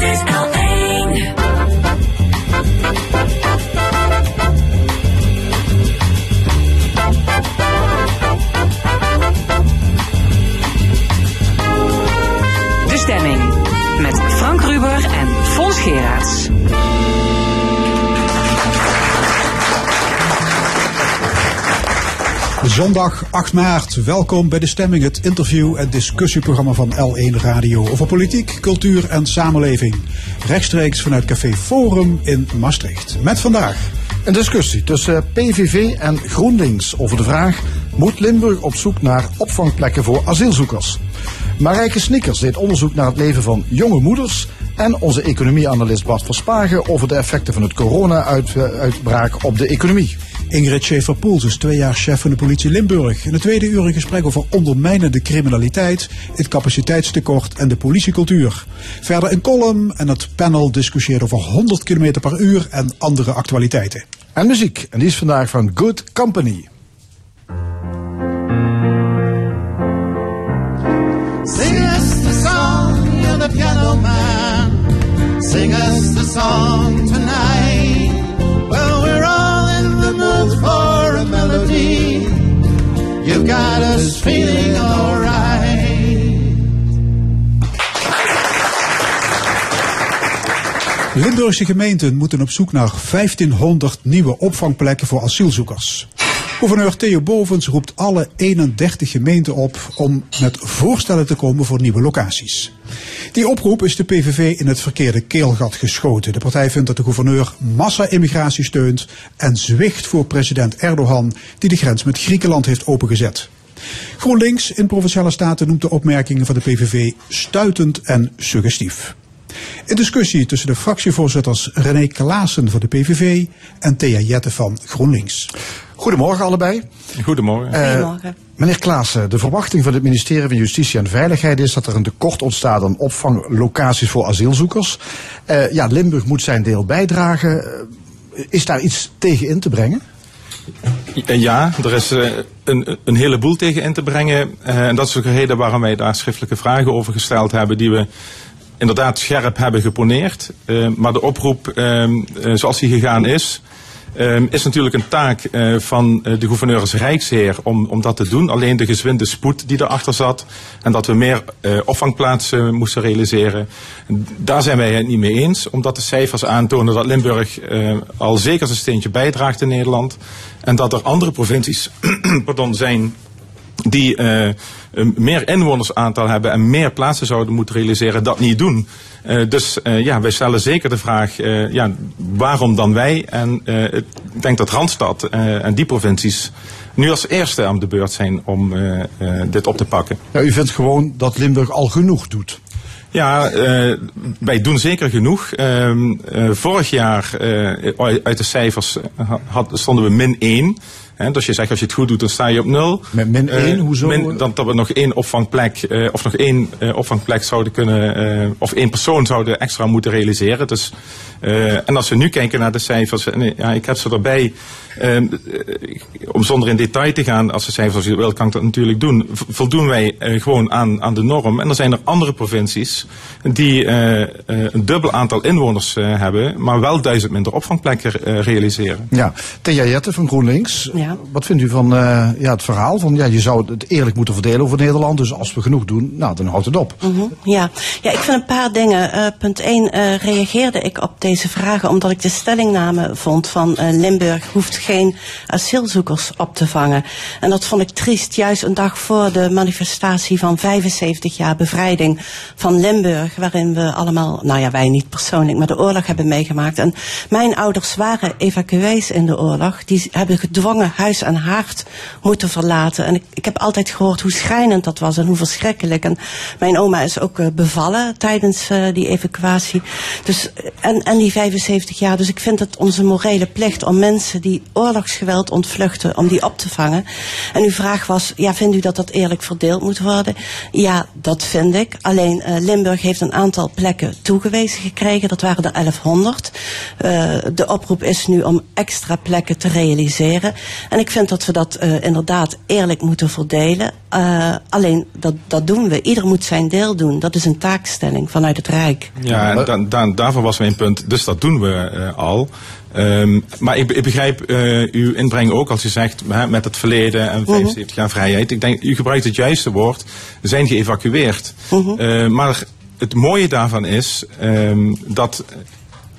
Dit is Zondag 8 maart, welkom bij De Stemming, het interview- en discussieprogramma van L1 Radio over politiek, cultuur en samenleving. Rechtstreeks vanuit Café Forum in Maastricht. Met vandaag. Een discussie tussen PVV en GroenLinks over de vraag: moet Limburg op zoek naar opvangplekken voor asielzoekers? Marijke Snickers deed onderzoek naar het leven van jonge moeders. En onze economieanalist Bart Verspagen over de effecten van het corona-uitbraak op de economie. Ingrid Schaefer-Poels is twee jaar chef van de politie Limburg. In het tweede uur een gesprek over ondermijnende criminaliteit, het capaciteitstekort en de politiecultuur. Verder een column en het panel discussieert over 100 km per uur en andere actualiteiten. En muziek, en die is vandaag van Good Company. Sing us the song, you're the piano man. Sing us the song You've got us feeling alright. Limburgse gemeenten moeten op zoek naar 1500 nieuwe opvangplekken voor asielzoekers. Gouverneur Theo Bovens roept alle 31 gemeenten op om met voorstellen te komen voor nieuwe locaties. Die oproep is de PVV in het verkeerde keelgat geschoten. De partij vindt dat de gouverneur massa-immigratie steunt en zwicht voor president Erdogan, die de grens met Griekenland heeft opengezet. GroenLinks in Provinciale Staten noemt de opmerkingen van de PVV stuitend en suggestief. In discussie tussen de fractievoorzitters René Klaassen van de PVV en Thea Jette van GroenLinks. Goedemorgen allebei. Goedemorgen. Eh, Goedemorgen. Meneer Klaassen, de verwachting van het ministerie van Justitie en Veiligheid is dat er een tekort ontstaat aan opvanglocaties voor asielzoekers. Eh, ja, Limburg moet zijn deel bijdragen. Eh, is daar iets tegen in te brengen? Ja, er is een, een heleboel tegen in te brengen. Eh, en dat is ook de reden waarom wij daar schriftelijke vragen over gesteld hebben, die we inderdaad scherp hebben geponeerd. Eh, maar de oproep, eh, eh, zoals die gegaan is, eh, is natuurlijk een taak eh, van eh, de gouverneur als Rijksheer om, om dat te doen. Alleen de gezwinde spoed die erachter zat en dat we meer eh, opvangplaatsen moesten realiseren. Daar zijn wij het niet mee eens, omdat de cijfers aantonen dat Limburg al zeker zijn steentje bijdraagt in Nederland. En dat er andere provincies pardon, zijn die eh, meer inwonersaantal hebben en meer plaatsen zouden moeten realiseren, dat niet doen. Eh, dus eh, ja, wij stellen zeker de vraag, ja, waarom dan wij? En ik denk dat Randstad en die provincies nu als eerste aan de beurt zijn om dit op te pakken. Ja, u vindt gewoon dat Limburg al genoeg doet. Ja, wij doen zeker genoeg. Ehm, eh, vorig jaar uit de cijfers had, stonden we min 1. Dus je zegt als je het goed doet, dan sta je op nul. Met min Eh, één? Hoezo? Min, dan dat we nog één opvangplek, eh, of nog één eh, opvangplek zouden kunnen, eh, of één persoon zouden extra moeten realiseren. Dus, eh, en als we nu kijken naar de cijfers, en, eh, ja, ik heb ze erbij. ehm, eh, om zonder in detail te gaan, als de cijfers als je wil, kan ik dat natuurlijk doen. Voldoen wij eh, gewoon aan, aan de norm. En er zijn er andere provincies die eh, eh, een dubbel aantal inwoners eh, hebben, maar wel duizend minder opvangplekken eh, realiseren. Ja, Thea Jette van GroenLinks. Ja. Wat vindt u van eh, ja, het verhaal van ja, je zou het eerlijk moeten verdelen over Nederland. Dus als we genoeg doen, nou, dan houdt het op. Mhm, Ja. ja, ik vind een paar dingen. Eh, punt 1 reageerde ik op deze vragen omdat ik de stellingname vond van eh, Limburg hoeft geen asielzoekers op te vangen. En dat vond ik triest, juist een dag voor de manifestatie van 75 jaar bevrijding van Limburg, waarin we allemaal, nou ja, wij niet persoonlijk, maar de oorlog hebben meegemaakt. En mijn ouders waren evacuees in de oorlog. Die hebben gedwongen huis en haard moeten verlaten. En ik, ik heb altijd gehoord hoe schrijnend dat was en hoe verschrikkelijk. En mijn oma is ook eh, bevallen tijdens eh, die evacuatie. Dus, eh, en, en die 75 jaar. Dus ik vind het onze morele plicht om mensen die oorlogsgeweld ontvluchten, om die op te vangen. En uw vraag was, ja, vindt u dat dat eerlijk verdeeld moet worden? Ja, dat vind ik. Alleen Limburg heeft een aantal plekken toegewezen gekregen. Dat waren er 1100. Eh, de oproep is nu om extra plekken te realiseren. En ik vind dat we dat uh, inderdaad eerlijk moeten verdelen. Uh, alleen dat, dat doen we. Ieder moet zijn deel doen. Dat is een taakstelling vanuit het Rijk. Ja, en dan, dan, daarvoor was mijn punt. Dus dat doen we uh, al. Um, maar ik, ik begrijp uh, uw inbreng ook als u zegt hè, met het verleden en 75 jaar vrijheid. Ik denk, u gebruikt het juiste woord. We zijn geëvacueerd. Uh, maar het mooie daarvan is um, dat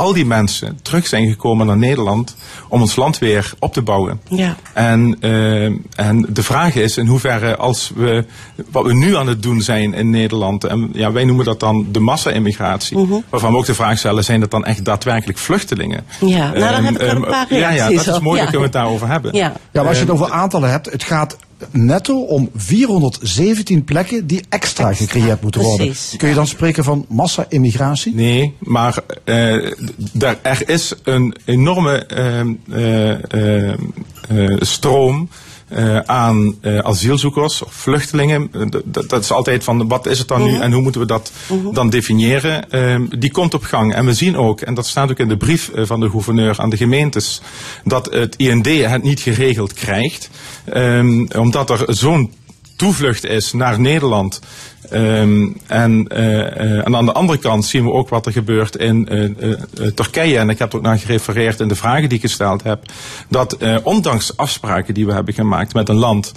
al die mensen terug zijn gekomen naar Nederland om ons land weer op te bouwen. Ja. En, uh, en de vraag is in hoeverre als we wat we nu aan het doen zijn in Nederland, en ja, wij noemen dat dan de massa-immigratie, Mhm. waarvan we ook de vraag stellen, zijn dat dan echt daadwerkelijk vluchtelingen? Ja, nou dan Ehm, heb ik een ehm, paar Ja, ja, reacties dat is mooi, Ja. daar kunnen we het daarover hebben. Ja. Ja, maar als je het Ehm, over aantallen hebt, het gaat netto om 417 plekken die extra, gecreëerd moeten worden. precies. Kun je dan spreken van massa-immigratie? Nee, maar eh, daar, er is een enorme ehm, eh, eh, eh, stroom eh, aan eh, asielzoekers of vluchtelingen. Eh, d- d- dat is altijd van wat is het dan nu en hoe moeten we dat dan definiëren. Ehm, die komt op gang. En we zien ook, en dat staat ook in de brief van de gouverneur aan de gemeentes, dat het IND het niet geregeld krijgt. Ehm, omdat er zo'n toevlucht is naar Nederland. En, uh, uh, en aan de andere kant zien we ook wat er gebeurt in uh, Turkije. En ik heb er ook naar gerefereerd in de vragen die ik gesteld heb. Dat ondanks afspraken die we hebben gemaakt met een land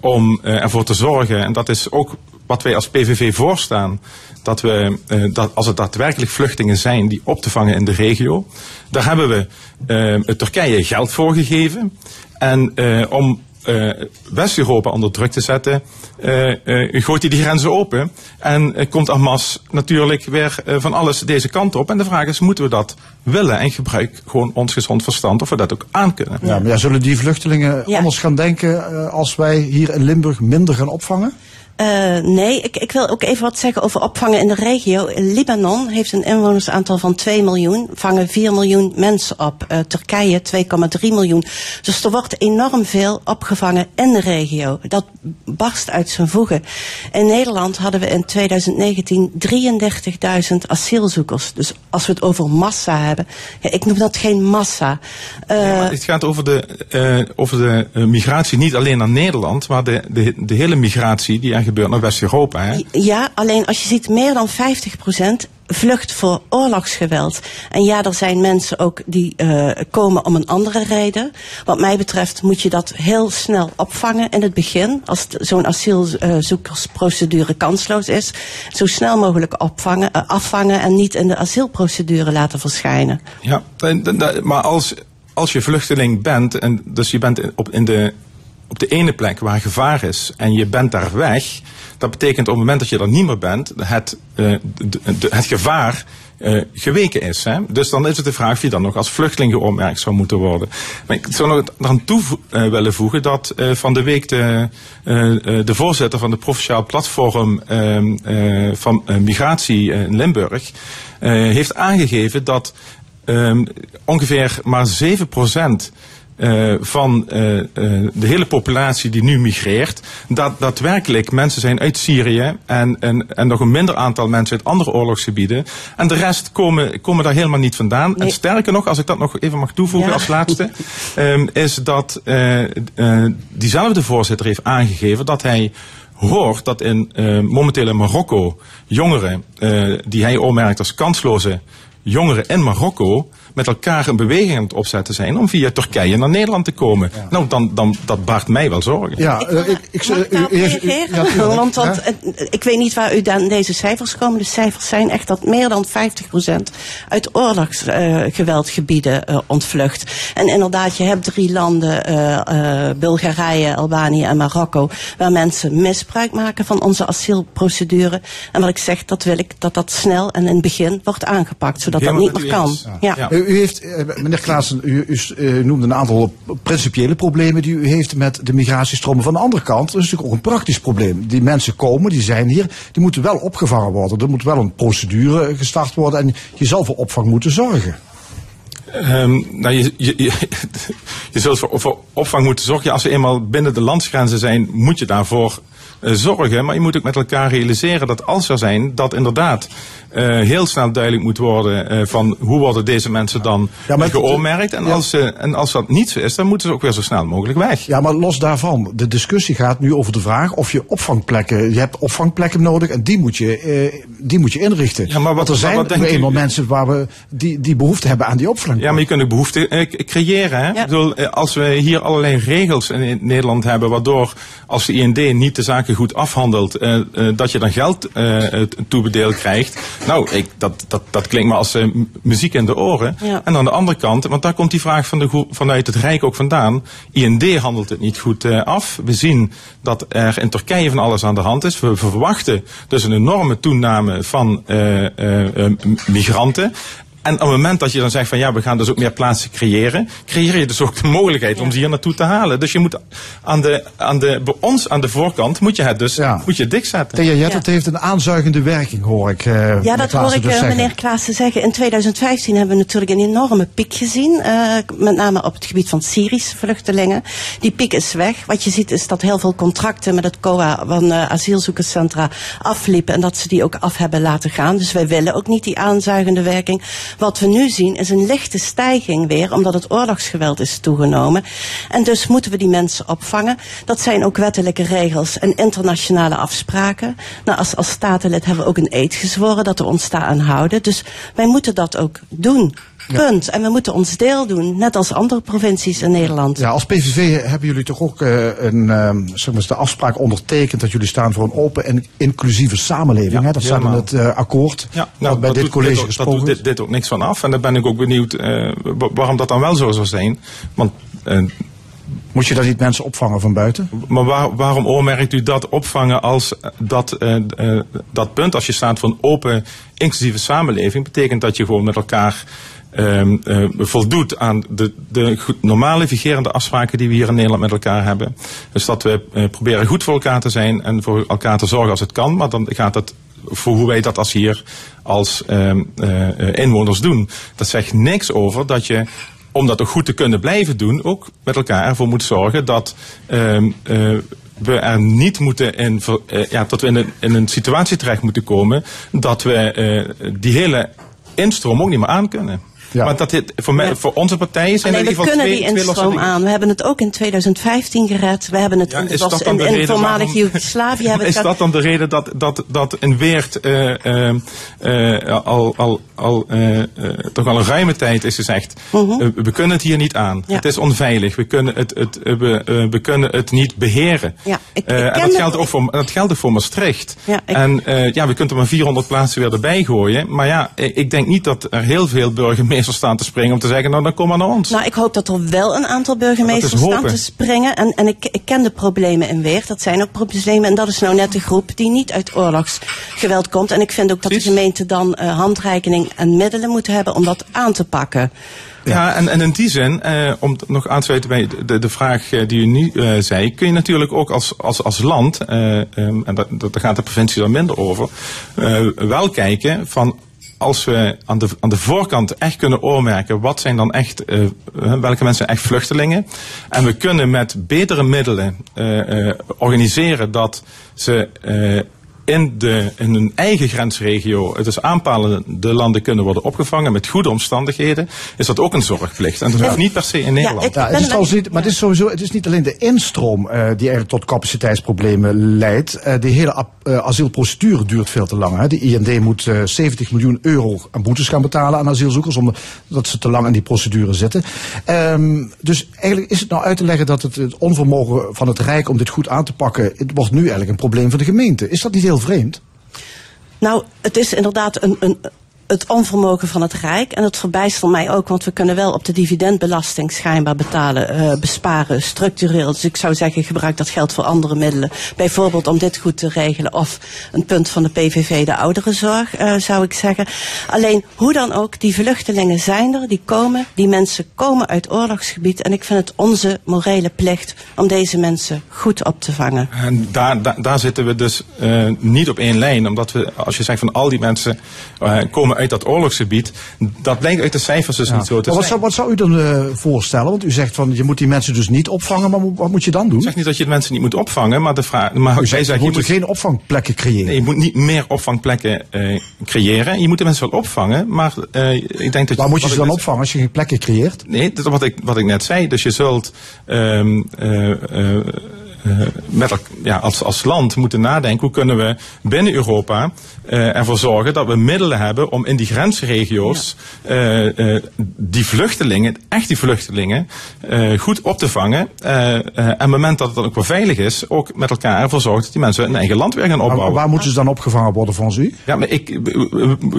om ervoor te zorgen, en dat is ook wat wij als PVV voorstaan, dat we, dat als het daadwerkelijk vluchtelingen zijn die op te vangen in de regio, daar hebben we Turkije geld voor gegeven. En om uh, West-Europa onder druk te zetten, uh, uh, gooit hij die grenzen open. En komt Hamas natuurlijk weer van alles deze kant op. En de vraag is, moeten we dat willen? En gebruik gewoon ons gezond verstand of we dat ook aan kunnen. Ja, maar ja, zullen die vluchtelingen Ja. anders gaan denken als wij hier in Limburg minder gaan opvangen? Uh, nee, ik, ik wil ook even wat zeggen over opvangen in de regio. Libanon heeft een inwonersaantal van 2 miljoen, vangen 4 miljoen mensen op. Uh, Turkije 2,3 miljoen. Dus er wordt enorm veel opgevangen in de regio. Dat barst uit zijn voegen. In Nederland hadden we in 2019 33.000 asielzoekers. Dus als we het over massa hebben, ja, ik noem dat geen massa. Uh, ja, het gaat over de, over de migratie niet alleen naar Nederland, maar de, de, de hele migratie die er gebeurt naar West-Europa. Hè? Ja, alleen als je ziet meer dan 50% vlucht voor oorlogsgeweld. En ja, er zijn mensen ook die uh, komen om een andere reden. Wat mij betreft moet je dat heel snel opvangen in het begin. Als zo'n asielzoekersprocedure kansloos is. Zo snel mogelijk opvangen, uh, afvangen en niet in de asielprocedure laten verschijnen. Ja, maar als, als je vluchteling bent, en dus je bent op, in de op de ene plek waar gevaar is en je bent daar weg, dat betekent op het moment dat je er niet meer bent, het, de, het gevaar uh, geweken is. Hè? Dus dan is het de vraag of je dan nog als vluchteling geoormerkt zou moeten worden. Maar ik zou nog eraan toe uh, willen voegen dat van de week de, de voorzitter van de Provinciaal Platform van Migratie in Limburg heeft aangegeven dat um, ongeveer maar 7 procent uh, van uh, uh, de hele populatie die nu migreert, dat daadwerkelijk mensen zijn uit Syrië en, en, en nog een minder aantal mensen uit andere oorlogsgebieden. En de rest komen, komen daar helemaal niet vandaan. Nee. En sterker nog, als ik dat nog even mag toevoegen Ja. als laatste, um, is dat diezelfde voorzitter heeft aangegeven dat hij hoort dat in momenteel in Marokko jongeren die hij opmerkt als kansloze jongeren in Marokko met elkaar een beweging aan het opzetten zijn om via Turkije naar Nederland te komen. Ja. Nou, dan, dan, dat baart mij wel zorgen. Ja, ik, uh, ik, ik, mag ik daarop reageren? Ja, tuurlijk. want, uh, ik weet niet waar u dan deze cijfers komen. De cijfers zijn echt dat meer dan 50% uit oorlogsgeweldgebieden uh, ontvlucht. En inderdaad, je hebt drie landen, uh, Bulgarije, Albanië en Marokko, waar mensen misbruik maken van onze asielprocedure. En wat ik zeg, dat wil ik dat dat snel en in het begin wordt aangepakt, zodat Helemaal dat niet meer kan. Ja. Ja. U heeft, uh, meneer Klaassen, u, u, u, noemde een aantal principiële problemen die u heeft met de migratiestromen. Van de andere kant is natuurlijk ook een praktisch probleem. Die mensen komen, die zijn hier, die moeten wel opgevangen worden. Er moet wel een procedure gestart worden en je zal voor opvang moeten zorgen. Um, nou, je, je, zult voor, opvang moeten zorgen. Als ze eenmaal binnen de landsgrenzen zijn, moet je daarvoor eh, zorgen. Maar je moet ook met elkaar realiseren dat als er zijn, dat inderdaad eh, heel snel duidelijk moet worden eh, van hoe worden deze mensen dan Ja, maar geoormerkt. En, ja. als, ze en als dat niet zo is, dan moeten ze ook weer zo snel mogelijk weg. Ja, maar los daarvan. De discussie gaat nu over de vraag of je opvangplekken. Je hebt opvangplekken nodig en die moet je, eh, die moet je inrichten. Ja, maar wat- Want er zijn wat u- eenmaal mensen waar we die, die behoefte hebben aan die opvangplekken. Ja, maar je kunt ook behoefte eh, creëren. Hè? Ja. Ik bedoel, eh, als we hier allerlei regels in, Nederland hebben, waardoor als de IND niet de zaken goed afhandelt, eh, eh, dat je dan geld eh, eh, toebedeeld krijgt. Nou, ik, dat, dat, dat klinkt me als eh, muziek in de oren. Ja. En aan de andere kant, want daar komt die vraag van de, vanuit het Rijk ook vandaan. IND handelt het niet goed eh, af. We zien dat er in Turkije van alles aan de hand is. We verwachten dus een enorme toename van eh, eh, eh, m- migranten. En op het moment dat je dan zegt van ja, we gaan dus ook meer plaatsen creëren, creëer je dus ook de mogelijkheid om ze hier naartoe te halen. Dus je moet aan de, aan de, bij ons aan de voorkant moet je het dus Ja. moet je dik zetten. Thea Jet, Ja. het heeft een aanzuigende werking, hoor ik. eh, Ja, dat hoor ik dus eh, zeggen. meneer Klaassen zeggen. In 2015 hebben we natuurlijk een enorme piek gezien. eh, met name op het gebied van Syrische vluchtelingen. Die piek is weg. Wat je ziet is dat heel veel contracten met het COA van eh, asielzoekerscentra afliepen. En dat ze die ook af hebben laten gaan. Dus wij willen ook niet die aanzuigende werking. Wat we nu zien is een lichte stijging weer. Omdat het oorlogsgeweld is toegenomen. En dus moeten we die mensen opvangen. Dat zijn ook wettelijke regels en internationale afspraken. Nou, als, als statenlid hebben we ook een eed gezworen dat we ons daaraan houden. Dus wij moeten dat ook doen. Punt. En we moeten ons deel doen, net als andere provincies in Nederland. Ja, als PVV hebben jullie toch ook eh, een, ehm, zeg maar, de afspraak ondertekend dat jullie staan voor een open en inclusieve samenleving. Ja, hè? Dat staat in het eh, akkoord Ja, wat bij dat dit doet college ook- dat gesproken doet is. dit, dit ook niks van af. En daar ben ik ook benieuwd eh, wa- waarom dat dan wel zo zou zijn. Want, eh, Moet je daar niet mensen opvangen van buiten? maar waar- waarom oormerkt u dat opvangen als dat, eh, eh, dat punt? Als je staat voor een open, inclusieve samenleving, betekent dat je gewoon met elkaar eh, voldoet aan de, de normale vigerende afspraken die we hier in Nederland met elkaar hebben. Dus dat we eh, proberen goed voor elkaar te zijn en voor elkaar te zorgen als het kan. Maar dan gaat het voor hoe wij dat als hier als ehm, eh, inwoners doen. Dat zegt niks over dat je om dat ook goed te kunnen blijven doen, ook met elkaar ervoor moet zorgen dat ehm, eh, we er niet moeten in, ja, dat we in een, in een situatie terecht moeten komen dat we eh, die hele instroom ook niet meer aan kunnen. Ja. Want dat dit, voor, mij, Ja. voor onze partijen zijn Alleen er in we ieder geval kunnen twee, die twee losse instroom dingen. aan. We hebben het ook in 2015 gered. We hebben het Ja, in, de is was dat dan in, de in voormalig Joegoslavië Is het dat dan de reden dat, dat, dat in Weert eh, eh, eh, al, al, al, eh, eh, toch al een ruime tijd is gezegd, eh, we kunnen het hier niet aan. Mhm. Ja. Het is onveilig. We kunnen het, het, we, we kunnen het niet beheren. Ja, ik- ik en dat geldt, ook voor, dat geldt ook voor Maastricht. Ja, ik- en ja, we kunnen er maar 400 plaatsen weer erbij gooien. Maar ja, ik denk niet dat er heel veel burgemeesters staan te springen om te zeggen, nou dan kom maar naar ons. Nou, ik hoop dat er wel een aantal burgemeesters staan te springen. En, en ik, ik ken de problemen in Weert. Dat zijn ook problemen. En dat is nou net de groep die niet uit oorlogsgeweld komt. En ik vind ook dat de gemeente dan eh, en middelen moet hebben om dat aan te pakken. Ja, en, en in die zin, eh, om nog aan te sluiten bij de, de vraag eh, die u nu eh, zei, kun je natuurlijk ook als, als, als land, eh, ehm, en dat, dat, daar gaat de provincie dan minder over, eh, wel kijken van als we aan de, aan de voorkant echt kunnen oormerken wat zijn dan echt, welke mensen zijn echt vluchtelingen. En we kunnen met betere middelen eh, eh, organiseren dat ze eh, in, de, in hun eigen grensregio, het is aanpalende landen kunnen worden opgevangen met goede omstandigheden, is dat ook een zorgplicht. En dat hoeft niet per se in Nederland. ik- Ja, het ben is het trouwens niet, maar het is sowieso, het is niet alleen de instroom eh, die eigenlijk tot capaciteitsproblemen leidt. Eh, de hele ap- eh, asielprocedure duurt veel te lang. Hè. De IND moet eh, 70 miljoen euro aan boetes gaan betalen aan asielzoekers, omdat ze te lang in die procedure zitten. Ehm, dus eigenlijk is het nou uit te leggen dat het, het onvermogen van het Rijk om dit goed aan te pakken, het wordt nu eigenlijk een probleem van de gemeente. Is dat niet heel Nou, het is inderdaad een, een, het onvermogen van het Rijk. En het verbijstert mij ook, want we kunnen wel op de dividendbelasting schijnbaar betalen, eh, besparen, structureel. Dus ik zou zeggen, gebruik dat geld voor andere middelen. Bijvoorbeeld om dit goed te regelen. Of een punt van de PVV, de ouderenzorg, eh, zou ik zeggen. Alleen, hoe dan ook, die vluchtelingen zijn er, die komen. Die mensen komen uit oorlogsgebied. En ik vind het onze morele plicht om deze mensen goed op te vangen. En daar, daar, zitten we dus eh, niet op één lijn. Omdat we, als je zegt van al die mensen komen uit uit dat oorlogsgebied, dat blijkt uit de cijfers dus niet zo te Maar wat, zijn. zou, wat zou u dan eh, voorstellen? Want u zegt van je moet die mensen dus niet opvangen, maar wat moet je dan doen? Ik zeg niet dat je de mensen niet moet opvangen, maar de vraag, maar U zegt, je moet, geen opvangplekken creëren. nee, je moet niet meer opvangplekken eh, creëren. Je moet de mensen wel opvangen, maar eh, ik denk dat Waar moet je ze dan net- opvangen als je geen plekken creëert? Nee, dat is wat ik, wat ik net zei. Dus je zult eh, met elk- ja, als, als land moeten nadenken hoe kunnen we binnen Europa eh, ervoor zorgen dat we middelen hebben om in die grensregio's eh, eh, die vluchtelingen, echt die vluchtelingen, eh, goed op te vangen. Eh, eh, en op het moment dat het dan ook weer veilig is, ook met elkaar ervoor zorgen dat die mensen hun eigen land weer gaan Maar opbouwen. waar moeten ze dan opgevangen worden volgens u? Ja, maar ik,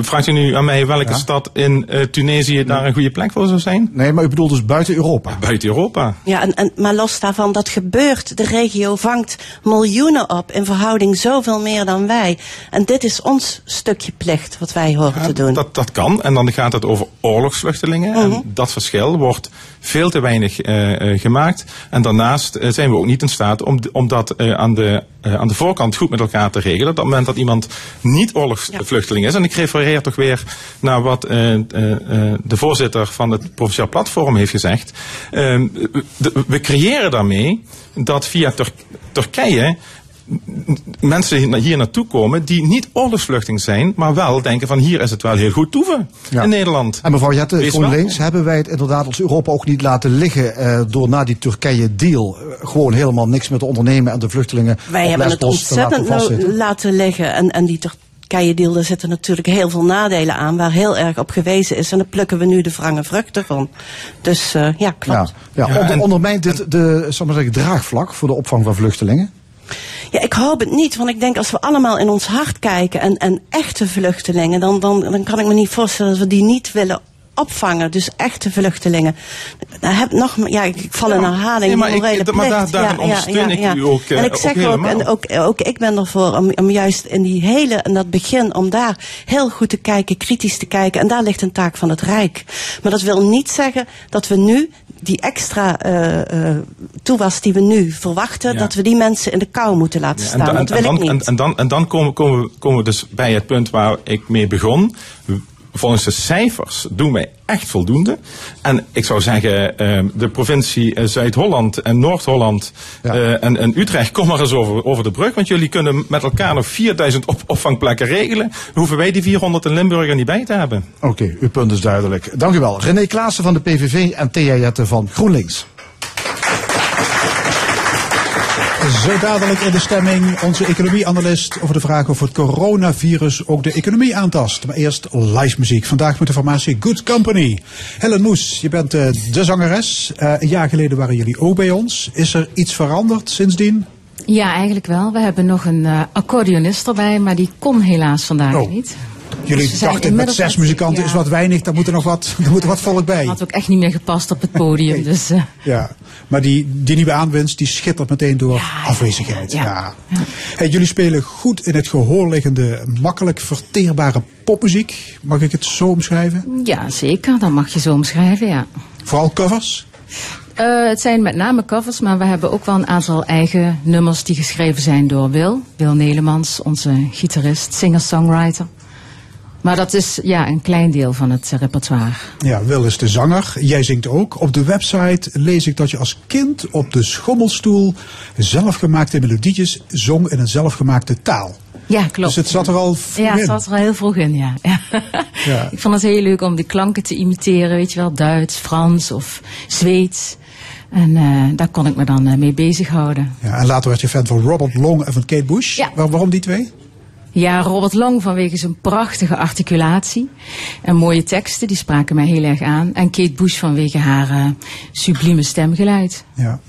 vraagt u nu aan mij welke Ja. stad in eh, Tunesië daar een goede plek voor zou zijn? Nee, maar u bedoelt dus buiten Europa. Buiten Europa. Ja, en, en, maar los daarvan, dat gebeurt. De regio vangt miljoenen op in verhouding zoveel meer dan wij. En dit is ons stukje plicht wat wij horen te doen. Dat, dat kan. En dan gaat het over oorlogsvluchtelingen. Mhm. En dat verschil wordt veel te weinig eh, gemaakt. En daarnaast eh, zijn we ook niet in staat om, om dat aan, de, aan de voorkant goed met elkaar te regelen. Op het moment dat iemand niet oorlogsvluchteling is. En ik refereer toch weer naar wat de voorzitter van het Provinciaal Platform heeft gezegd. Eh, de- we creëren daarmee dat via Tur- Turkije mensen hier- hier naartoe komen die niet oorlogsvluchting zijn, maar wel denken van hier is het wel heel goed toeven Ja. in Nederland. En mevrouw Jette, GroenLinks, hebben wij het inderdaad als Europa ook niet laten liggen eh, door na die Turkije-deal eh, gewoon helemaal niks meer te ondernemen en de vluchtelingen Wij hebben het te laten ontzettend nou laten liggen. En, en die Turkije-deal, daar zitten natuurlijk heel veel nadelen aan, waar heel erg op gewezen is. En daar plukken we nu de wrange vruchten van. Dus eh, ja, klopt. Ja, ja, Ja, onder, ondermijnt dit de zal ik maar zeggen, draagvlak voor de opvang van vluchtelingen? Ja, ik hoop het niet, want ik denk als we allemaal in ons hart kijken en, en echte vluchtelingen, dan, dan, dan kan ik me niet voorstellen dat we die niet willen opvangen. Dus echte vluchtelingen. Daar heb nog, ja, ik, ik val in herhaling. nee, maar ik- maar daar- daarin ondersteun ik u ook, eh, en ik zeg ook, en ook, ook ik ben ervoor om, om juist in die hele, en dat begin, om daar heel goed te kijken, kritisch te kijken. En daar ligt een taak van het Rijk. Maar dat wil niet zeggen dat we nu die extra eh eh toewas die we nu verwachten, Ja. dat we die mensen in de kou moeten laten Ja, staan. dan- dat wil dan, ik niet. En, en dan, en dan komen, komen, komen we dus bij het punt waar ik mee begon. Volgens de cijfers doen wij echt voldoende. En ik zou zeggen, eh, de provincie eh, Zuid-Holland en Noord-Holland Ja. eh, en, en Utrecht, kom maar eens over, over de brug. Want jullie kunnen met elkaar nog 4000 op, opvangplekken regelen. Hoeven wij die 400 in Limburg er niet bij te hebben. Oké, uw punt is duidelijk. Dank u wel. René Klaassen van de PVV en Thea Jette van GroenLinks. Zo dadelijk in de stemming onze economieanalist over de vraag of het coronavirus ook de economie aantast. Maar eerst live muziek. Vandaag met de formatie Good Company. Helen Moes, je bent eh, de zangeres. Eh, een jaar geleden waren jullie ook bij ons. Is er iets veranderd sindsdien? Ja, eigenlijk wel. We hebben nog een eh, accordeonist erbij, maar die kon helaas vandaag Oh. niet. Jullie Dus dachten met zes muzikanten ja. is wat weinig, daar moet er nog wat, daar moet er wat volk bij. Had ook echt niet meer gepast op het podium. Dus, eh, Ja, maar die, die nieuwe aanwinst die schittert meteen door Ja, afwezigheid. Ja. Hey, jullie spelen goed in het gehoor liggende, makkelijk verteerbare popmuziek. Mag ik het zo omschrijven? ja, zeker. Dat mag je zo omschrijven, ja. Vooral covers? Eh, het zijn met name covers, maar we hebben ook wel een aantal eigen nummers die geschreven zijn door Wil. Wil Nelemans, onze gitarist, singer-songwriter. Maar dat is ja, een klein deel van het eh, repertoire. Ja, Wil is de zanger. Jij zingt ook. Op de website lees ik dat je als kind op de schommelstoel zelfgemaakte melodietjes zong in een zelfgemaakte taal. Ja, klopt. Dus het zat er al vroeg Ja, in. het zat er al heel vroeg in, ja. ja. Ja. Ik vond het heel leuk om die klanken te imiteren, weet je wel, Duits, Frans of Zweeds. En eh, daar kon ik me dan eh, mee bezighouden. Ja, en later werd je fan van Robert Long en van Kate Bush. Ja. Waar- waarom die twee? Ja, Robert Long vanwege zijn prachtige articulatie en mooie teksten, die spraken mij heel erg aan. En Kate Bush vanwege haar eh, sublieme stemgeluid. Ja.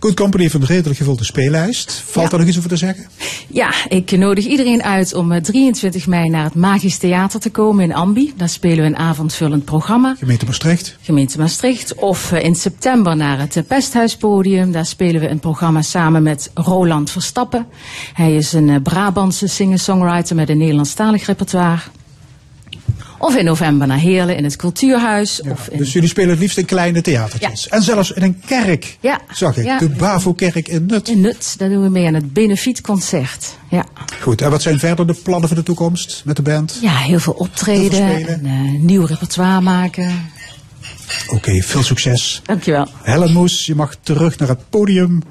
Good Company heeft een redelijk gevulde speellijst. Valt Ja. daar nog iets over te zeggen? Ja, ik nodig iedereen uit om eh, 23 mei naar het Magisch Theater te komen in Ambi. Daar spelen we een avondvullend programma. Gemeente Maastricht. gemeente Maastricht. Of eh, in september naar het eh, Pesthuispodium. Daar spelen we een programma samen met Roland Verstappen. Hij is een eh, Brabantse singer-songwriter met een Nederlandstalig repertoire. Of in november naar Heerlen in het Cultuurhuis. Ja, of in... Dus jullie spelen het liefst in kleine theatertjes. En zelfs in een kerk, Ja. zag ik. De Bavo-kerk in Nut. in Nut, daar doen we mee aan het benefietconcert. Ja. Goed, en wat zijn verder de plannen voor de toekomst met de band? ja, heel veel optreden. Heel veel en, eh, nieuw repertoire maken. Oké, veel succes. Dankjewel. Helen Moes, je mag terug naar het podium.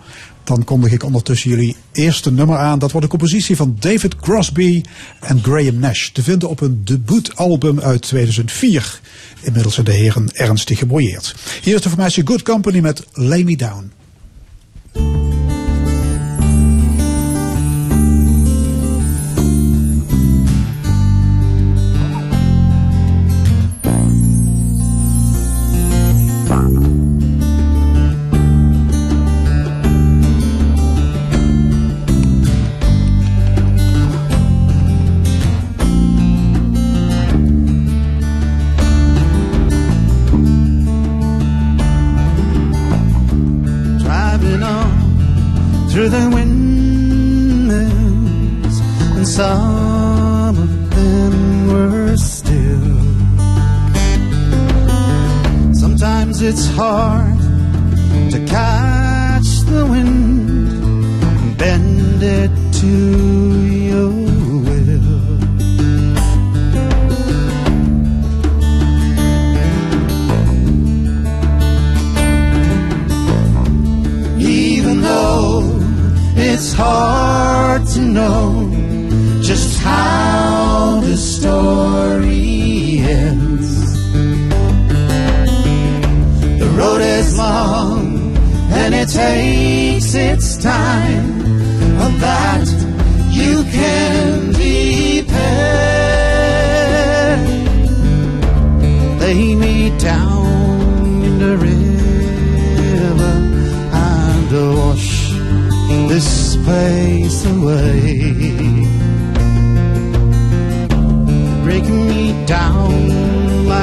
Dan kondig ik ondertussen jullie eerste nummer aan. Dat wordt een compositie van David Crosby en Graham Nash. Te vinden op een debuutalbum uit 2004. Inmiddels zijn de heren ernstig gebrouilleerd. Hier is de formatie Good Company met Lay Me Down.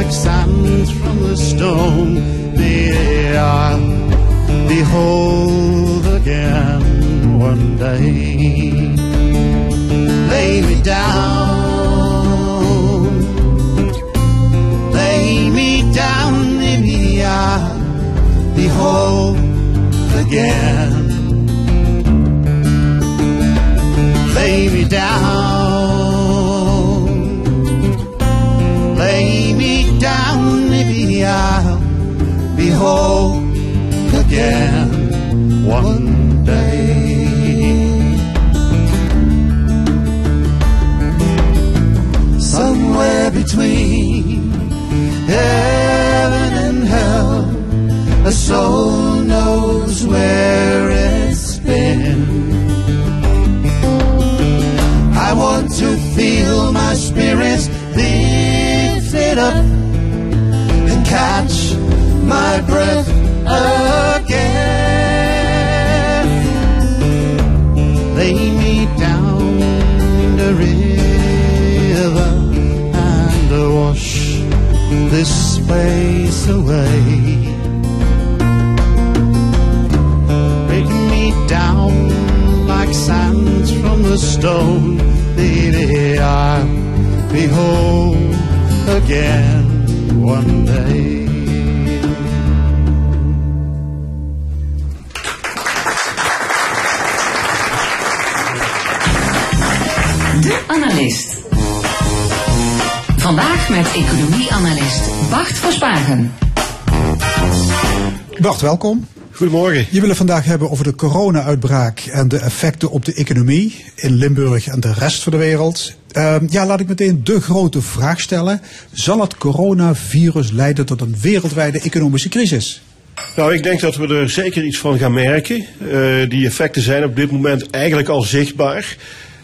Like sand from the stone. The I'll behold again one day. Lay me down lay me down the behold again. Lay me down, whole again. Space away. Break me down like sands from the stone, baby. I'll be again one day. Met economie-analyst Bart Verspagen. Bart, welkom. Goedemorgen. Je wil het vandaag hebben over de corona-uitbraak en de effecten op de economie in Limburg en de rest van de wereld. Ehm, ja, laat ik meteen de grote vraag stellen. Zal het coronavirus leiden tot een wereldwijde economische crisis? Nou, ik denk dat we er zeker iets van gaan merken. Eh, die effecten zijn op dit moment eigenlijk al zichtbaar.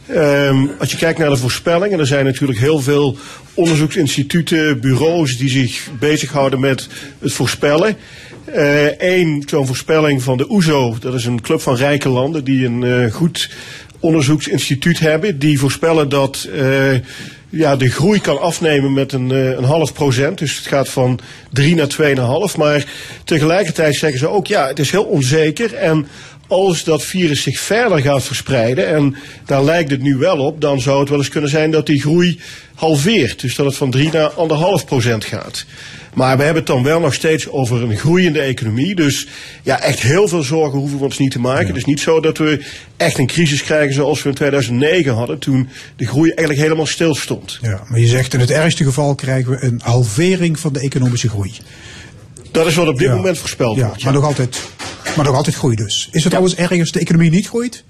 Ehm, als je kijkt naar de voorspellingen, er zijn natuurlijk heel veel onderzoeksinstituten, bureaus die zich bezighouden met het voorspellen. Eén zo'n voorspelling van de OESO, dat is een club van rijke landen die een eh, goed onderzoeksinstituut hebben. Die voorspellen dat eh, ja, de groei kan afnemen met een, eh, een half procent. Dus het gaat van 3 naar 2,5. Maar tegelijkertijd zeggen ze ook, ja, het is heel onzeker. En als dat virus zich verder gaat verspreiden, en daar lijkt het nu wel op, dan zou het wel eens kunnen zijn dat die groei halveert. Dus dat het van 3 naar 1,5 procent gaat. Maar we hebben het dan wel nog steeds over een groeiende economie. Dus ja, echt heel veel zorgen hoeven we ons niet te maken. Het is niet zo dat we echt een crisis krijgen zoals we in 2009 hadden. Toen de groei eigenlijk helemaal stil stond. Ja, maar je zegt in het ergste geval krijgen we een halvering van de economische groei. Dat is wat op dit Ja. moment voorspeld Ja, wordt. ja. maar nog altijd, maar nog altijd groei dus. Is het trouwens erg als de economie niet groeit?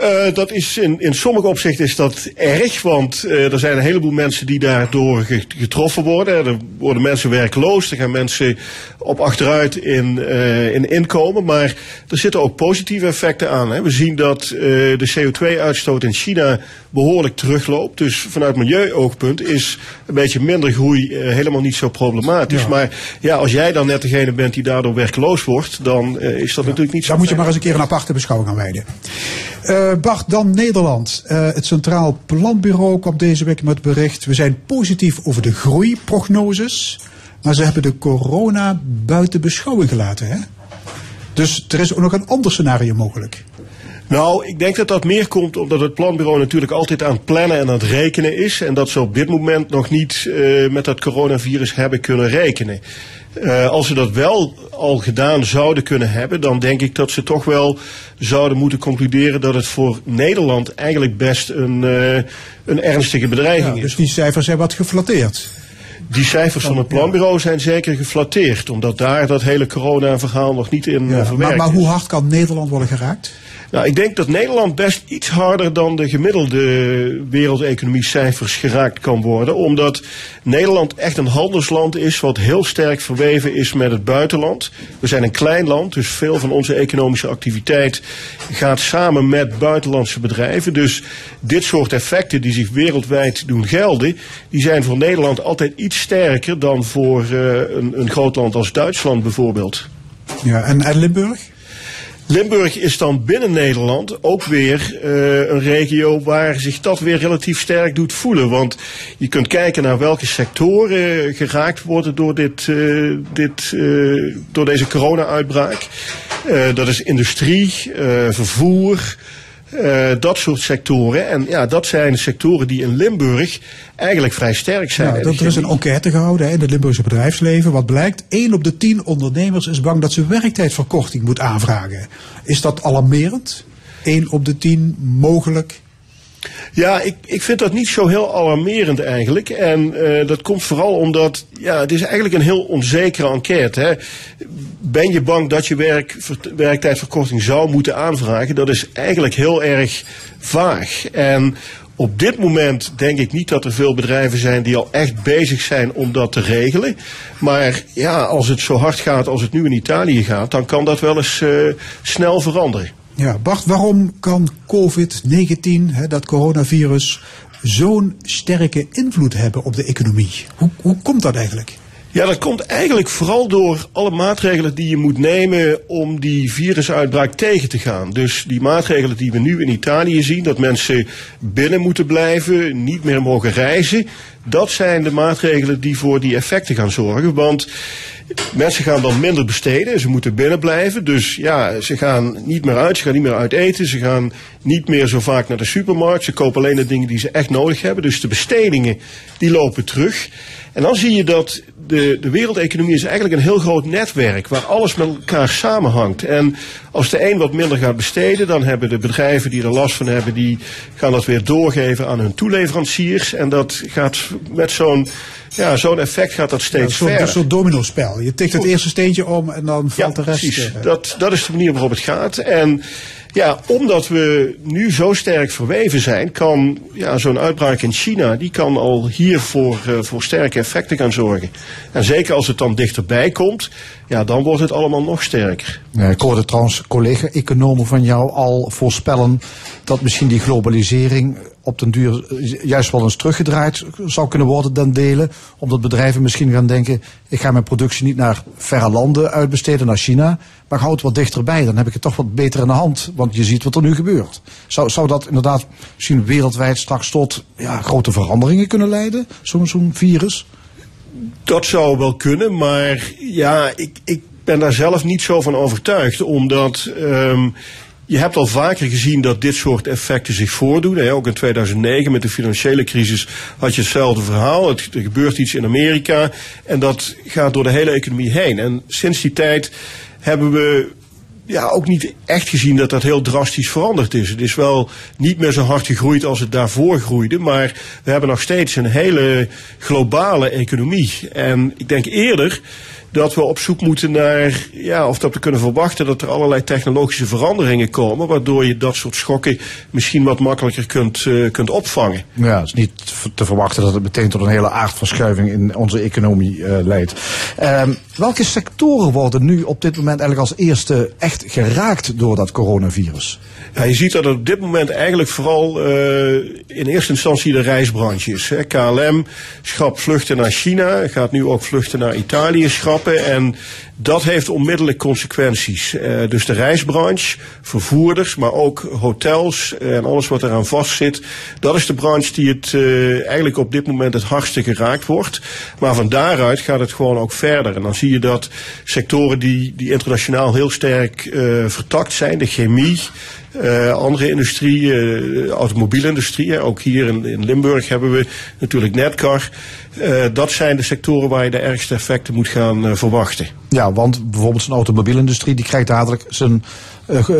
Eh, dat is in, in sommige opzichten is dat erg, want eh, er zijn een heleboel mensen die daardoor ge- getroffen worden. Er worden mensen werkloos, er gaan mensen op achteruit in, eh, in inkomen. Maar er zitten ook positieve effecten aan. Hè. We zien dat de CO2-uitstoot in China behoorlijk terugloopt. Dus vanuit milieuoogpunt is een beetje minder groei eh, helemaal niet zo problematisch. Ja. Maar ja, als jij dan net degene bent die daardoor werkloos wordt, dan eh, is dat natuurlijk niet zo. Daar moet je maar eens een keer een aparte beschouwing aan wijden. Eh Bart, dan Nederland. Het Centraal Planbureau kwam deze week met bericht. We zijn positief over de groeiprognoses. Maar ze hebben de corona buiten beschouwing gelaten. Hè? Dus er is ook nog een ander scenario mogelijk. Nou, ik denk dat dat meer komt omdat het planbureau natuurlijk altijd aan het plannen en aan het rekenen is. En dat ze op dit moment nog niet eh, met dat coronavirus hebben kunnen rekenen. Eh, als ze dat wel al gedaan zouden kunnen hebben, dan denk ik dat ze toch wel zouden moeten concluderen dat het voor Nederland eigenlijk best een, eh, een ernstige bedreiging Ja, is. dus die cijfers zijn wat geflatteerd. Die cijfers van het planbureau zijn zeker geflatteerd, omdat daar dat hele corona-verhaal nog niet in Ja, verwerkt maar, maar hoe hard kan Nederland worden geraakt? Nou, ik denk dat Nederland best iets harder dan de gemiddelde wereldeconomie-cijfers geraakt kan worden. Omdat Nederland echt een handelsland is wat heel sterk verweven is met het buitenland. We zijn een klein land, dus veel van onze economische activiteit gaat samen met buitenlandse bedrijven. Dus dit soort effecten die zich wereldwijd doen gelden, die zijn voor Nederland altijd iets sterker dan voor eh, een, een groot land als Duitsland bijvoorbeeld. Ja, en, en Limburg? Limburg is dan binnen Nederland ook weer eh, een regio waar zich dat weer relatief sterk doet voelen. Want je kunt kijken naar welke sectoren geraakt worden door, dit, eh, dit, eh, door deze corona-uitbraak. Dat is industrie, vervoer. Eh, dat soort sectoren. En ja, dat zijn sectoren die in Limburg eigenlijk vrij sterk zijn. En dat, er is een enquête gehouden hè, in het Limburgse bedrijfsleven. Wat blijkt, 1 op de 10 ondernemers is bang dat ze werktijdverkorting moet aanvragen. Is dat alarmerend? 1 op de 10 mogelijk? Ja, ik, ik vind dat niet zo heel alarmerend eigenlijk. En eh, dat komt vooral omdat, ja, het is eigenlijk een heel onzekere enquête. Hè. Ben je bang dat je werk, ver- werktijdverkorting zou moeten aanvragen? Dat is eigenlijk heel erg vaag. En op dit moment denk ik niet dat er veel bedrijven zijn die al echt bezig zijn om dat te regelen. Maar ja, als het zo hard gaat als het nu in Italië gaat, dan kan dat wel eens eh, snel veranderen. Ja, Bart, waarom kan COVID-19, hè, dat coronavirus, zo'n sterke invloed hebben op de economie? Hoe, hoe komt dat eigenlijk? Ja, dat komt eigenlijk vooral door alle maatregelen die je moet nemen om die virusuitbraak tegen te gaan. Dus die maatregelen die we nu in Italië zien, dat mensen binnen moeten blijven, niet meer mogen reizen, dat zijn de maatregelen die voor die effecten gaan zorgen. Want mensen gaan dan minder besteden, ze moeten binnen blijven. Dus ja, ze gaan niet meer uit, ze gaan niet meer uit eten, ze gaan niet meer zo vaak naar de supermarkt. Ze kopen alleen de dingen die ze echt nodig hebben. Dus de bestedingen die lopen terug. En dan zie je dat de, de wereldeconomie is eigenlijk een heel groot netwerk waar alles met elkaar samenhangt. En als de een wat minder gaat besteden, dan hebben de bedrijven die er last van hebben, die gaan dat weer doorgeven aan hun toeleveranciers. En dat gaat met zo'n ja, zo'n effect gaat dat steeds verder. een soort domino-spel. Je tikt het eerste steentje om en dan Ja, valt de rest. precies. eh, Dat, dat is de manier waarop het gaat. En ja, omdat we nu zo sterk verweven zijn, kan ja, zo'n uitbraak in China, die kan al hier voor, eh, voor sterke effecten gaan zorgen. En zeker als het dan dichterbij komt, ja, dan wordt het allemaal nog sterker. Ja, ik hoorde trouwens collega-economen van jou al voorspellen dat misschien die globalisering op den duur eh, juist wel eens teruggedraaid zou kunnen worden ten dele. Omdat bedrijven misschien gaan denken, ik ga mijn productie niet naar verre landen uitbesteden, naar China, maar ik hou het wat dichterbij. Dan heb ik het toch wat beter in de hand, want je ziet wat er nu gebeurt. Zou, zou dat inderdaad misschien wereldwijd straks tot ja, grote veranderingen kunnen leiden, zo'n zo'n virus? Dat zou wel kunnen, maar ja, ik, ik ben daar zelf niet zo van overtuigd, omdat ehm, je hebt al vaker gezien dat dit soort effecten zich voordoen. Ook in 2009 met de financiële crisis had je hetzelfde verhaal. Het, er gebeurt iets in Amerika en dat gaat door de hele economie heen. En sinds die tijd hebben we ja, ook niet echt gezien dat dat heel drastisch veranderd is. Het is wel niet meer zo hard gegroeid als het daarvoor groeide. Maar we hebben nog steeds een hele globale economie. En ik denk eerder dat we op zoek moeten naar, ja, of dat we kunnen verwachten dat er allerlei technologische veranderingen komen, waardoor je dat soort schokken misschien wat makkelijker kunt, uh, kunt opvangen. Ja, het is niet te verwachten dat het meteen tot een hele aardverschuiving in onze economie uh, leidt. Um, welke sectoren worden nu op dit moment eigenlijk als eerste echt geraakt door dat coronavirus? Ja, je ziet dat het op dit moment eigenlijk vooral uh, in eerste instantie de reisbranche is. Hè. KLM schrapt vluchten naar China, gaat nu ook vluchten naar Italië schrappen. En dat heeft onmiddellijk consequenties. Uh, dus de reisbranche, vervoerders, maar ook hotels en alles wat eraan vastzit. Dat is de branche die het uh, eigenlijk op dit moment het hardste geraakt wordt. Maar van daaruit gaat het gewoon ook verder. En dan zie je dat sectoren die, die internationaal heel sterk uh, vertakt zijn, de chemie. Uh, andere industrie, uh, automobielindustrie. Ook hier in, in, Limburg hebben we natuurlijk Netcar. Uh, dat zijn de sectoren waar je de ergste effecten moet gaan verwachten. Ja, want bijvoorbeeld zijn automobielindustrie die krijgt dadelijk zijn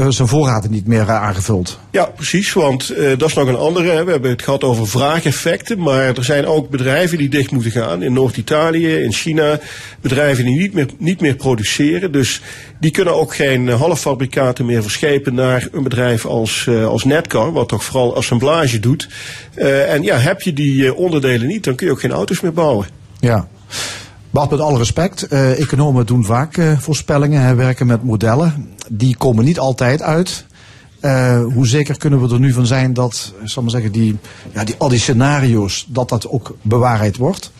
zijn voorraden niet meer uh, aangevuld. Ja, precies, want dat is nog een andere. Hè. We hebben het gehad over vraageffecten, maar er zijn ook bedrijven die dicht moeten gaan. In Noord-Italië, in China, bedrijven die niet meer, niet meer produceren. Dus die kunnen ook geen halffabrikaten meer verschepen naar een bedrijf als, als Netcar, wat toch vooral assemblage doet. en ja, heb je die onderdelen niet, dan kun je ook geen auto's meer bouwen. Ja. Bart, met alle respect, uh, economen doen vaak uh, voorspellingen en werken met modellen. Die komen niet altijd uit. Uh, hoe zeker kunnen we er nu van zijn dat, zal maar zeggen, die, ja, die, al die scenario's, dat dat ook bewaarheid wordt?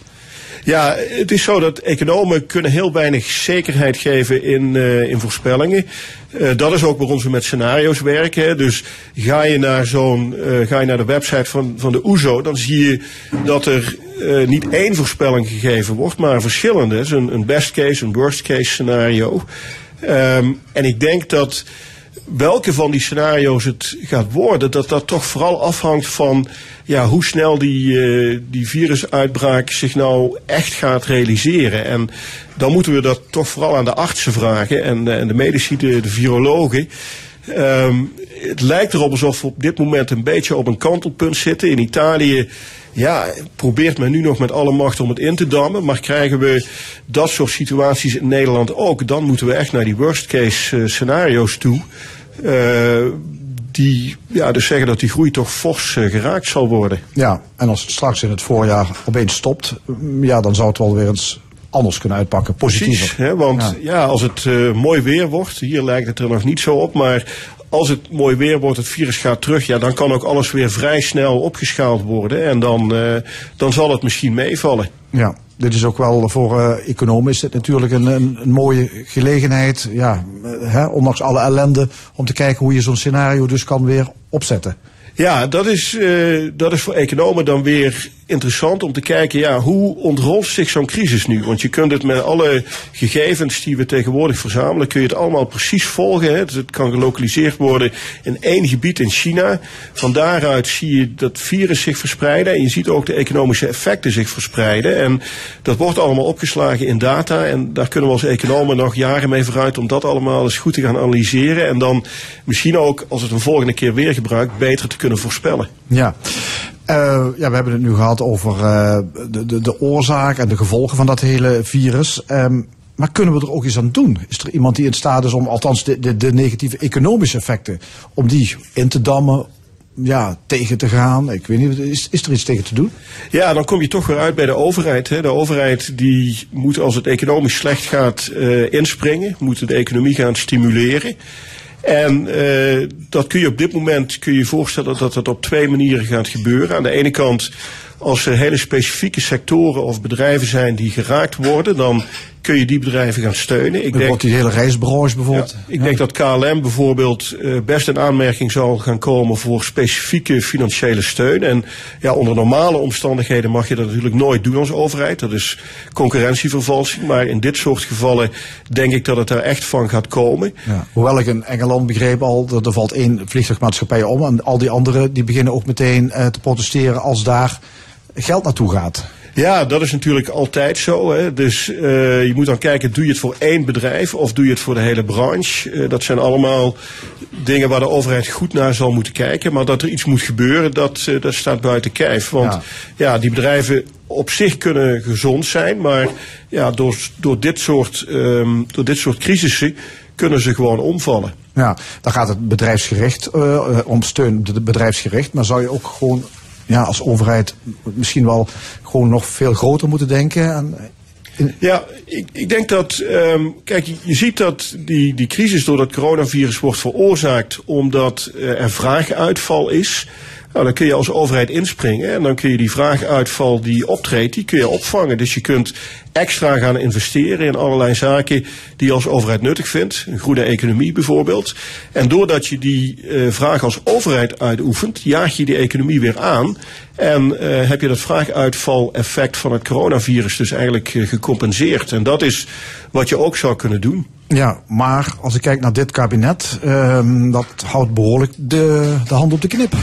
Ja, het is zo dat economen kunnen heel weinig zekerheid geven in, uh, in voorspellingen. Uh, dat is ook waarom we met scenario's werken. Dus ga je naar zo'n, uh, ga je naar de website van, van de OESO, dan zie je dat er niet één voorspelling gegeven wordt, maar verschillende. Dus een, een best case, een worst case scenario. Um, en ik denk dat welke van die scenario's het gaat worden, dat dat toch vooral afhangt van ja, hoe snel die, uh, die virusuitbraak zich nou echt gaat realiseren. En dan moeten we dat toch vooral aan de artsen vragen en, en de medici, de, virologen. Um, het lijkt erop alsof we op dit moment een beetje op een kantelpunt zitten. In Italië ja, probeert men nu nog met alle macht om het in te dammen. Maar krijgen we dat soort situaties in Nederland ook, dan moeten we echt naar die worst case uh, scenario's toe. Uh, die ja, dus zeggen dat die groei toch fors uh, geraakt zal worden. Ja, en als het straks in het voorjaar opeens stopt, ja, dan zou het wel weer eens anders kunnen uitpakken, positiever. Precies, hè, want ja. ja als het uh, mooi weer wordt, hier lijkt het er nog niet zo op, maar als het mooi weer wordt, het virus gaat terug, ja, dan kan ook alles weer vrij snel opgeschaald worden en dan, uh, dan zal het misschien meevallen. Ja, dit is ook wel voor uh, economen is dit natuurlijk een, een, een mooie gelegenheid, ja, hè, ondanks alle ellende, om te kijken hoe je zo'n scenario dus kan weer opzetten. Ja, dat is, uh, dat is voor economen dan weer interessant om te kijken, ja, hoe ontrolt zich zo'n crisis nu? Want je kunt het met alle gegevens die we tegenwoordig verzamelen, kun je het allemaal precies volgen. Hè? Dus het kan gelokaliseerd worden in één gebied in China. Van daaruit zie je dat virus zich verspreiden en je ziet ook de economische effecten zich verspreiden. En dat wordt allemaal opgeslagen in data en daar kunnen we als economen nog jaren mee vooruit om dat allemaal eens goed te gaan analyseren. En dan misschien ook, als het een volgende keer weer gebruikt, beter te kunnen voorspellen. Ja. Uh, ja, we hebben het nu gehad over uh, de, de, de oorzaak en de gevolgen van dat hele virus. Um, maar kunnen we er ook iets aan doen? Is er iemand die in staat is om, althans de, de, de negatieve economische effecten, om die in te dammen, ja, tegen te gaan? Ik weet niet, is, is er iets tegen te doen? Ja, dan kom je toch weer uit bij de overheid. Hè. De overheid die moet als het economisch slecht gaat uh, inspringen, moet de economie gaan stimuleren. En uh, dat kun je op dit moment kun je voorstellen dat dat op twee manieren gaat gebeuren. Aan de ene kant, als er hele specifieke sectoren of bedrijven zijn die geraakt worden, dan kun je die bedrijven gaan steunen. Ik Wordt die hele reisbranche bijvoorbeeld. ja, ik denk dat KLM bijvoorbeeld eh, best in aanmerking zal gaan komen voor specifieke financiële steun. En ja, onder normale omstandigheden mag je dat natuurlijk nooit doen als overheid. Dat is concurrentievervalsing. Maar in dit soort gevallen denk ik dat het er echt van gaat komen. Ja. Hoewel ik in Engeland begreep al, dat er valt één vliegtuigmaatschappij om. En al die anderen die beginnen ook meteen eh, te protesteren als daar geld naartoe gaat. Ja, dat is natuurlijk altijd zo. Hè. Dus uh, je moet dan kijken, doe je het voor één bedrijf of doe je het voor de hele branche? Uh, dat zijn allemaal dingen waar de overheid goed naar zal moeten kijken. Maar dat er iets moet gebeuren, dat, uh, dat staat buiten kijf. Want ja. ja. die bedrijven op zich kunnen gezond zijn, maar ja, door, door, dit, soort, um, door dit soort crisissen kunnen ze gewoon omvallen. Ja, dan gaat het bedrijfsgericht om steun bedrijfsgericht, maar zou je ook gewoon ja, als overheid misschien wel gewoon nog veel groter moeten denken? Ja, ik, ik denk dat, um, kijk, je ziet dat die, die crisis door het coronavirus wordt veroorzaakt omdat uh, er vraaguitval is. Nou, dan kun je als overheid inspringen en dan kun je die vraaguitval die optreedt, die kun je opvangen. Dus je kunt extra gaan investeren in allerlei zaken die je als overheid nuttig vindt. Een groene economie bijvoorbeeld. En doordat je die uh, vraag als overheid uitoefent, jaag je die economie weer aan. En uh, heb je dat vraaguitval-effect van het coronavirus dus eigenlijk uh, gecompenseerd. En dat is wat je ook zou kunnen doen. Ja, maar als ik kijk naar dit kabinet, uh, dat houdt behoorlijk de, de hand op de knip.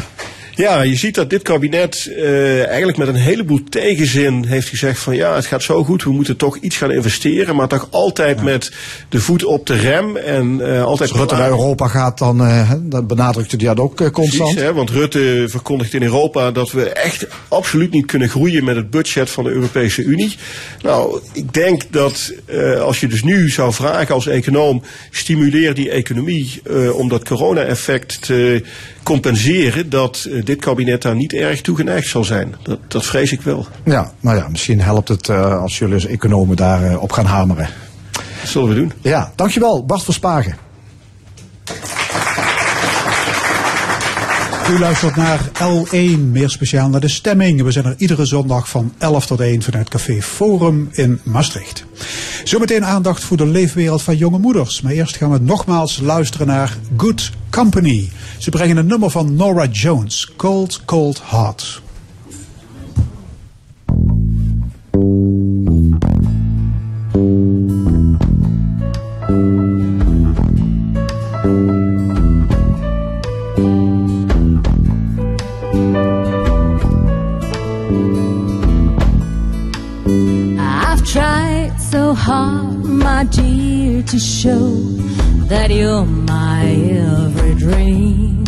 Ja, je ziet dat dit kabinet uh, eigenlijk met een heleboel tegenzin heeft gezegd van ja, het gaat zo goed, we moeten toch iets gaan investeren, maar toch altijd ja. met de voet op de rem en uh, altijd. Als Rutte naar Europa gaat, dan, uh, dan benadrukt hij dat ook constant. Precies, hè, want Rutte verkondigt in Europa dat we echt absoluut niet kunnen groeien met het budget van de Europese Unie. Nou, ik denk dat als je dus nu zou vragen als econoom, stimuleer die economie om dat corona-effect te compenseren, dat dit kabinet daar niet erg toe geneigd zal zijn. Dat, dat vrees ik wel. Ja, nou ja, misschien helpt het uh, als jullie als economen daarop uh, op gaan hameren. Dat zullen we doen. Ja, dankjewel Bart Verspagen. U luistert naar L1, meer speciaal naar de stemming. We zijn er iedere zondag van 11 tot 1 vanuit Café Forum in Maastricht. Zometeen aandacht voor de leefwereld van jonge moeders. Maar eerst gaan we nogmaals luisteren naar Good Company. Ze brengen een nummer van Nora Jones, Cold Cold Heart. So hard, my dear, to show that you're my every dream.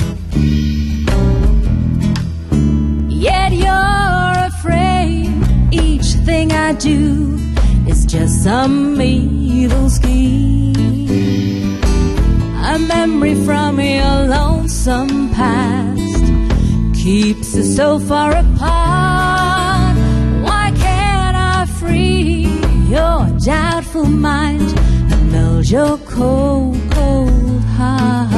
Yet you're afraid each thing I do is just some evil scheme. A memory from your lonesome past keeps us so far apart. Why can't I free your doubtful mind and melt your cold, cold heart?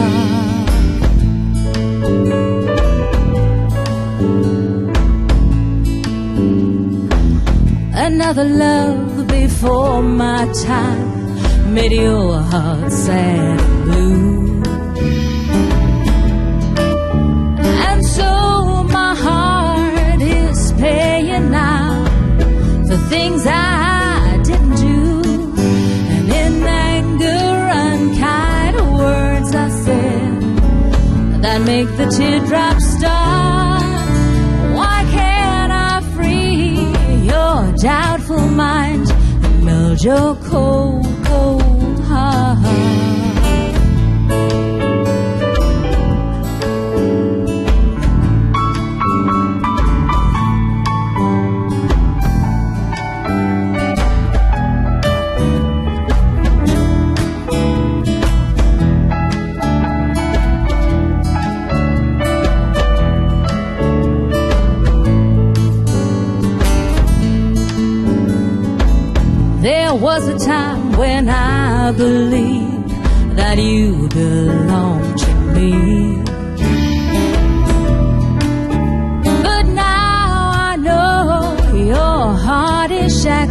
Another love before my time made your heart sad and blue. And so my heart is paying now for things I make the teardrops start. Why can't I free your doubtful mind and melt your cold was a time when I believed that you belonged to me. But now I know your heart is shackled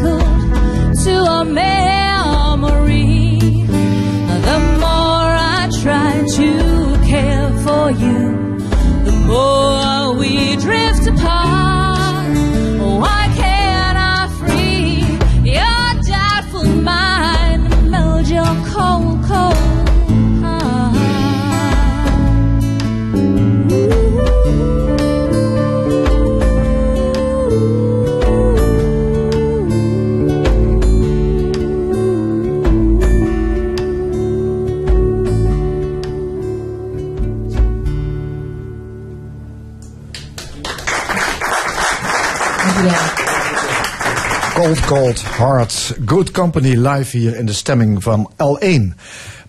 Cold Heart. Good Company live hier in de stemming van L1.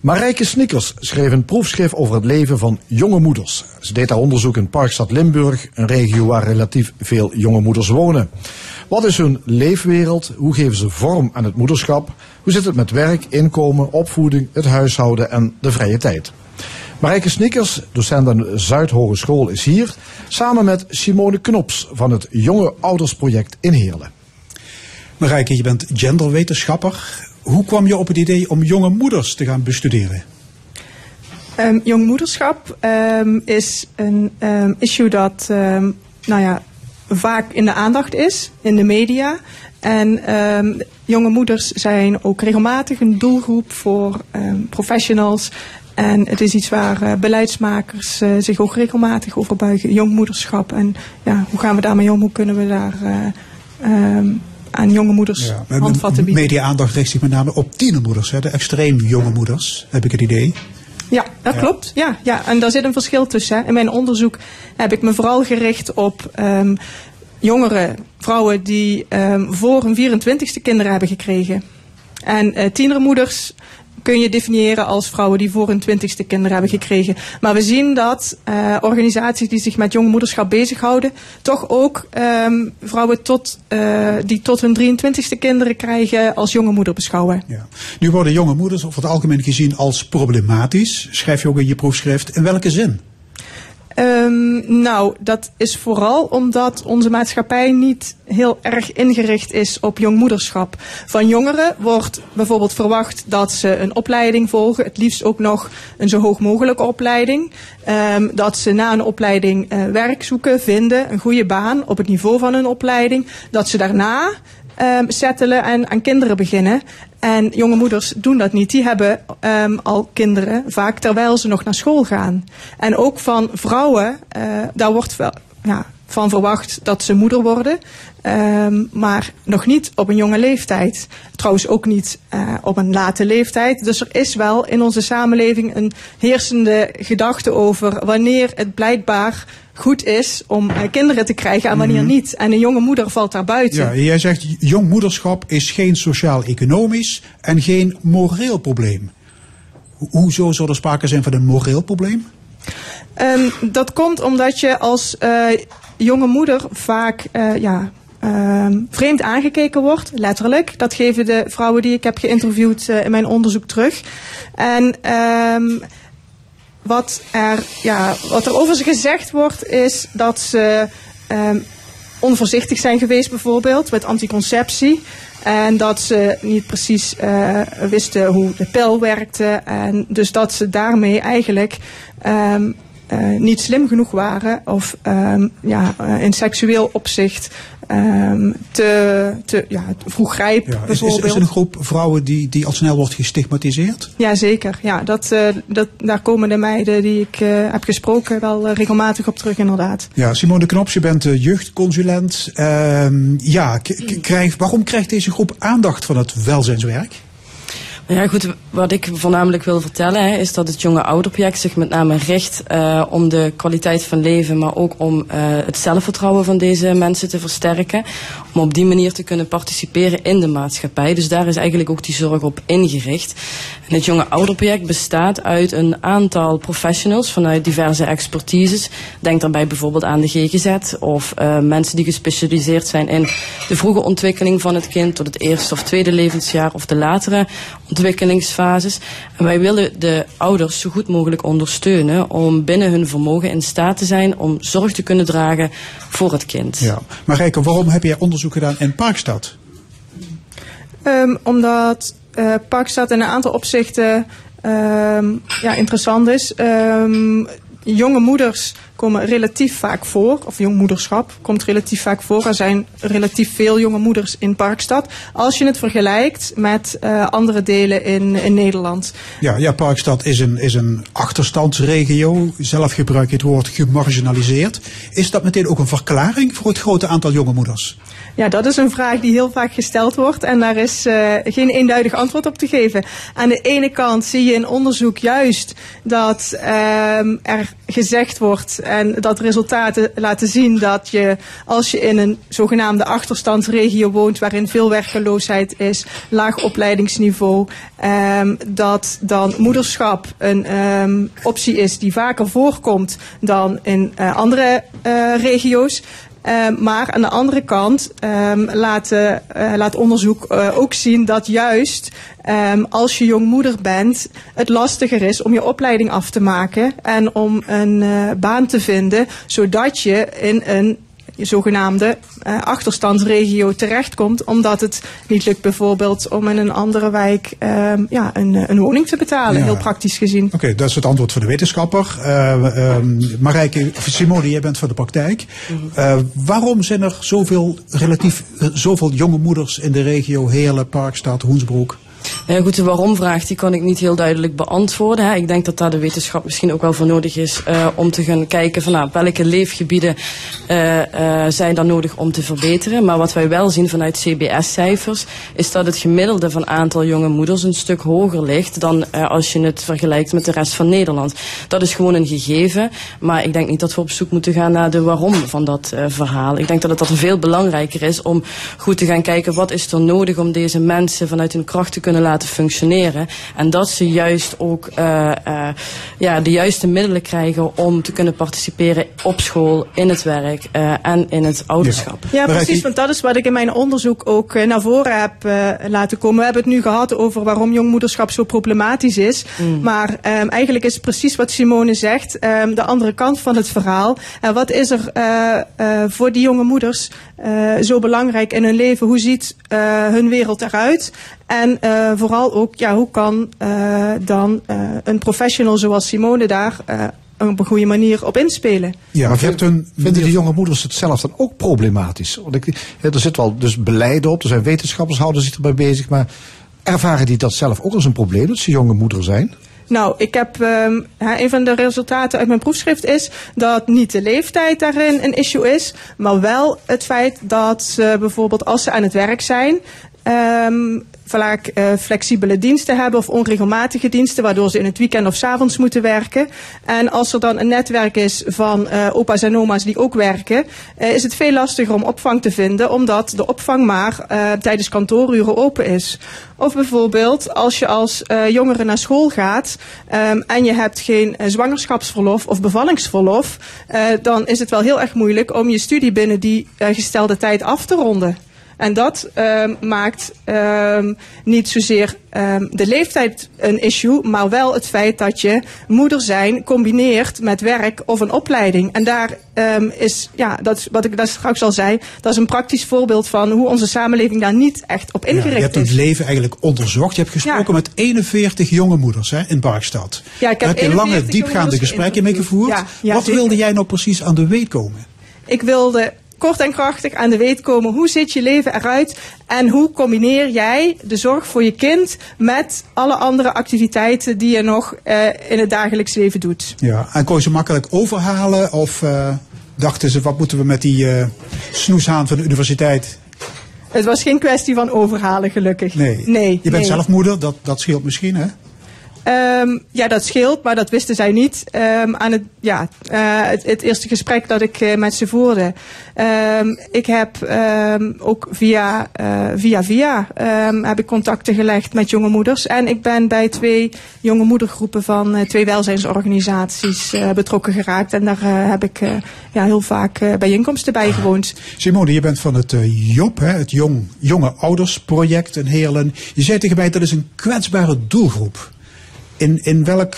Marijke Snickers schreef een proefschrift over het leven van jonge moeders. Ze deed haar onderzoek in Parkstad Limburg, een regio waar relatief veel jonge moeders wonen. Wat is hun leefwereld? Hoe geven ze vorm aan het moederschap? Hoe zit het met werk, inkomen, opvoeding, het huishouden en de vrije tijd? Marijke Snickers, docent aan de Zuidhogeschool, is hier. Samen met Simone Knops van het Jonge Oudersproject in Heerlen. Marijke, je bent genderwetenschapper. Hoe kwam je op het idee om jonge moeders te gaan bestuderen? Um, jongmoederschap um, is een um, issue dat nou ja, vaak in de aandacht is, in de media. En jonge moeders zijn ook regelmatig een doelgroep voor professionals. En het is iets waar uh, beleidsmakers uh, zich ook regelmatig over buigen. Jongmoederschap. En ja, hoe gaan we daarmee om? Hoe kunnen we daar uh, aan jonge moeders ja, handvatten bieden? Media-aandacht richt zich met name op tienermoeders. Hè? De extreem jonge moeders, heb ik het idee. Ja, dat ja. klopt. Ja, ja, en daar zit een verschil tussen. Hè. In mijn onderzoek heb ik me vooral gericht op um, jongere vrouwen die um, voor hun 24ste kinderen hebben gekregen. En tienermoeders kun je definiëren als vrouwen die voor hun twintigste kinderen hebben gekregen. Maar we zien dat uh, organisaties die zich met jonge moederschap bezighouden, toch ook um, vrouwen tot, uh, die tot hun 23ste kinderen krijgen als jonge moeder beschouwen. Ja. Nu worden jonge moeders over het algemeen gezien als problematisch. Schrijf je ook in je proefschrift. In welke zin? Um, nou, dat is vooral omdat onze maatschappij niet heel erg ingericht is op jongmoederschap. Van jongeren wordt bijvoorbeeld verwacht dat ze een opleiding volgen, het liefst ook nog een zo hoog mogelijke opleiding. Um, dat ze na een opleiding uh, werk zoeken, vinden, een goede baan op het niveau van hun opleiding. Dat ze daarna um, settelen en aan kinderen beginnen. En jonge moeders doen dat niet. Die hebben um, al kinderen, vaak terwijl ze nog naar school gaan. En ook van vrouwen, uh, daar wordt wel ja, van verwacht dat ze moeder worden. Um, maar nog niet op een jonge leeftijd. Trouwens ook niet uh, op een late leeftijd. Dus er is wel in onze samenleving een heersende gedachte over wanneer het blijkbaar goed is om uh, kinderen te krijgen en wanneer -hmm. niet. En een jonge moeder valt daar buiten. Ja, jij zegt jongmoederschap is geen sociaal-economisch en geen moreel probleem. Hoezo zou er sprake zijn van een moreel probleem? Um, dat komt omdat je als uh, jonge moeder vaak uh, ja, um, vreemd aangekeken wordt, letterlijk. Dat geven de vrouwen die ik heb geïnterviewd uh, in mijn onderzoek terug. En um, wat, er, ja, wat er over ze gezegd wordt is dat ze um, onvoorzichtig zijn geweest bijvoorbeeld met anticonceptie. En dat ze niet precies uh, wisten hoe de pil werkte. En dus dat ze daarmee eigenlijk uh, niet slim genoeg waren of um, ja, uh, in seksueel opzicht um, te, te ja, vroeg grijp ja, bijvoorbeeld. Is, is er een groep vrouwen die, die al snel wordt gestigmatiseerd? Ja, zeker. Ja, dat, uh, dat, daar komen de meiden die ik uh, heb gesproken wel regelmatig op terug inderdaad. Ja, Simone Knops, je bent jeugdconsulent. ja, krijg, waarom krijgt deze groep aandacht van het welzijnswerk? Ja, goed, wat ik voornamelijk wil vertellen hè, is dat het jonge ouderproject zich met name richt uh, om de kwaliteit van leven, maar ook om uh, het zelfvertrouwen van deze mensen te versterken. Om op die manier te kunnen participeren in de maatschappij. Dus daar is eigenlijk ook die zorg op ingericht. En het jonge ouderproject bestaat uit een aantal professionals vanuit diverse expertises. Denk daarbij bijvoorbeeld aan de GGZ of uh, mensen die gespecialiseerd zijn in de vroege ontwikkeling van het kind tot het eerste of tweede levensjaar of de latere ontwikkelingsfases. En wij willen de ouders zo goed mogelijk ondersteunen om binnen hun vermogen in staat te zijn om zorg te kunnen dragen voor het kind. Ja. Maar Rijke, waarom heb jij onderzoek gedaan in Parkstad? Um, omdat uh, Parkstad in een aantal opzichten um, ja, interessant is. Um, jonge moeders komen relatief vaak voor, of jongmoederschap komt relatief vaak voor. Er zijn relatief veel jonge moeders in Parkstad. Als je het vergelijkt met uh, andere delen in, in Nederland. Ja, ja, Parkstad is een, is een achterstandsregio. Zelf gebruik je het woord gemarginaliseerd. Is dat meteen ook een verklaring voor het grote aantal jonge moeders? Ja, dat is een vraag die heel vaak gesteld wordt en daar is uh, geen eenduidig antwoord op te geven. Aan de ene kant zie je in onderzoek juist dat uh, er gezegd wordt en dat resultaten laten zien dat je als je in een zogenaamde achterstandsregio woont waarin veel werkeloosheid is, laag opleidingsniveau, ehm, dat dan moederschap een ehm, optie is die vaker voorkomt dan in eh, andere eh, regio's. Um, maar aan de andere kant um, laat, uh, laat onderzoek uh, ook zien dat juist um, als je jongmoeder bent, het lastiger is om je opleiding af te maken en om een uh, baan te vinden, zodat je in een zogenaamde uh, achterstandsregio terechtkomt, omdat het niet lukt bijvoorbeeld om in een andere wijk uh, ja, een, een woning te betalen, Ja. heel praktisch gezien. Oké, dat is het antwoord voor de wetenschapper. Uh, Marijke, of Simone, jij bent van de praktijk. Uh, waarom zijn er zoveel, relatief zoveel jonge moeders in de regio Heerlen, Parkstad, Hoensbroek? Ja, goed, de waarom-vraag die kan ik niet heel duidelijk beantwoorden. Hè. Ik denk dat daar de wetenschap misschien ook wel voor nodig is uh, om te gaan kijken van nou, welke leefgebieden uh, uh, zijn dan nodig om te verbeteren. Maar wat wij wel zien vanuit CBS-cijfers is dat het gemiddelde van aantal jonge moeders een stuk hoger ligt dan als je het vergelijkt met de rest van Nederland. Dat is gewoon een gegeven, maar ik denk niet dat we op zoek moeten gaan naar de waarom van dat verhaal. Ik denk dat het dat veel belangrijker is om goed te gaan kijken wat is er nodig om deze mensen vanuit hun kracht te kunnen laten functioneren. En dat ze juist ook uh, uh, ja, de juiste middelen krijgen om te kunnen participeren op school, in het werk uh, en in het ouderschap. Ja, precies, want dat is wat ik in mijn onderzoek ook naar voren heb laten komen. We hebben het nu gehad over waarom jongmoederschap zo problematisch is. Mm. Maar um, eigenlijk is het precies wat Simone zegt, um, de andere kant van het verhaal. En wat is er voor die jonge moeders zo belangrijk in hun leven? Hoe ziet hun wereld eruit? En uh, vooral ook, ja, hoe kan uh, dan uh, een professional zoals Simone daar op een goede manier op inspelen? Ja, maar vindt, een, vinden die jonge moeders het zelf dan ook problematisch? Want ik, er zit wel dus beleid op, er zijn wetenschappers houden zich erbij bezig, maar ervaren die dat zelf ook als een probleem, dat ze jonge moeder zijn? Nou, ik heb um, een van de resultaten uit mijn proefschrift is dat niet de leeftijd daarin een issue is, maar wel het feit dat ze bijvoorbeeld als ze aan het werk zijn, um, vaak uh, flexibele diensten hebben of onregelmatige diensten, waardoor ze in het weekend of s avonds moeten werken. En als er dan een netwerk is van uh, opa's en oma's die ook werken, uh, is het veel lastiger om opvang te vinden, omdat de opvang maar tijdens kantooruren open is. Of bijvoorbeeld als je als jongere naar school gaat um, en je hebt geen zwangerschapsverlof of bevallingsverlof, dan is het wel heel erg moeilijk om je studie binnen die gestelde tijd af te ronden. En dat um, maakt um, niet zozeer um, de leeftijd een issue, maar wel het feit dat je moeder zijn combineert met werk of een opleiding. En daar is, ja, dat is wat ik daar straks al zei, dat is een praktisch voorbeeld van hoe onze samenleving daar niet echt op ingericht is. Ja, je hebt het leven eigenlijk onderzocht. Je hebt gesproken ja. met 41 jonge moeders hè, in Barkstad. Ja, ik heb, daar heb je lange, diepgaande gesprekken mee gevoerd. Ja, ja, wat wilde jij nou precies aan de weet komen? Ik wilde kort en krachtig aan de weet komen. Hoe ziet je leven eruit en hoe combineer jij de zorg voor je kind met alle andere activiteiten die je nog uh, in het dagelijks leven doet? Ja, en kon je ze makkelijk overhalen of uh, dachten ze wat moeten we met die uh, snoeshaan van de universiteit? Het was geen kwestie van overhalen, gelukkig. Nee. nee je bent nee. zelf moeder, dat, dat scheelt misschien, hè? Um, ja, dat scheelt, maar dat wisten zij niet um, aan het, ja, uh, het, het, eerste gesprek dat ik uh, met ze voerde. Um, ik heb ook via, uh, via via heb ik contacten gelegd met jonge moeders. En ik ben bij twee jonge moedergroepen van twee welzijnsorganisaties betrokken geraakt. En daar heb ik ja, heel vaak bijeenkomsten bij gewoond. Simone, je bent van het JOP, hè, het Jong, Jonge Oudersproject in Heerlen. Je zei tegen mij dat is een kwetsbare doelgroep. In, in welk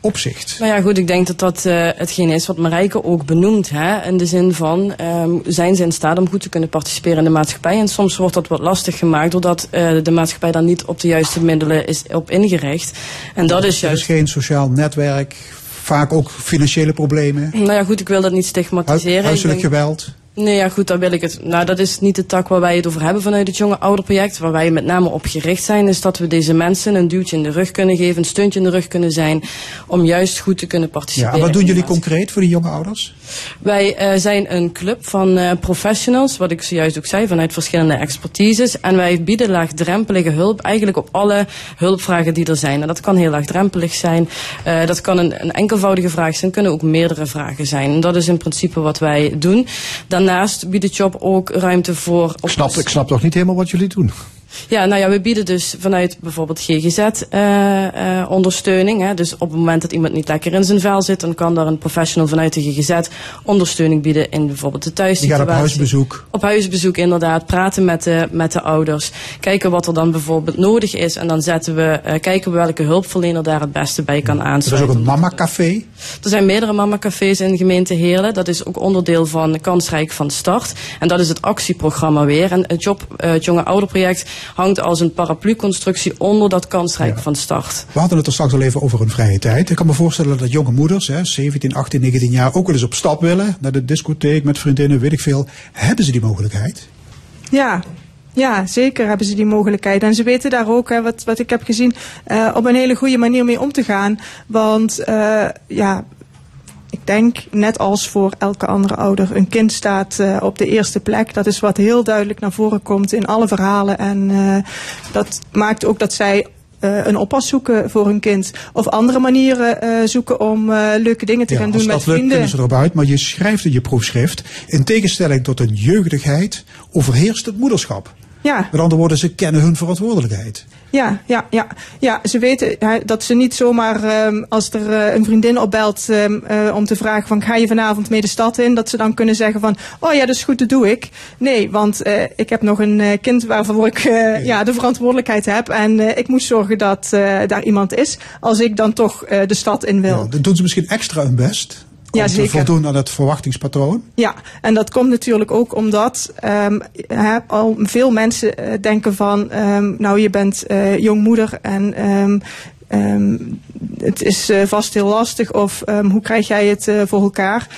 opzicht? Nou ja, goed, ik denk dat dat uh, hetgeen is wat Marijke ook benoemt. Hè? In de zin van, um, zijn ze in staat om goed te kunnen participeren in de maatschappij? En soms wordt dat wat lastig gemaakt doordat uh, de maatschappij daar niet op de juiste middelen is op ingericht. En dat is juist... Er is geen sociaal netwerk, vaak ook financiële problemen. Nou ja, goed, ik wil dat niet stigmatiseren. Huiselijk geweld. Nee, ja, goed, dan wil ik het. Nou, dat is niet de tak waar wij het over hebben vanuit het jonge ouderproject. Waar wij met name op gericht zijn, is dat we deze mensen een duwtje in de rug kunnen geven, een steuntje in de rug kunnen zijn, om juist goed te kunnen participeren. Ja, en wat doen jullie concreet voor die jonge ouders? Wij eh, zijn een club van eh, professionals, wat ik zojuist ook zei, vanuit verschillende expertises. En wij bieden laagdrempelige hulp eigenlijk op alle hulpvragen die er zijn. En dat kan heel laagdrempelig zijn. Eh, dat kan een, een enkelvoudige vraag zijn, kunnen ook meerdere vragen zijn. En dat is in principe wat wij doen. Daarnaast biedt het job ook ruimte voor... Ik snap, ik snap toch niet helemaal wat jullie doen? Ja, nou ja, we bieden dus vanuit bijvoorbeeld GGZ eh, eh, ondersteuning. Hè. Dus op het moment dat iemand niet lekker in zijn vel zit, dan kan daar een professional vanuit de GGZ ondersteuning bieden in bijvoorbeeld de Die thuissituatie. gaat op huisbezoek. Op huisbezoek inderdaad, praten met de, met de ouders. Kijken wat er dan bijvoorbeeld nodig is. En dan zetten we, eh, kijken we welke hulpverlener daar het beste bij kan Er is aansluiten. ook een mama-café. Er zijn meerdere mamacafés in de gemeente Heerlen. Dat is ook onderdeel van Kansrijk van Start. En dat is het actieprogramma weer. En het, job, Jonge Ouder project hangt als een paraplu-constructie onder dat Kansrijk van Start. We hadden het er straks al even over hun vrije tijd. Ik kan me voorstellen dat jonge moeders, hè, 17, 18, 19 jaar, ook wel eens op stap willen. Naar de discotheek met vriendinnen, weet ik veel. Hebben ze die mogelijkheid? Ja. Ja, zeker hebben ze die mogelijkheid. En ze weten daar ook, hè, wat, wat ik heb gezien, eh, op een hele goede manier mee om te gaan. Want eh, ja, ik denk, net als voor elke andere ouder, een kind staat eh, op de eerste plek. Dat is wat heel duidelijk naar voren komt in alle verhalen. En eh, dat maakt ook dat zij eh, een oppas zoeken voor hun kind. Of andere manieren zoeken om leuke dingen te gaan doen met vrienden. kunnen ze erop uit. Maar je schrijft in je proefschrift, in tegenstelling tot een jeugdigheid, overheerst het moederschap. Ja. Met andere woorden, ze kennen hun verantwoordelijkheid. Ja, ja, ja. ja, ze weten hè, dat ze niet zomaar ehm, als er eh, een vriendin opbelt eh, om te vragen van ga je vanavond mee de stad in, dat ze dan kunnen zeggen van oh ja, dat is goed, dat doe ik. Nee, want eh, ik heb nog een kind waarvoor ik eh, ja, de verantwoordelijkheid heb en ik moet zorgen dat daar iemand is als ik dan toch de stad in wil. Ja, dan doen ze misschien extra hun best Ja, zeker. voldoen aan het verwachtingspatroon. Ja, en dat komt natuurlijk ook omdat ehm, al veel mensen eh, denken van, ehm, nou je bent eh, jongmoeder en ehm, het is eh, vast heel lastig of hoe krijg jij het voor elkaar?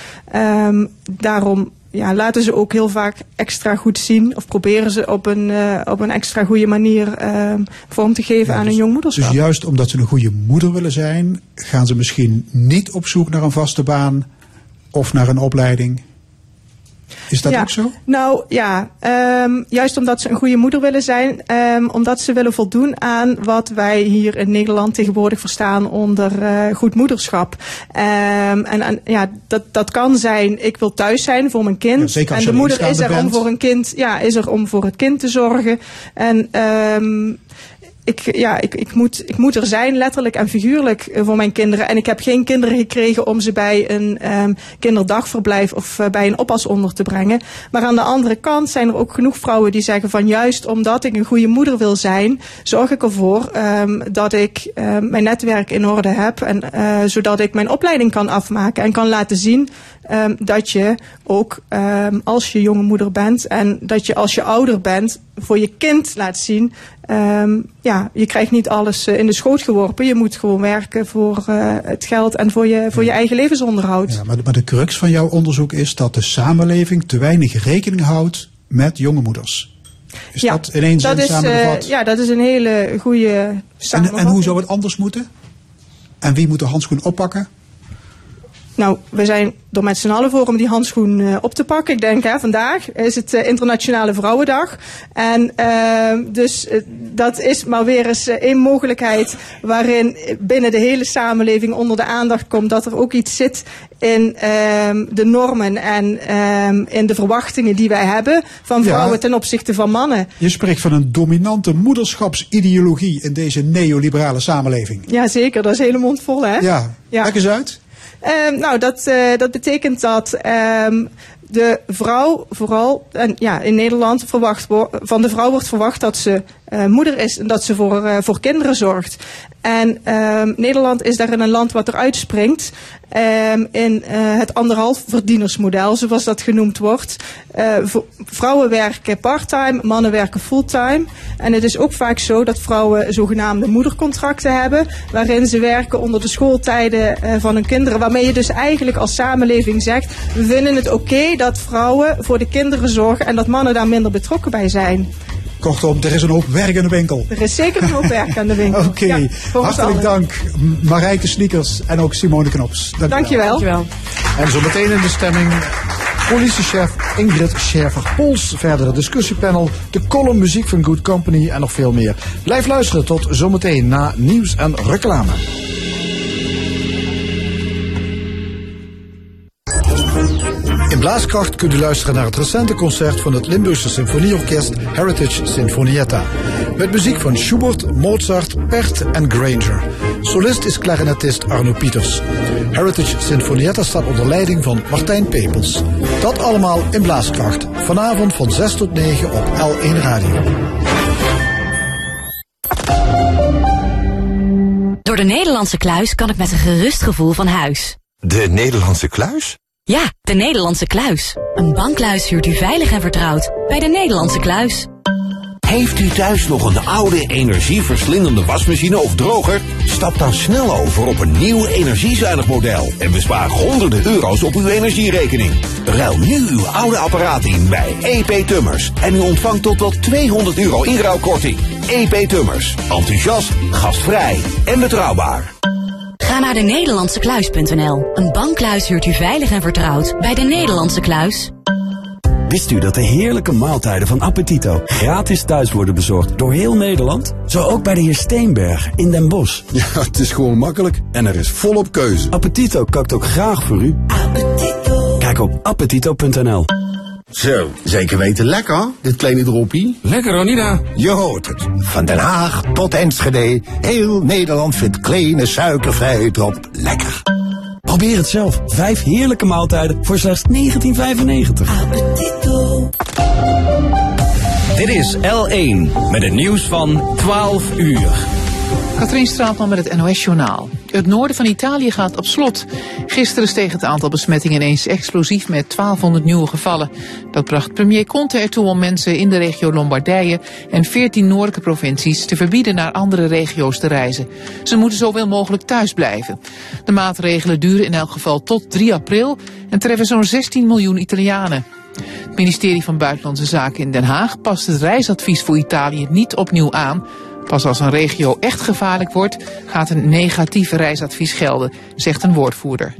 Daarom ja, laten ze ook heel vaak extra goed zien of proberen ze op een, eh, op een extra goede manier ehm, vorm te geven aan hun jongmoederschap. Dus juist omdat ze een goede moeder willen zijn, gaan ze misschien niet op zoek naar een vaste baan of naar een opleiding. Is dat ja. ook zo? Nou ja, ehm, juist omdat ze een goede moeder willen zijn, ehm, omdat ze willen voldoen aan wat wij hier in Nederland tegenwoordig verstaan onder eh, goed moederschap. Ehm, en, en ja, dat, dat kan zijn, ik wil thuis zijn voor mijn kind. Ja, zeker als en de moeder is er om voor een kind, ja, is er om voor het kind te zorgen. En ehm, ik, ja, ik, ik, moet, ik moet er zijn, letterlijk en figuurlijk, eh, voor mijn kinderen. En ik heb geen kinderen gekregen om ze bij een ehm, kinderdagverblijf of eh, bij een oppas onder te brengen. Maar aan de andere kant zijn er ook genoeg vrouwen die zeggen van juist omdat ik een goede moeder wil zijn, zorg ik ervoor ehm, dat ik ehm, mijn netwerk in orde heb. En eh, zodat ik mijn opleiding kan afmaken en kan laten zien ehm, dat je ook als je jonge moeder bent en dat je als je ouder bent voor je kind laat zien. Ehm, ja, je krijgt niet alles eh, in de schoot geworpen. Je moet gewoon werken voor eh, het geld en voor je, voor je eigen levensonderhoud. Ja, maar, de, maar de crux van jouw onderzoek is dat de samenleving te weinig rekening houdt met jonge moeders. Is Ja, dat in één zin is, samengevat? eh, ja, dat is een hele goede en, samenvatting. en hoe zou het anders moeten? En wie moet de handschoen oppakken? Nou, we zijn er met z'n allen voor om die handschoen eh, op te pakken. Ik denk, hè, vandaag is het eh, Internationale Vrouwendag. En ehm, dus eh, dat is maar weer eens één mogelijkheid waarin binnen de hele samenleving onder de aandacht komt dat er ook iets zit in ehm, de normen en ehm, in de verwachtingen die wij hebben van Ja. vrouwen ten opzichte van mannen. Je spreekt van een dominante moederschapsideologie in deze neoliberale samenleving. Ja, zeker. Dat is hele mond vol, hè? Ja, Ja. leg eens uit. Ehm, nou, dat, eh, dat betekent dat ehm, de vrouw vooral, en ja, in Nederland verwacht van de vrouw wordt verwacht dat ze eh, moeder is en dat ze voor, eh, voor kinderen zorgt. En ehm, Nederland is daarin een land wat eruit springt ehm, in eh, het anderhalf verdienersmodel, zoals dat genoemd wordt. Vrouwen werken parttime, mannen werken fulltime. En het is ook vaak zo dat vrouwen zogenaamde moedercontracten hebben, waarin ze werken onder de schooltijden van hun kinderen. Waarmee je dus eigenlijk als samenleving zegt, we vinden het oké dat vrouwen voor de kinderen zorgen en dat mannen daar minder betrokken bij zijn. Kortom, er is een hoop werk in de winkel. Er is zeker een hoop werk aan de winkel. Oké, Ja, hartelijk dank Marijke Sneakers en ook Simone Knops. Dank. Dankjewel. Dankjewel. En zo meteen in de stemming politiechef Ingrid Scherver-Pols. Verdere discussiepanel, de column muziek van Good Company en nog veel meer. Blijf luisteren tot zometeen na nieuws en reclame. Blaaskracht kunt u luisteren naar het recente concert van het Limburgse Symfonieorkest Heritage Sinfonietta. Met muziek van Schubert, Mozart, Pert en Granger. Solist is clarinetist Arno Pieters. Heritage Sinfonietta staat onder leiding van Martijn Pepels. Dat allemaal in Blaaskracht. Vanavond van 6 tot 9 op L1 Radio. Door de Nederlandse kluis kan ik met een gerust gevoel van huis. De Nederlandse kluis? Ja, de Nederlandse kluis. Een bankluis huurt u veilig en vertrouwd bij de Nederlandse kluis. Heeft u thuis nog een oude energieverslindende wasmachine of droger? Stap dan snel over op een nieuw energiezuinig model en bespaar honderden euro's op uw energierekening. Ruil nu uw oude apparaat in bij EP Tummers en u ontvangt tot wel 200 euro inruilkorting. EP Tummers. Enthousiast, gastvrij en betrouwbaar. Ga naar de Nederlandse Een bankluis huurt u veilig en vertrouwd bij de Nederlandse kluis. Wist u dat de heerlijke maaltijden van Appetito gratis thuis worden bezorgd door heel Nederland? Zo ook bij de heer Steenberg in Den Bosch. Ja, het is gewoon makkelijk en er is volop keuze. Appetito kookt ook graag voor u. Appetito. Kijk op appetito.nl. Zo, zeker weten lekker, dit kleine droppie. Lekker, Ronida. Je hoort het. Van Den Haag tot Enschede. Heel Nederland vindt kleine suikervrije drop lekker. Probeer het zelf. Vijf heerlijke maaltijden voor slechts 19,95. Appetito. Dit is L1 met het nieuws van 12 uur. Katrien Straatman met het NOS-journaal. Het noorden van Italië gaat op slot. Gisteren steeg het aantal besmettingen ineens explosief met 1200 nieuwe gevallen. Dat bracht premier Conte ertoe om mensen in de regio Lombardije en 14 noordelijke provincies te verbieden naar andere regio's te reizen. Ze moeten zoveel mogelijk thuis blijven. De maatregelen duren in elk geval tot 3 april en treffen zo'n 16 miljoen Italianen. Het ministerie van Buitenlandse Zaken in Den Haag past het reisadvies voor Italië niet opnieuw aan. Pas als een regio echt gevaarlijk wordt, gaat een negatief reisadvies gelden, zegt een woordvoerder.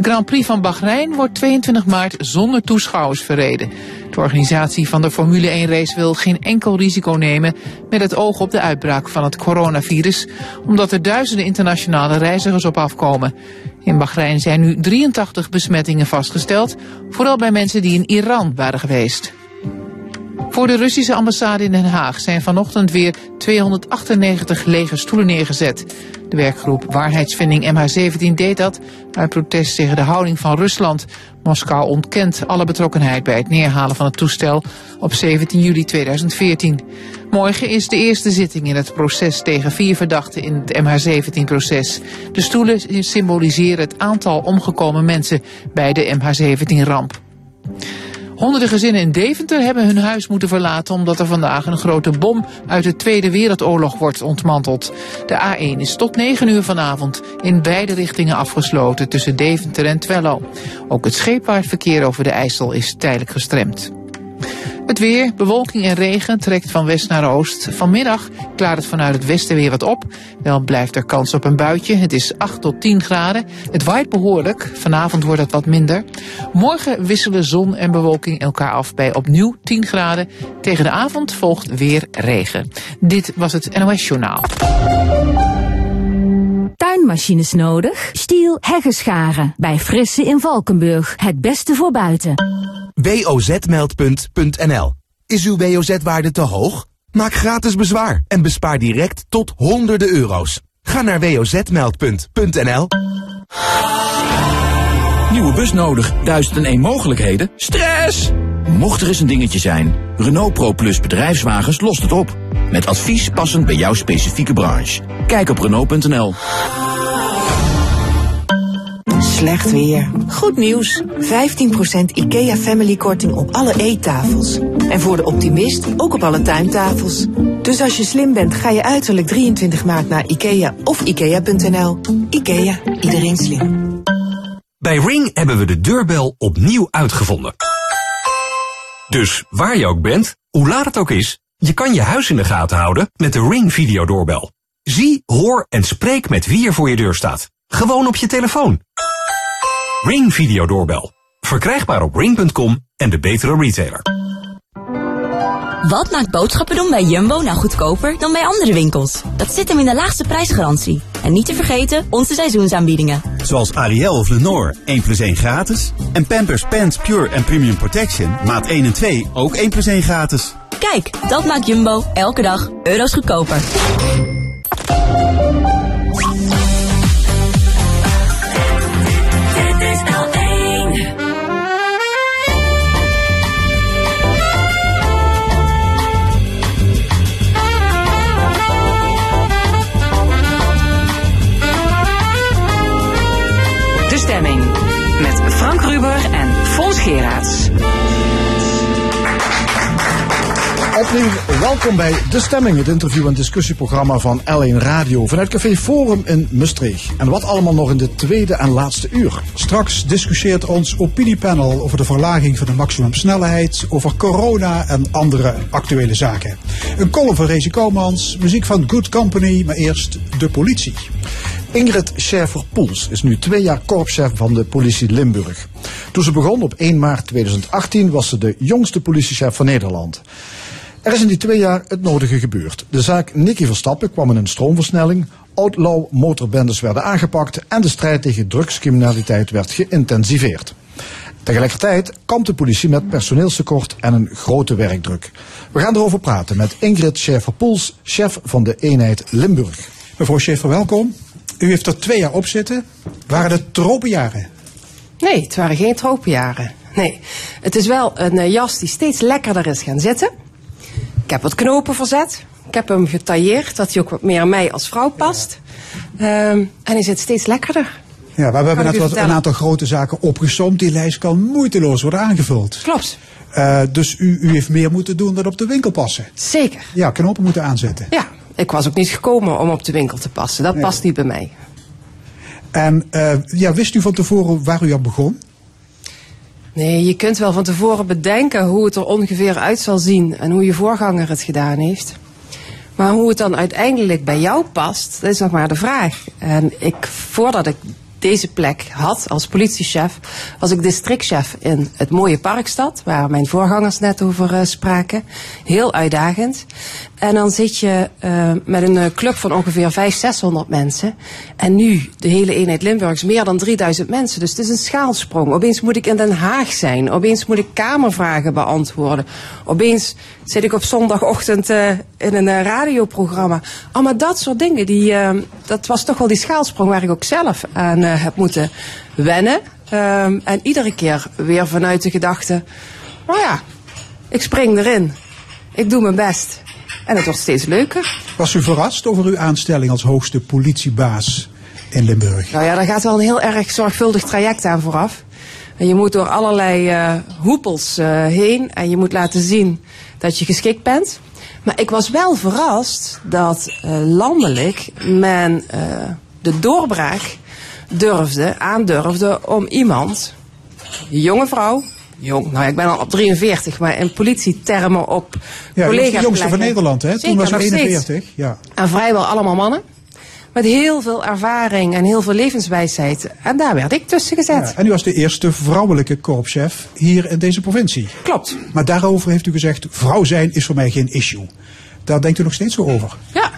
De Grand Prix van Bahrein wordt 22 maart zonder toeschouwers verreden. De organisatie van de Formule 1 race wil geen enkel risico nemen met het oog op de uitbraak van het coronavirus, omdat er duizenden internationale reizigers op afkomen. In Bahrein zijn nu 83 besmettingen vastgesteld, vooral bij mensen die in Iran waren geweest. Voor de Russische ambassade in Den Haag zijn vanochtend weer 298 lege stoelen neergezet. De werkgroep Waarheidsvinding MH17 deed dat uit protest tegen de houding van Rusland. Moskou ontkent alle betrokkenheid bij het neerhalen van het toestel op 17 juli 2014. Morgen is de eerste zitting in het proces tegen vier verdachten in het MH17-proces. De stoelen symboliseren het aantal omgekomen mensen bij de MH17-ramp. Honderden gezinnen in Deventer hebben hun huis moeten verlaten omdat er vandaag een grote bom uit de Tweede Wereldoorlog wordt ontmanteld. De A1 is tot 9 uur vanavond in beide richtingen afgesloten tussen Deventer en Twello. Ook het scheepvaartverkeer over de IJssel is tijdelijk gestremd. Het weer, bewolking en regen trekt van west naar oost. Vanmiddag klaart het vanuit het westen weer wat op. Wel blijft er kans op een buitje. Het is 8 tot 10 graden. Het waait behoorlijk. Vanavond wordt het wat minder. Morgen wisselen zon en bewolking elkaar af bij opnieuw 10 graden. Tegen de avond volgt weer regen. Dit was het NOS Journaal. Tuinmachines nodig? Stiel Heggescharen bij Frisse in Valkenburg. Het beste voor buiten. wozmeldpunt.nl Is uw WOZ-waarde te hoog? Maak gratis bezwaar en bespaar direct tot honderden euro's. Ga naar wozmeldpunt.nl Nieuwe bus nodig, duizend en één mogelijkheden? Stress! Mocht er eens een dingetje zijn, Renault Pro Plus bedrijfswagens lost het op. Met advies passend bij jouw specifieke branche. Kijk op Renault.nl. Slecht weer. Goed nieuws. 15% IKEA Family Korting op alle eettafels. En voor de optimist ook op alle tuintafels. Dus als je slim bent, ga je uiterlijk 23 maart naar IKEA of IKEA.nl. IKEA, iedereen slim. Bij Ring hebben we de deurbel opnieuw uitgevonden. Dus waar je ook bent, hoe laat het ook is, je kan je huis in de gaten houden met de Ring videodoorbel. Zie, hoor en spreek met wie er voor je deur staat. Gewoon op je telefoon. Ring Video Doorbel. Verkrijgbaar op ring.com en de betere retailer. Wat maakt boodschappen doen bij Jumbo nou goedkoper dan bij andere winkels? Dat zit hem in de laagste prijsgarantie. En niet te vergeten onze seizoensaanbiedingen. Zoals Ariel of Lenore 1 plus 1 gratis. En Pampers Pants Pure en Premium Protection maat 1 en 2 ook 1 plus 1 gratis. Kijk, dat maakt Jumbo elke dag euro's goedkoper. En Welkom bij De Stemming, het interview- en discussieprogramma van L1 Radio vanuit Café Forum in Maastricht. En wat allemaal nog in de tweede en laatste uur. Straks discussieert ons opiniepanel over de verlaging van de maximumsnelheid, over corona en andere actuele zaken. Een column van Rezi Koumans, muziek van Good Company, maar eerst de politie. Ingrid Scherver-Poels is nu twee jaar korpschef van de politie Limburg. Toen ze begon op 1 maart 2018 was ze de jongste politiechef van Nederland. Er is in die twee jaar het nodige gebeurd. De zaak Nicky Verstappen kwam in een stroomversnelling, outlaw motorbendes werden aangepakt en de strijd tegen drugscriminaliteit werd geïntensiveerd. Tegelijkertijd kampt de politie met personeelstekort en een grote werkdruk. We gaan erover praten met Ingrid Scherver-Poels, chef van de eenheid Limburg. Mevrouw Schaefer, welkom. U heeft er twee jaar op zitten. Waren het tropenjaren? Nee, het waren geen tropenjaren. Nee, het is wel een eh, jas die steeds lekkerder is gaan zitten. Ik heb wat knopen verzet. Ik heb hem getailleerd, dat hij ook wat meer mij als vrouw past. Ehm, en hij zit steeds lekkerder. Ja, maar we hebben net wat, een aantal grote zaken opgesomd. Die lijst kan moeiteloos worden aangevuld. Klopt. Eh, dus u, u heeft meer moeten doen dan op de winkel passen. Zeker. Ja, knopen moeten aanzetten. Ja, ik was ook niet gekomen om op de winkel te passen. Dat Nee. past niet bij mij. En eh, ja, wist u van tevoren waar u aan begon? Nee, je kunt wel van tevoren bedenken hoe het er ongeveer uit zal zien en hoe je voorganger het gedaan heeft. Maar hoe het dan uiteindelijk bij jou past, dat is nog maar de vraag. En ik, voordat ik deze plek had als politiechef, was ik districtchef in het mooie Parkstad, waar mijn voorgangers net over eh, spraken. Heel uitdagend. En dan zit je eh, met een eh, club van ongeveer 500, 600 mensen. En nu, de hele eenheid Limburg, is meer dan 3000 mensen. Dus het is een schaalsprong. Opeens moet ik in Den Haag zijn. Opeens moet ik kamervragen beantwoorden. Opeens zit ik op zondagochtend eh, in een eh, radioprogramma. Allemaal dat soort dingen. Die, dat was toch wel die schaalsprong waar ik ook zelf aan heb moeten wennen. Ehm, en iedere keer weer vanuit de gedachte, nou ja, ik spring erin. Ik doe mijn best. En het wordt steeds leuker. Was u verrast over uw aanstelling als hoogste politiebaas in Limburg? Nou ja, daar gaat wel een heel erg zorgvuldig traject aan vooraf. En je moet door allerlei eh, hoepels eh, heen en je moet laten zien dat je geschikt bent. Maar ik was wel verrast dat eh, landelijk men de doorbraak durfde, aandurfde om iemand, een jonge vrouw, jong, nou ik ben al op 43, maar in politietermen op Ja, collega's de jongste van. Nederland, hè? Toen was steeds. 41. Ja. En vrijwel allemaal mannen. Met heel veel ervaring en heel veel levenswijsheid. En daar werd ik tussen gezet. Ja, en u was de eerste vrouwelijke korpschef hier in deze provincie. Klopt. Maar daarover heeft u gezegd, vrouw zijn is voor mij geen issue. Daar denkt u nog steeds zo over. Ja,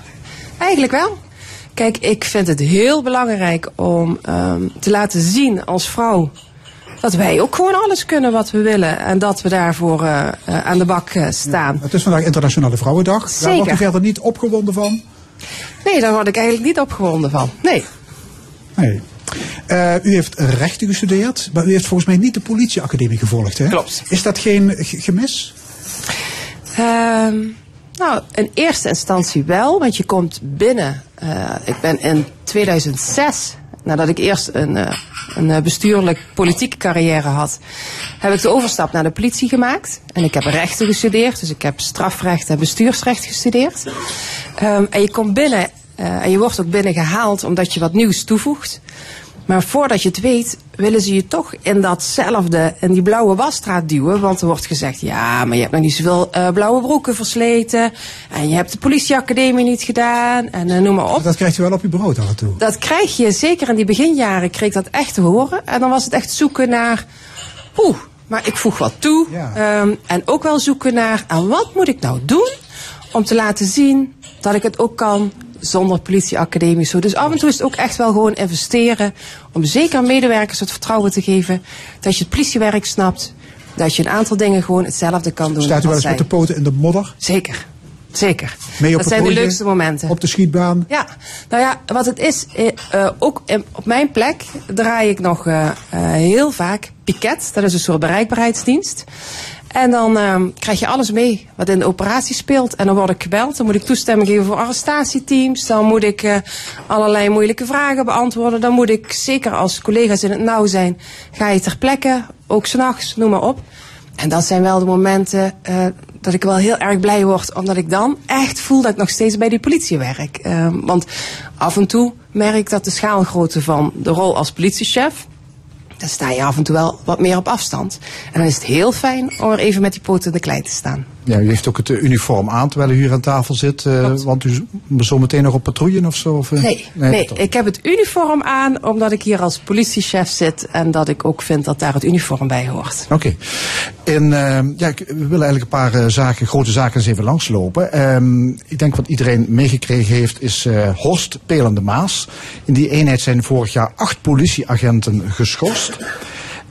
eigenlijk wel. Kijk, ik vind het heel belangrijk om ehm, te laten zien als vrouw dat wij ook gewoon alles kunnen wat we willen. En dat we daarvoor eh, eh, aan de bak eh, staan. Het is vandaag Internationale Vrouwendag. Daar Zeker. wordt u verder niet opgewonden van? Nee, daar word ik eigenlijk niet opgewonden van. Nee. Nee. U heeft rechten gestudeerd, maar u heeft volgens mij niet de politieacademie gevolgd, hè? Klopt. Is dat geen gemis? Ehm, nou, in eerste instantie wel, want je komt binnen. ik ben in 2006, nadat ik eerst een, eh, een eh, bestuurlijk politieke carrière had, heb ik de overstap naar de politie gemaakt. En ik heb rechten gestudeerd, dus ik heb strafrecht en bestuursrecht gestudeerd. Ehm, en je komt binnen eh, en je wordt ook binnen gehaald omdat je wat nieuws toevoegt. Maar voordat je het weet, willen ze je toch in datzelfde, in die blauwe wasstraat duwen. Want er wordt gezegd, ja, maar je hebt nog niet zoveel eh, blauwe broeken versleten. En je hebt de politieacademie niet gedaan. En eh, noem maar op. Dat krijgt u wel op uw brood af en toe. Dat krijg je, zeker in die beginjaren, kreeg ik dat echt te horen. En dan was het echt zoeken naar, oeh, maar ik voeg wat toe. Ehm, en ook wel zoeken naar, en wat moet ik nou doen om te laten zien dat ik het ook kan zonder politieacademie. Zo. Dus af en toe is het ook echt wel gewoon investeren om zeker medewerkers het vertrouwen te geven dat je het politiewerk snapt. Dat je een aantal dingen gewoon hetzelfde kan doen. Staat u wel eens met de poten in de modder? Zeker. Zeker. Mee op dat zijn de leukste momenten. Op de schietbaan? Ja, nou ja, wat het is, eh, eh, ook in- op mijn plek draai ik nog eh, eh, heel vaak piket. Dat is een soort bereikbaarheidsdienst. En dan ehm, krijg je alles mee wat in de operatie speelt. En dan word ik gebeld. Dan moet ik toestemming geven voor arrestatieteams. Dan moet ik eh, allerlei moeilijke vragen beantwoorden. Dan moet ik, zeker als collega's in het nauw zijn, ga je ter plekke. Ook s'nachts, noem maar op. En dat zijn wel de momenten eh, dat ik wel heel erg blij word. Omdat ik dan echt voel dat ik nog steeds bij die politie werk. Eh, want af en toe merk ik dat de schaalgrootte van de rol als politiechef... dan sta je af en toe wel wat meer op afstand. En dan is het heel fijn om er even met die poten in de klei te staan. Ja, u heeft ook het eh, uniform aan terwijl u hier aan tafel zit. eh, want u zo meteen nog op patrouille of zo? Of, eh? Nee, nee, ik heb het uniform aan omdat ik hier als politiechef zit. En dat ik ook vind dat daar het uniform bij hoort. Oké. En ehm, ja, ik- we willen eigenlijk een paar zaken, grote zaken eens even langslopen. Ehm, ik denk wat iedereen meegekregen heeft is Horst Pelende Maas. In die eenheid zijn vorig jaar acht politieagenten geschorst.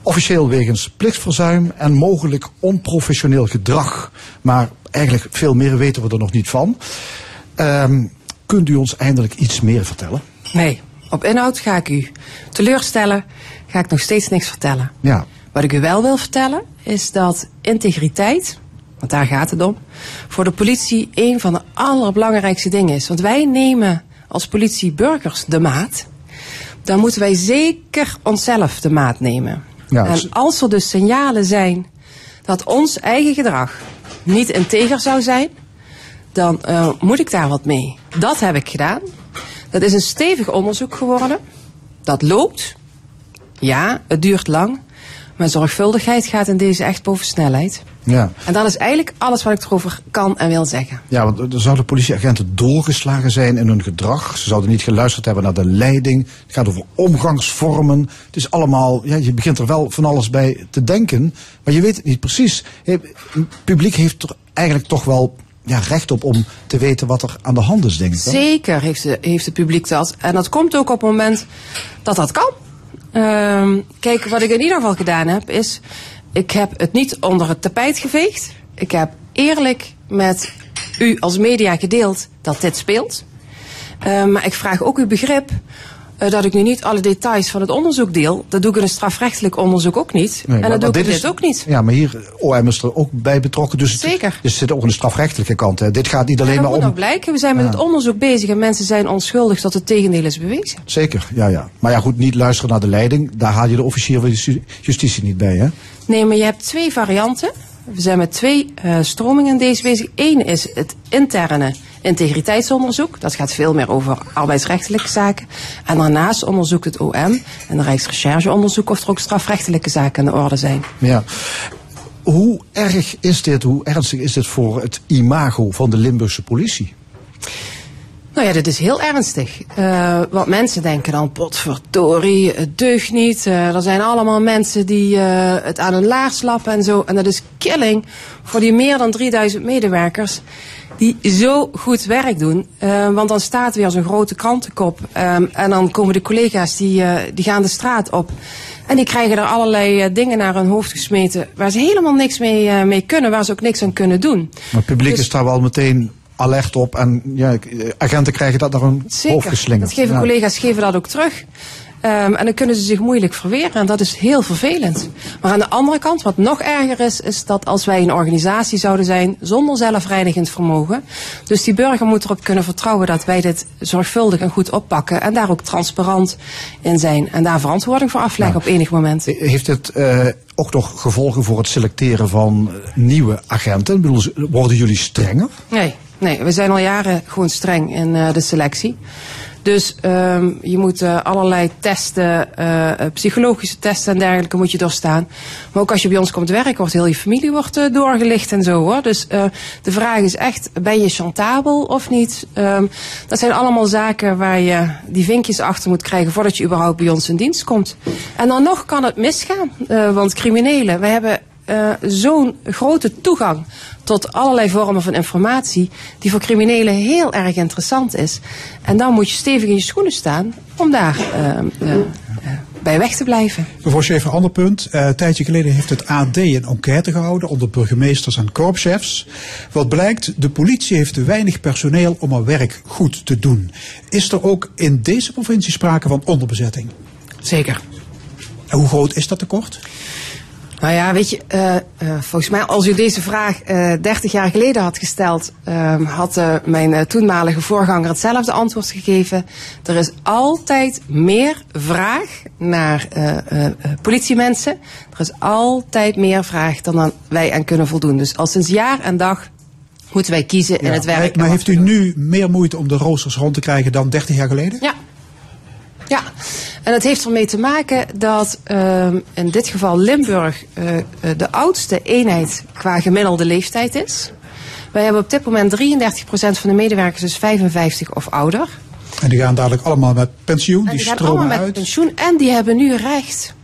Officieel wegens plichtsverzuim en mogelijk onprofessioneel gedrag. Maar eigenlijk veel meer weten we er nog niet van. Ehm, kunt u ons eindelijk iets meer vertellen? Nee, op inhoud ga ik u teleurstellen. Ga ik nog steeds niks vertellen. Ja. Wat ik u wel wil vertellen is dat integriteit, want daar gaat het om, voor de politie een van de allerbelangrijkste dingen is. Want wij nemen als politie burgers de maat. Dan moeten wij zeker onszelf de maat nemen. Ja, en dus- als er dus signalen zijn dat ons eigen gedrag niet integer zou zijn, dan eh, moet ik daar wat mee. Dat heb ik gedaan. Dat is een stevig onderzoek geworden. Dat loopt. Ja, het duurt lang. Maar zorgvuldigheid gaat in deze echt boven snelheid. Ja. En dat is eigenlijk alles wat ik erover kan en wil zeggen. Ja, want er zouden politieagenten doorgeslagen zijn in hun gedrag. Ze zouden niet geluisterd hebben naar de leiding. Het gaat over omgangsvormen. Het is allemaal, ja, je begint er wel van alles bij te denken. Maar je weet het niet precies. Het publiek heeft er eigenlijk toch wel ja, recht op om te weten wat er aan de hand is, denk ik. Zeker heeft, de, heeft het publiek dat. En dat komt ook op het moment dat dat kan. Ehm, kijk, wat ik in ieder geval gedaan heb, is... Ik heb het niet onder het tapijt geveegd. Ik heb eerlijk met u als media gedeeld dat dit speelt. Ehm, maar ik vraag ook uw begrip eh, dat ik nu niet alle details van het onderzoek deel. Dat doe ik in een strafrechtelijk onderzoek ook niet. Nee, en dat doe ik dit is- ook niet. Ja, maar hier, OM is er ook bij betrokken. Dus het, Zeker. Dus het zit ook de strafrechtelijke kant. Hè. Dit gaat niet alleen dat maar moet om... nog blijken. We zijn met Ja. het onderzoek bezig en mensen zijn onschuldig tot het tegendeel is bewezen. Zeker, ja, ja. Maar ja, goed, niet luisteren naar de leiding. Daar haal je de officier van justi- justitie niet bij, hè? Nee, maar je hebt twee varianten. We zijn met twee eh, stromingen in deze bezig. Eén is het interne integriteitsonderzoek. Dat gaat veel meer over arbeidsrechtelijke zaken. En daarnaast onderzoekt het OM en de Rijksrecherche onderzoek of er ook strafrechtelijke zaken aan de orde zijn. Ja. Hoe erg is dit, hoe ernstig is dit voor het imago van de Limburgse politie? Nou ja, dit is heel ernstig. Eh, wat mensen denken dan, potverdorie, het deugt niet. Eh, er zijn allemaal mensen die eh, het aan hun laars lappen en zo. En dat is killing voor die meer dan 3000 medewerkers die zo goed werk doen. Want dan staat weer zo'n grote krantenkop. En dan komen de collega's, die, die gaan de straat op. En die krijgen er allerlei dingen naar hun hoofd gesmeten... waar ze helemaal niks mee, mee kunnen, waar ze ook niks aan kunnen doen. Maar het publiek Dus- is daar wel meteen alert op en ja, agenten krijgen dat naar hun hoofd Zeker. geslingerd. Dat geven Ja. collega's geven dat ook terug. Ehm, en dan kunnen ze zich moeilijk verweren. En dat is heel vervelend. Maar aan de andere kant, wat nog erger is, is dat als wij een organisatie zouden zijn zonder zelfreinigend vermogen. Dus die burger moet erop kunnen vertrouwen dat wij dit zorgvuldig en goed oppakken. En daar ook transparant in zijn. En daar verantwoording voor afleggen op enig moment. Heeft het eh, ook nog gevolgen voor het selecteren van eh, nieuwe agenten? Ik bedoel, worden jullie strenger? Nee, nee, we zijn al jaren gewoon streng in eh, de selectie. Dus ehm, je moet eh, allerlei testen, eh, psychologische testen en dergelijke moet je doorstaan. Maar ook als je bij ons komt werken, wordt heel je familie wordt, doorgelicht en zo hoor. Dus de vraag is echt, ben je chantabel of niet? Ehm, dat zijn allemaal zaken waar je die vinkjes achter moet krijgen voordat je überhaupt bij ons in dienst komt. En dan nog kan het misgaan, want criminelen, wij hebben zo'n grote toegang tot allerlei vormen van informatie die voor criminelen heel erg interessant is. En dan moet je stevig in je schoenen staan om daar eh, eh, eh, bij weg te blijven. Mevrouw Schäfer, ander punt. Eh, een tijdje geleden heeft het AD een enquête gehouden onder burgemeesters en korpschefs. Wat blijkt, de politie heeft te weinig personeel om haar werk goed te doen. Is er ook in deze provincie sprake van onderbezetting? Zeker. En hoe groot is dat tekort? Nou ja, weet je, eh, eh, volgens mij als u deze vraag eh 30 jaar geleden had gesteld, ehm, had mijn toenmalige voorganger hetzelfde antwoord gegeven. Er is altijd meer vraag naar politiemensen. Er is altijd meer vraag dan aan wij aan kunnen voldoen. Dus al sinds jaar en dag moeten wij kiezen in het werk. Maar, maar heeft u nu meer moeite om de roosters rond te krijgen dan 30 jaar geleden? Ja. Ja, en dat heeft ermee te maken dat ehm, in dit geval Limburg eh, eh, de oudste eenheid qua gemiddelde leeftijd is. Wij hebben op dit moment 33% van de medewerkers dus 55 of ouder. En die gaan dadelijk allemaal met pensioen, En die stromen allemaal met uit. pensioen en die hebben nu recht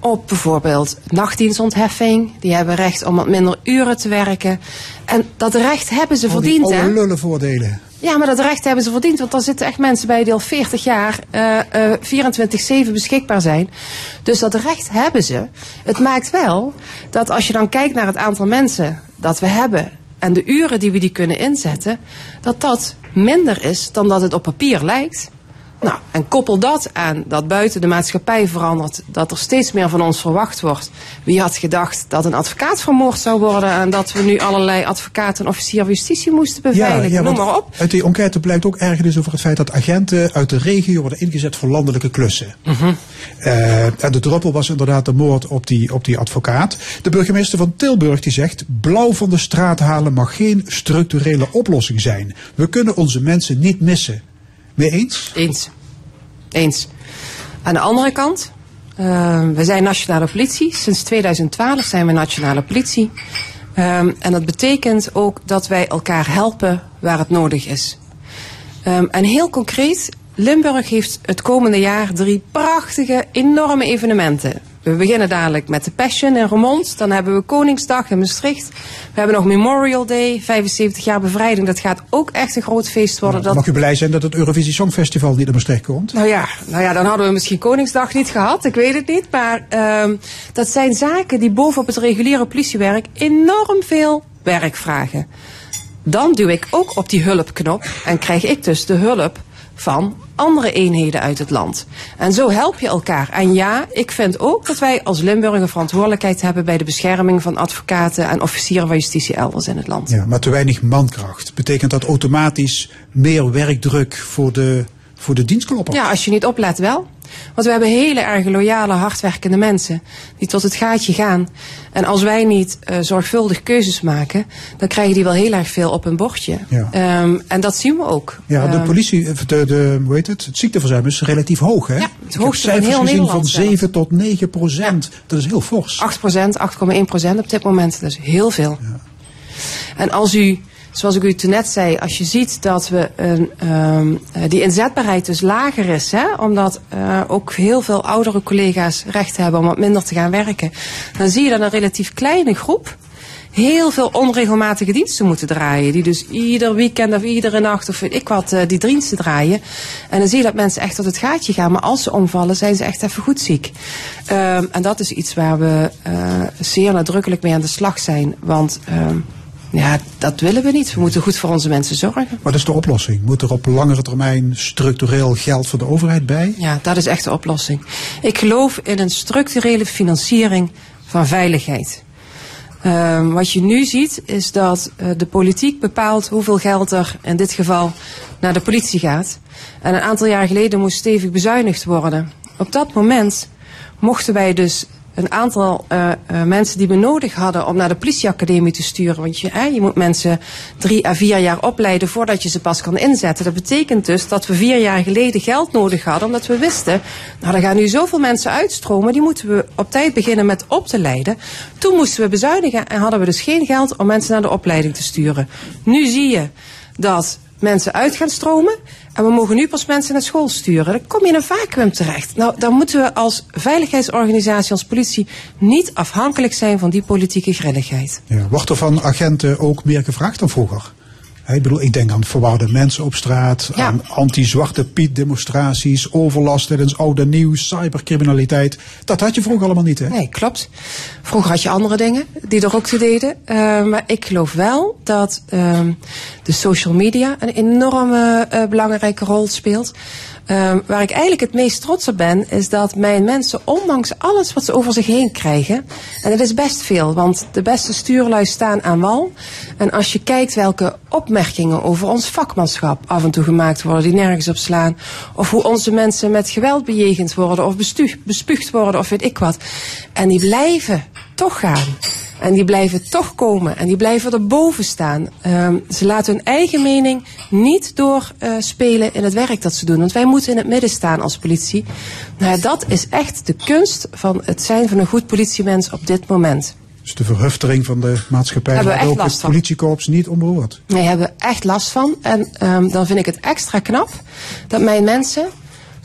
op bijvoorbeeld nachtdienstontheffing. Die hebben recht om wat minder uren te werken. En dat recht hebben ze Al die verdiend, oude lullenvoordelen. Ja, maar dat recht hebben ze verdiend. Want er zitten echt mensen bij die al 40 jaar eh eh 24-7 beschikbaar zijn. Dus dat recht hebben ze. Het maakt wel dat als je dan kijkt naar het aantal mensen dat we hebben. En de uren die we die kunnen inzetten. Dat dat minder is dan dat het op papier lijkt. Nou, en koppel dat aan dat buiten de maatschappij verandert, dat er steeds meer van ons verwacht wordt. Wie had gedacht dat een advocaat vermoord zou worden en dat we nu allerlei advocaten en officier van justitie moesten beveiligen? Noem maar op. Uit die enquête blijkt ook ergernis over het feit dat agenten uit de regio worden ingezet voor landelijke klussen. Mhm. Eh, en de druppel was inderdaad de moord op die, op die advocaat. De burgemeester van Tilburg die zegt, blauw van de straat halen mag geen structurele oplossing zijn. We kunnen onze mensen niet missen. Mee eens? Eens. Eens. Aan de andere kant, eh, we zijn nationale politie. Sinds 2012 zijn we nationale politie. Ehm, en dat betekent ook dat wij elkaar helpen waar het nodig is. Ehm, en heel concreet, Limburg heeft het komende jaar drie prachtige, enorme evenementen. We beginnen dadelijk met de Passion in Remond. Dan hebben we Koningsdag in Maastricht. We hebben nog Memorial Day, 75 jaar bevrijding. Dat gaat ook echt een groot feest worden. Dan Dat mag u blij zijn dat het Eurovisie Songfestival niet naar Maastricht komt. nou ja, nou ja, dan hadden we misschien Koningsdag niet gehad. Ik weet het niet. Maar ehm, dat zijn zaken die bovenop het reguliere politiewerk enorm veel werk vragen. Dan duw ik ook op die hulpknop en krijg ik dus de hulp van andere eenheden uit het land. En zo help je elkaar. En ja, ik vind ook dat wij als Limburg een verantwoordelijkheid hebben bij de bescherming van advocaten en officieren van justitie elders in het land. Ja, maar te weinig mankracht. Betekent dat automatisch meer werkdruk voor de, voor de dienstkloppers? Ja, als je niet oplet wel. Want we hebben hele erg loyale, hardwerkende mensen die tot het gaatje gaan. En als wij niet eh, zorgvuldig keuzes maken, dan krijgen die wel heel erg veel op hun bordje. Ja. Ehm, en dat zien we ook. Ja, de Ehm, politie, eh, de, de, hoe heet het? Het ziekteverzuim is relatief hoog, hè? Ja, het hoogste van heel gezien van Nederland zelfs. 7 tot 9 procent. Dat is heel fors. 8 procent, 8,1 procent op dit moment. Dat is heel veel. En als u, zoals ik u toen net zei, als je ziet dat we een, ehm, eh, die inzetbaarheid dus lager is, hè, omdat eh, ook heel veel oudere collega's recht hebben om wat minder te gaan werken, dan zie je dat een relatief kleine groep heel veel onregelmatige diensten moeten draaien. Die dus ieder weekend of iedere nacht of weet ik wat, eh, die diensten draaien. En dan zie je dat mensen echt tot het gaatje gaan. Maar als ze omvallen, zijn ze echt even goed ziek. Ehm, en dat is iets waar we zeer nadrukkelijk mee aan de slag zijn. Want ehm, ja, dat willen we niet. We moeten goed voor onze mensen zorgen. Wat is de oplossing? Moet er op langere termijn structureel geld voor de overheid bij? Ja, dat is echt de oplossing. Ik geloof in een structurele financiering van veiligheid. Ehm, wat je nu ziet is dat eh, de politiek bepaalt hoeveel geld er in dit geval naar de politie gaat. En een aantal jaar geleden moest stevig bezuinigd worden. Op dat moment mochten wij dus een aantal eh, eh, mensen die we nodig hadden om naar de politieacademie te sturen. Want je, je moet mensen drie à vier jaar opleiden voordat je ze pas kan inzetten. Dat betekent dus dat we vier jaar geleden geld nodig hadden, omdat we wisten, nou er gaan nu zoveel mensen uitstromen, die moeten we op tijd beginnen met op te leiden. Toen moesten we bezuinigen en hadden we dus geen geld om mensen naar de opleiding te sturen. Nu zie je dat mensen uit gaan stromen. En we mogen nu pas mensen naar school sturen. Dan kom je in een vacuüm terecht. Nou, dan moeten we als veiligheidsorganisatie, als politie, niet afhankelijk zijn van die politieke grilligheid. Ja, wordt er van agenten ook meer gevraagd dan vroeger? Ik bedoel, ik denk aan verwarde mensen op straat, Ja. aan anti-zwarte Piet demonstraties, overlast tijdens oude nieuws, cybercriminaliteit. Dat had je vroeger allemaal niet, hè? Nee, klopt. Vroeger had je andere dingen die er ook toe deden. Eh, maar ik geloof wel dat ehm, de social media een enorme eh, belangrijke rol speelt. Ehm, waar ik eigenlijk het meest trots op ben, is dat mijn mensen, ondanks alles wat ze over zich heen krijgen, en dat is best veel, want de beste stuurlui staan aan wal. En als je kijkt welke opmerkingen over ons vakmanschap af en toe gemaakt worden, die nergens op slaan, of hoe onze mensen met geweld bejegend worden, of bestu- bespuugd worden, of weet ik wat. En die blijven toch gaan. En die blijven toch komen. En die blijven erboven staan. Ehm, ze laten hun eigen mening niet doorspelen in het werk dat ze doen. Want wij moeten in het midden staan als politie. Nou, dat is echt de kunst van het zijn van een goed politiemens op dit moment. Dus de verhuftering van de maatschappij Hebben we echt ook last het van. politiekorps niet onbehoord. Wij hebben er echt last van. En ehm, dan vind ik het extra knap dat mijn mensen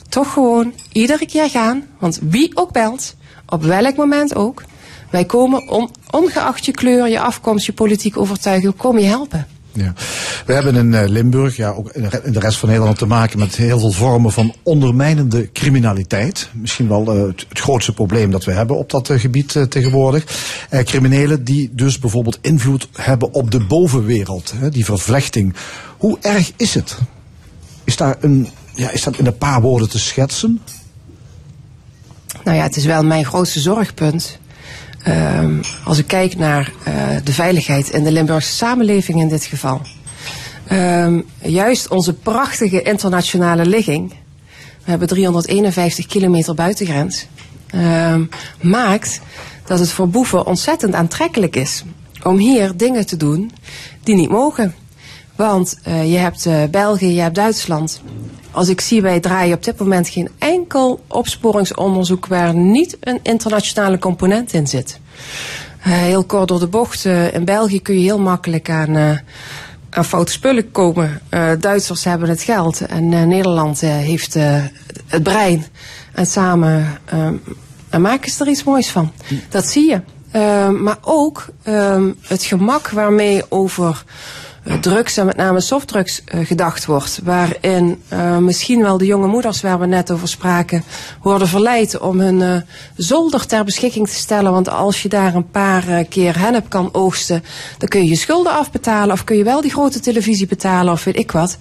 toch gewoon iedere keer gaan. Want wie ook belt, op welk moment ook. Wij komen on- ongeacht je kleur, je afkomst, je politieke overtuiging, komen je helpen. Ja. We hebben in eh, Limburg, ja, ook in de rest van Nederland te maken met heel veel vormen van ondermijnende criminaliteit. Misschien wel eh, het, grootste probleem dat we hebben op dat eh, gebied tegenwoordig. Criminelen die dus bijvoorbeeld invloed hebben op de bovenwereld, hè, die vervlechting. Hoe erg is het? Is, daar een, ja, is dat in een paar woorden te schetsen? Nou ja, het is wel mijn grootste zorgpunt. Ehm, als ik kijk naar eh, de veiligheid in de Limburgse samenleving in dit geval. Ehm, juist onze prachtige internationale ligging. We hebben 351 kilometer buitengrens. ehm, maakt dat het voor boeven ontzettend aantrekkelijk is om hier dingen te doen die niet mogen. Want eh, je hebt eh, België, je hebt Duitsland. Als ik zie, wij draaien op dit moment geen enkel opsporingsonderzoek waar niet een internationale component in zit. Eh, heel kort door de bocht. eh, in België kun je heel makkelijk aan, eh, aan foute spullen komen. Duitsers hebben het geld en Nederland heeft het brein. En samen en maken ze er iets moois van. Dat zie je. Maar ook het gemak waarmee over drugs en met name softdrugs eh, gedacht wordt. Waarin eh, misschien wel de jonge moeders waar we net over spraken worden verleid om hun eh, zolder ter beschikking te stellen. Want als je daar een paar eh, keer hennep kan oogsten, dan kun je je schulden afbetalen of kun je wel die grote televisie betalen of weet ik wat.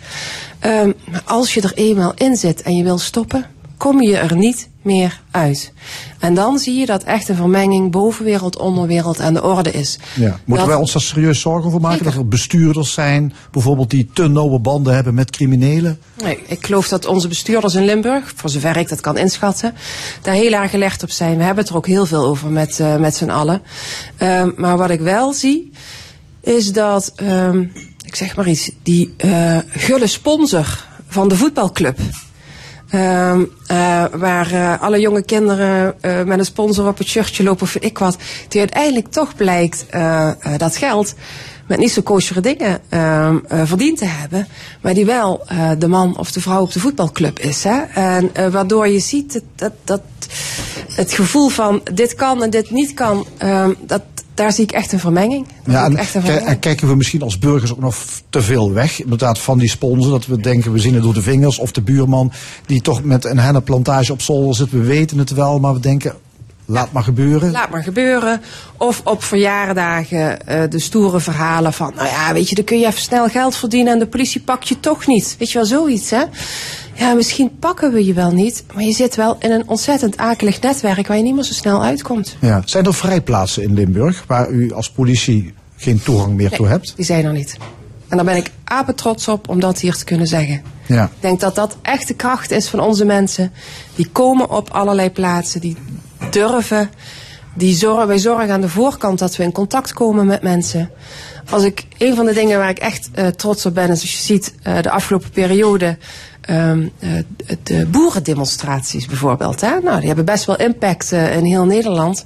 Ehm, als je er eenmaal in zit en je wil stoppen, kom je er niet meer uit. En dan zie je dat echt een vermenging bovenwereld, onderwereld aan de orde is. Ja. Moeten Dat- wij ons daar serieus zorgen voor maken? Dat er bestuurders zijn, bijvoorbeeld die te nauwe banden hebben met criminelen? Nee, ik geloof dat onze bestuurders in Limburg, voor zover ik dat kan inschatten, daar heel erg gelegd op zijn. We hebben het er ook heel veel over met, eh, met z'n allen. Ehm, maar wat ik wel zie, is dat, ehm, ik zeg maar iets, die eh, gulle sponsor van de voetbalclub. Ehm, eh, waar eh, alle jonge kinderen eh, met een sponsor op het shirtje lopen of ik wat. Die uiteindelijk toch blijkt dat geld met niet zo koosjere dingen ehm, eh, verdiend te hebben. Maar die wel de man of de vrouw op de voetbalclub is. Hè? En waardoor je ziet dat, dat, dat het gevoel van dit kan en dit niet kan. ehm, dat, daar zie ik echt een vermenging. Daar Ja, en, echt een ki- vermenging. en kijken we misschien als burgers ook nog te veel weg, inderdaad, van die sponsor. Dat we denken, we zien het door de vingers. Of de buurman die toch met een hennepplantage op zolder zit. We weten het wel, maar we denken, laat maar gebeuren. Laat maar gebeuren. Of op verjaardagen eh, de stoere verhalen van, nou ja, weet je, dan kun je even snel geld verdienen en de politie pakt je toch niet. Weet je wel, zoiets, hè? Ja, misschien pakken we je wel niet, maar je zit wel in een ontzettend akelig netwerk waar je niet meer zo snel uitkomt. Ja. Zijn er vrijplaatsen in Limburg waar u als politie geen toegang meer toe hebt? Die zijn er niet. En daar ben ik apen trots op om dat hier te kunnen zeggen. Ja. Ik denk dat dat echt de kracht is van onze mensen. Die komen op allerlei plaatsen, die durven die zorgen, wij zorgen aan de voorkant dat we in contact komen met mensen. Als ik, een van de dingen waar ik echt eh, trots op ben, is als je ziet eh, de afgelopen periode. Ehm, eh, de boerendemonstraties bijvoorbeeld. Hè? Nou, die hebben best wel impact eh, in heel Nederland.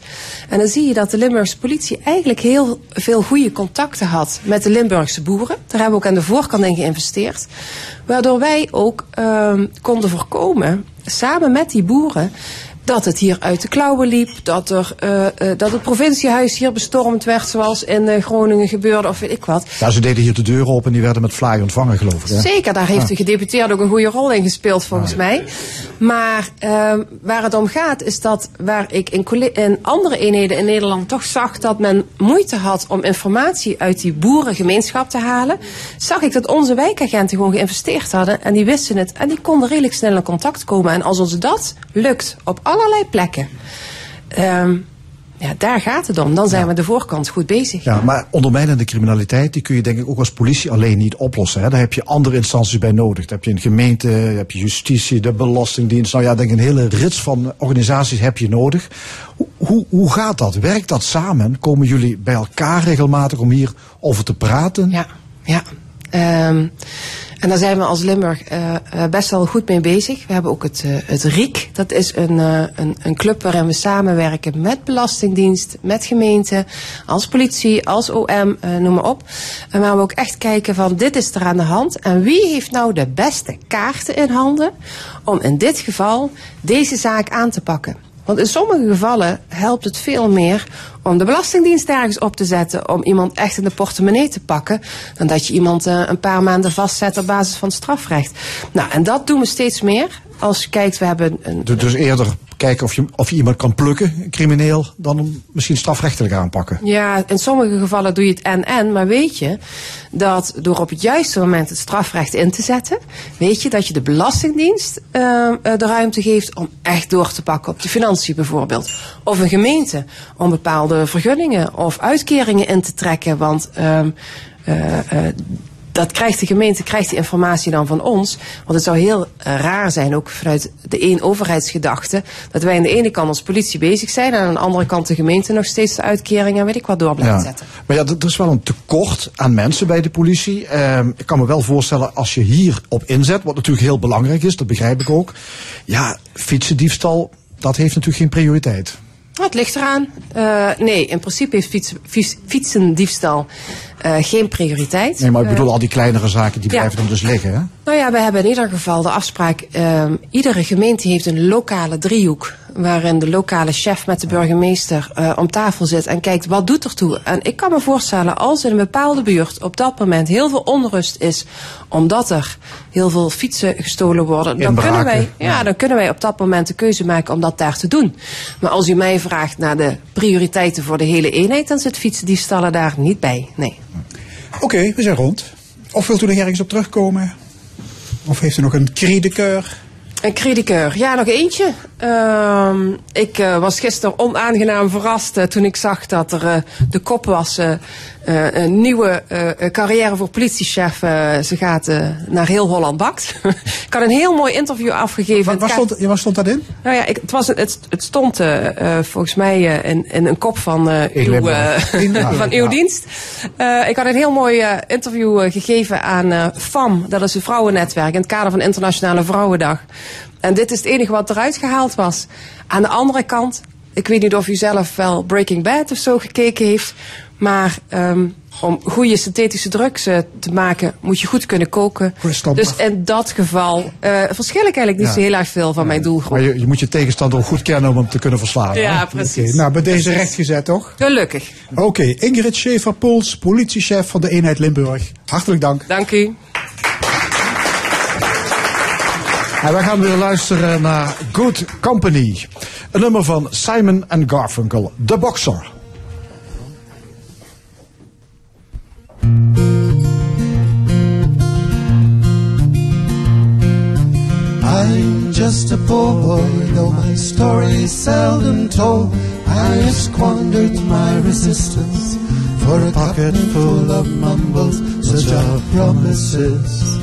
En dan zie je dat de Limburgse politie eigenlijk heel veel goede contacten had met de Limburgse boeren. Daar hebben we ook aan de voorkant in geïnvesteerd. Waardoor wij ook ehm, konden voorkomen, samen met die boeren, dat het hier uit de klauwen liep, dat, er, eh, eh, dat het provinciehuis hier bestormd werd, zoals in eh, Groningen gebeurde, of weet ik wat. Ja, ze deden hier de deuren open en die werden met fly ontvangen, geloof ik. Hè? Zeker, daar heeft Ja. de gedeputeerde ook een goede rol in gespeeld, volgens mij. Maar ehm, waar het om gaat, is dat waar ik in, in andere eenheden in Nederland toch zag dat men moeite had om informatie uit die boerengemeenschap te halen, zag ik dat onze wijkagenten gewoon geïnvesteerd hadden en die wisten het en die konden redelijk snel in contact komen. En als ons dat lukt op allerlei plekken, ehm, ja, daar gaat het om. Dan zijn we de voorkant goed bezig. Ja, maar ondermijnende criminaliteit, die kun je denk ik ook als politie alleen niet oplossen. Hè? Daar heb je andere instanties bij nodig. Daar heb je een gemeente, daar heb je justitie, de belastingdienst. Nou ja, denk ik een hele rits van organisaties heb je nodig. Hoe, hoe, hoe gaat dat? Werkt dat samen? Komen jullie bij elkaar regelmatig om hier over te praten? Ja, ja. Ehm, en daar zijn we als Limburg eh, best wel goed mee bezig. We hebben ook het, eh, het RIek. Dat is een, eh, een, een club waarin we samenwerken met Belastingdienst, met gemeenten, als politie, als OM, noem maar op. En waar we ook echt kijken van dit is er aan de hand. En wie heeft nou de beste kaarten in handen om in dit geval deze zaak aan te pakken? Want in sommige gevallen helpt het veel meer om de Belastingdienst ergens op te zetten. Om iemand echt in de portemonnee te pakken. Dan dat je iemand eh, een paar maanden vastzet op basis van strafrecht. Nou, en dat doen we steeds meer. Als je kijkt, we hebben een. Du- Dus eerder kijken of je, of je iemand kan plukken, crimineel, dan hem misschien strafrechtelijk aanpakken. Ja, in sommige gevallen doe je het en-en. Maar weet je dat door op het juiste moment het strafrecht in te zetten. Weet je dat je de Belastingdienst eh, eh, de ruimte geeft om echt door te pakken op de financiën bijvoorbeeld. Of een gemeente om bepaalde vergunningen of uitkeringen in te trekken. Want. ehm, eh, eh, dat krijgt de gemeente, krijgt die informatie dan van ons. Want het zou heel eh, raar zijn, ook vanuit de één overheidsgedachte, dat wij aan de ene kant als politie bezig zijn en aan de andere kant de gemeente nog steeds de uitkeringen en weet ik wat door blijft zetten. Maar ja, er is wel een tekort aan mensen bij de politie. Ehm, ik kan me wel voorstellen, als je hierop inzet, wat natuurlijk heel belangrijk is, dat begrijp ik ook. Ja, fietsendiefstal, dat heeft natuurlijk geen prioriteit. Nou, het ligt eraan. Eh, nee, in principe heeft fiets, fiets- fietsendiefstal eh, geen prioriteit. Nee, maar ik Eh, bedoel, al die kleinere zaken, die ja. blijven dan dus liggen, hè? Nou ja, we hebben in ieder geval de afspraak. ehm, iedere gemeente heeft een lokale driehoek. Waarin de lokale chef met de burgemeester eh, om tafel zit en kijkt wat doet er toe. En ik kan me voorstellen, als in een bepaalde buurt op dat moment heel veel onrust is. omdat er heel veel fietsen gestolen worden. Dan Inbraken, kunnen, wij, ja, dan kunnen wij op dat moment de keuze maken om dat daar te doen. Maar als u mij vraagt naar de prioriteiten voor de hele eenheid. dan zit fietsendiefstallen daar niet bij. Nee. Oké, we zijn rond. Of wilt u er ergens op terugkomen? Of heeft u nog een coeur? Een critiqueur. Ja, nog eentje. Ehm, ik eh, was gisteren onaangenaam verrast eh, toen ik zag dat er eh, de kop was. Eh, een nieuwe eh, carrière voor politiechef. eh, ze gaat naar heel Holland Bakt. ik had een heel mooi interview afgegeven. Waar, waar, stond, waar stond dat in? nou ja, ik, het, was, het, het stond volgens mij in, in een kop van, eh, uw, van uw dienst. Eh, ik had een heel mooi interview gegeven aan eh, FAM. Dat is een vrouwennetwerk in het kader van Internationale Vrouwendag. En dit is het enige wat eruit gehaald was. Aan de andere kant, ik weet niet of u zelf wel Breaking Bad of zo gekeken heeft. Maar ehm, om goede synthetische drugs eh, te maken, moet je goed kunnen koken. Dus in dat geval eh verschil ik eigenlijk niet Ja. zo heel erg veel van mijn doelgroep. Maar je, je moet je tegenstander ook goed kennen om hem te kunnen verslaan. Ja, hè? precies. Nou, bij deze rechtgezet, toch? Gelukkig. Oké, Ingrid Schaefer-Poels, politiechef van de eenheid Limburg. Hartelijk dank. Dank u. En wij gaan weer luisteren naar Good Company. Een nummer van Simon and Garfunkel, The Boxer. I'm just a poor boy, though my story is seldom told. I have squandered my resistance for a pocket full of mumbles, such are promises.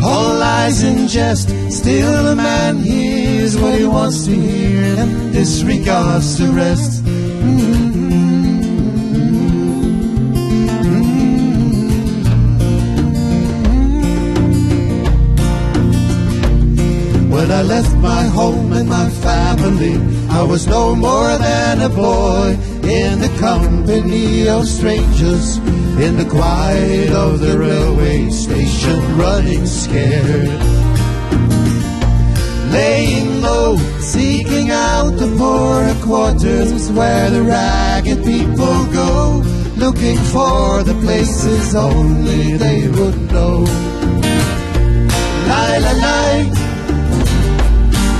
All lies in jest, still a man hears what he wants to hear and disregards the rest. When I left my home and my family, I was no more than a boy in the company of strangers, in the quiet of the railway station, running scared. Laying low, seeking out the poorer quarters where the ragged people go, looking for the places only they would know. Lie, lie, lie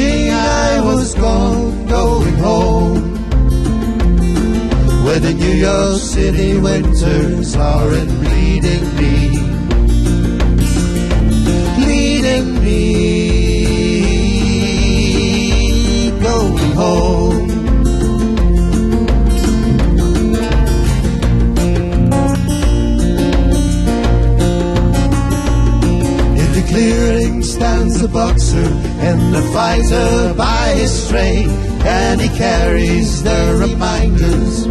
wishing I was gone, going home. Where the New York City winters aren't bleeding me, bleeding me, going home. In the stands a boxer and a fighter by his straight, and he carries the reminders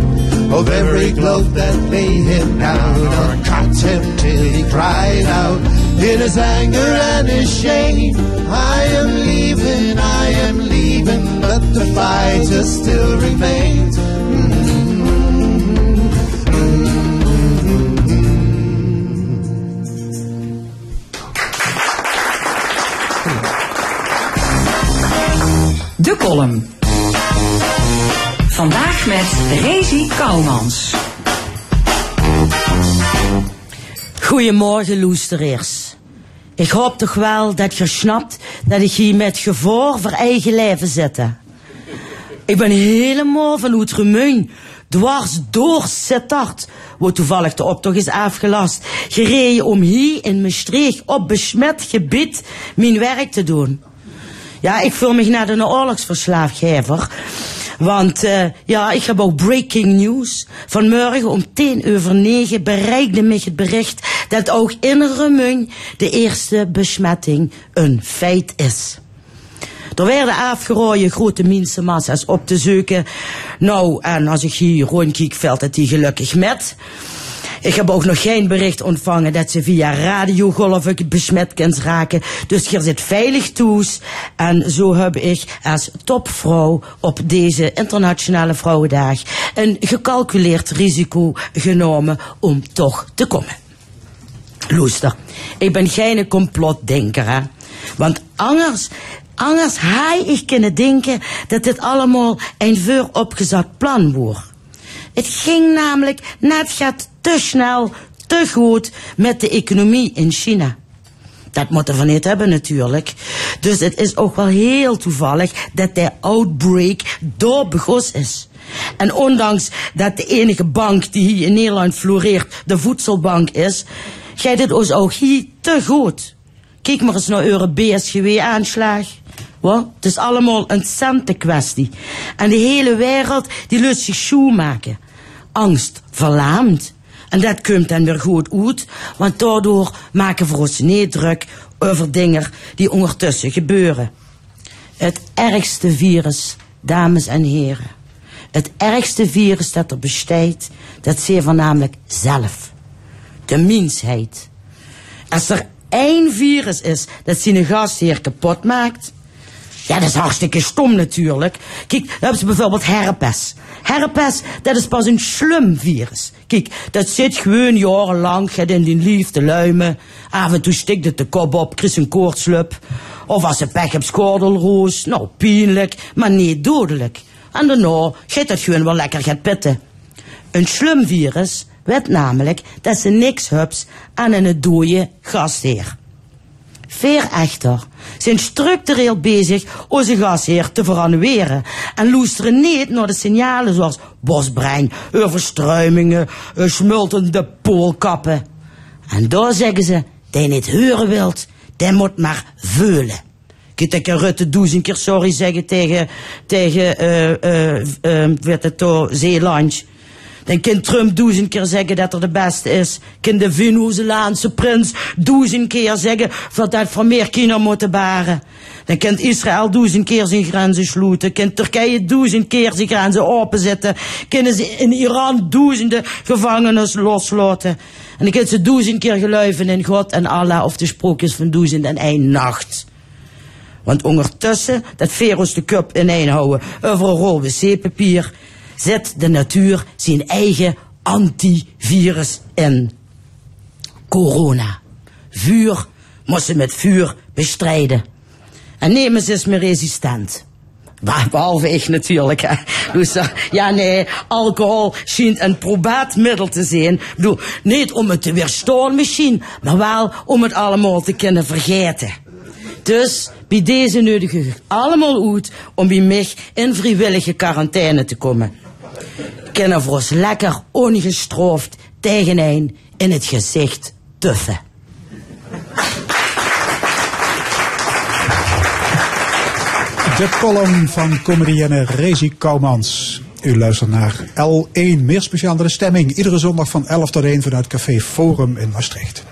of every glove that laid him down or cut him till he cried out in his anger and his shame. I am leaving, I am leaving, but the fighter still remains. Column. Vandaag met Rezi Kouwmans. Goedemorgen, loesteraars. Ik hoop toch wel dat je snapt dat ik hier met gevoor voor eigen leven zit. Ik ben helemaal van Oetremung, dwars door Sittard, waar toevallig de optocht is afgelast, gereden om hier in Maastricht op besmet gebied mijn werk te doen. Ja, ik voel me net een oorlogsverslaafgever. Want eh, ja, ik heb ook breaking news. Vanmorgen om tien over negen bereikte mij het bericht dat ook in Remung de eerste besmetting een feit is. Er werden afgerooien grote mensenmassa's op te zoeken. Nou, en als ik hier rondkijk, valt het die gelukkig met. Ik heb ook nog geen bericht ontvangen dat ze via radiogolven besmet kunt raken. Dus je zit veilig toes. En zo heb ik als topvrouw op deze internationale vrouwendag een gecalculeerd risico genomen om toch te komen. Loester, ik ben geen complotdenker, hè. Want anders, anders hij ik kunnen denken dat dit allemaal een vooropgezet plan wordt. Het ging namelijk net gaat te snel, te goed met de economie in China. Dat moet er van niet hebben natuurlijk. Dus het is ook wel heel toevallig dat de outbreak door begos is. En ondanks dat de enige bank die hier in Nederland floreert de voedselbank is, gaat het ons ook hier te goed. Kijk maar eens naar eure BSGW-aanslag. Wat? Het is allemaal een centenkwestie. En de hele wereld die lust zich shoe maken. Angst verlaamd. En dat komt dan weer goed uit, want daardoor maken we ons niet druk over dingen die ondertussen gebeuren. Het ergste virus, dames en heren. Het ergste virus dat er bestaat, dat zeer voornamelijk zelf. De mensheid. Als er één virus is dat zijn gastheer kapot maakt, Ja, dat is hartstikke stom natuurlijk. Kijk, dan hebben ze bijvoorbeeld herpes. Herpes, dat is pas een slumvirus. Kijk, dat zit gewoon jarenlang, gaat in die lief te luimen. Af en toe stikt het de kop op, krijgt een koortslup. Of als ze pech hebt, schoordelroos. Nou, pijnlijk, maar niet dodelijk. En daarna gaat dat gewoon wel lekker gaat pitten. Een slumvirus weet namelijk dat ze niks hups aan een dode gastheer. Veer echter zijn structureel bezig onze gasheer te verannuleren en luisteren niet naar de signalen zoals bosbrein, overstruimingen, eh, smultende poolkappen. En daar zeggen ze, die niet horen wilt, die moet maar veulen. Ik kan Rutte duizend keer sorry zeggen tegen, tegen, eh, eh, eh, weet het toch, Zeeland. Dan kan Trump duizend keer zeggen dat er de beste is. Kan de Venezolaanse prins duizend keer zeggen dat dat voor meer kinderen moeten baren. Dan kan Israël duizend keer zijn grenzen sluiten. Kan Turkije duizend keer zijn grenzen openzetten. Kunnen ze in Iran duizenden gevangenis loslaten. En dan kan ze duizend keer geloven in God en Allah of de sprookjes van duizend en één nacht. Want ondertussen, dat Veros de cup ineenhouden over een rol wc-papier, zet de natuur zijn eigen antivirus in. Corona. Vuur moet ze met vuur bestrijden. En Nemes is meer resistent. Behalve ik natuurlijk. Hè. Dus, ja, nee, alcohol schijnt een probaat middel te zijn. Ik bedoel, niet om het te weerstaan misschien, maar wel om het allemaal te kunnen vergeten. Dus bij deze nodig allemaal uit om bij mij in vrijwillige quarantaine te komen. Kunnen lekker ongestraft tegen een in het gezicht tuffen. De column van comedienne Rezi Koumans. U luistert naar L1, meer speciaal de stemming. Iedere zondag van 11 tot 1 vanuit Café Forum in Maastricht.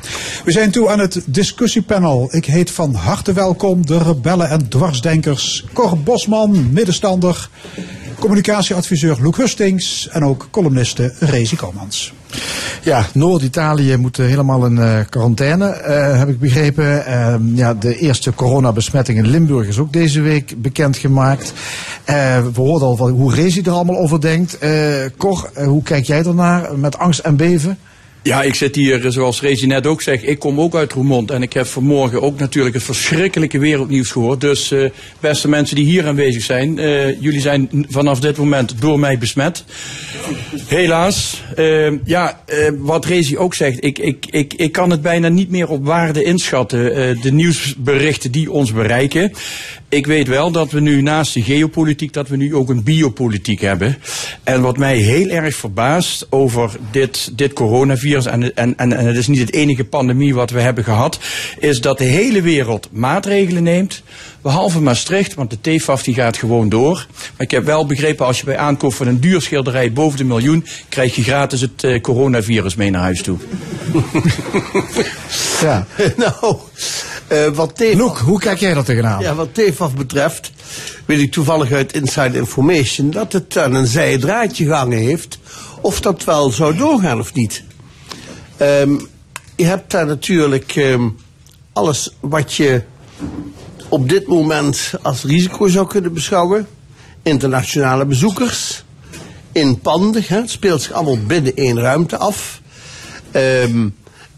We zijn toe aan het discussiepanel. Ik heet van harte welkom de rebellen en dwarsdenkers Cor Bosman, middenstander, communicatieadviseur Loek Hustings en ook columniste Rezi Koumans. Ja, Noord-Italië moet eh, helemaal in eh, quarantaine, eh, heb ik begrepen. Ehm, ja, de eerste coronabesmetting in Limburg is ook deze week bekendgemaakt. Eh we hoorden al van hoe Rezi er allemaal over denkt. Cor, hoe kijk jij ernaar met angst en beven? Ja, ik zit hier, eh, zoals Rezi net ook zegt, ik kom ook uit Roermond. En ik heb vanmorgen ook natuurlijk het verschrikkelijke wereldnieuws gehoord. Dus eh, beste mensen die hier aanwezig zijn, eh, jullie zijn vanaf dit moment door mij besmet. Helaas. Eh, ja, wat Rezi ook zegt, ik, ik, ik, ik kan het bijna niet meer op waarde inschatten. de nieuwsberichten die ons bereiken. Ik weet wel dat we nu naast de geopolitiek, dat we nu ook een biopolitiek hebben. En wat mij heel erg verbaast over dit, dit coronavirus, en, en, en, en het is niet het enige pandemie wat we hebben gehad, is dat de hele wereld maatregelen neemt. Behalve Maastricht, want de TFAF die gaat gewoon door. Maar ik heb wel begrepen, als je bij aankoop van een duur schilderij boven de miljoen, krijg je gratis het eh, coronavirus mee naar huis toe. Ja. nou, eh, wat TFAF... Loek, hoe kijk jij dat tegenaan? Ja, wat TFAF betreft, weet ik toevallig uit Inside Information dat het aan een zijdraadje gehangen heeft. Of dat wel zou doorgaan of niet. Ehm, je hebt daar natuurlijk ehm, alles wat je op dit moment als risico zou kunnen beschouwen. Internationale bezoekers. In panden, hè, het speelt zich allemaal binnen één ruimte af. Ehm,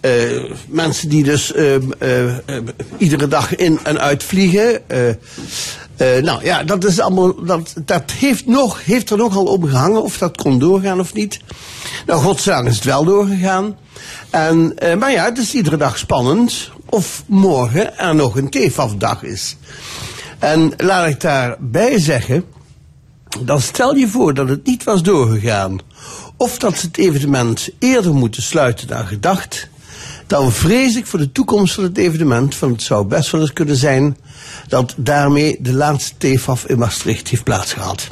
eh, mensen die dus ehm, eh, eh, iedere dag in en uit vliegen. eh, nou ja, dat is allemaal. Dat, dat heeft, nog, heeft er nogal om gehangen of dat kon doorgaan of niet. Nou, godzijdank is het wel doorgegaan. En, maar ja, het is iedere dag spannend of morgen er nog een TFAF-dag is. En laat ik daarbij zeggen, dan stel je voor dat het niet was doorgegaan. Of dat ze het evenement eerder moeten sluiten dan gedacht. Dan vrees ik voor de toekomst van het evenement, want het zou best wel eens kunnen zijn dat daarmee de laatste TFAF in Maastricht heeft plaatsgehad.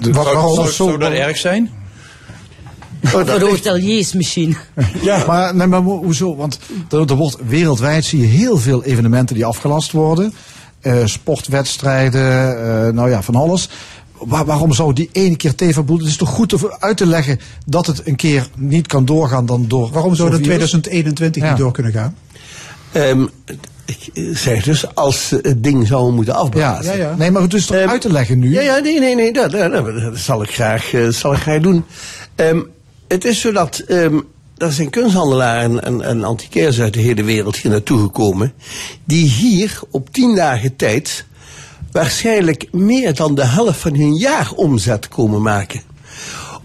Zou, zou, zou dat erg zijn? Voor de hoteliers misschien. Ja, maar, nee, maar ho- hoezo? Want er, er wordt wereldwijd zie je heel veel evenementen die afgelast worden. Eh, sportwedstrijden, eh, nou ja, van alles. Waar- waarom zou die ene keer TV-boel? Het is toch goed om uit te leggen dat het een keer niet kan doorgaan dan door. Waarom zou dat virus? 2021 Ja. niet door kunnen gaan? Ehm, ik eh, zeg dus, als ze het ding zouden moeten afblazen. ja, ja. Nee, maar het is toch uit te leggen nu? Ja, ja, nee, nee, nee, dat, dat, dat- dat zal ik graag, eh, zal ik graag doen. Ehm, het is zo dat, ehm, er zijn kunsthandelaren en, en antiquairs uit de hele wereld hier naartoe gekomen, die hier op tien dagen tijd waarschijnlijk meer dan de helft van hun jaaromzet komen maken.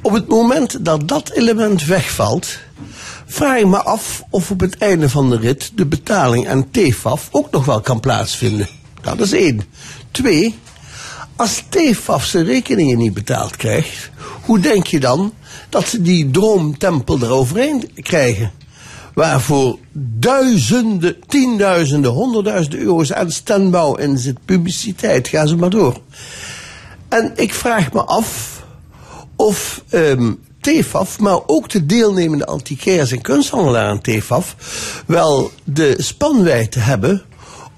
Op het moment dat dat element wegvalt, vraag ik me af of op het einde van de rit de betaling aan TFAF ook nog wel kan plaatsvinden. Dat is één. Twee, als TFAF zijn rekeningen niet betaald krijgt, hoe denk je dan dat ze die droomtempel eroverheen krijgen? Waarvoor duizenden, tienduizenden, honderdduizenden euro's aan standbouw in zit, publiciteit, ga ze maar door. En ik vraag me af of ehm TFAF, maar ook de deelnemende antiquairs en kunsthandelaren aan TFAF, wel de spanwijdte hebben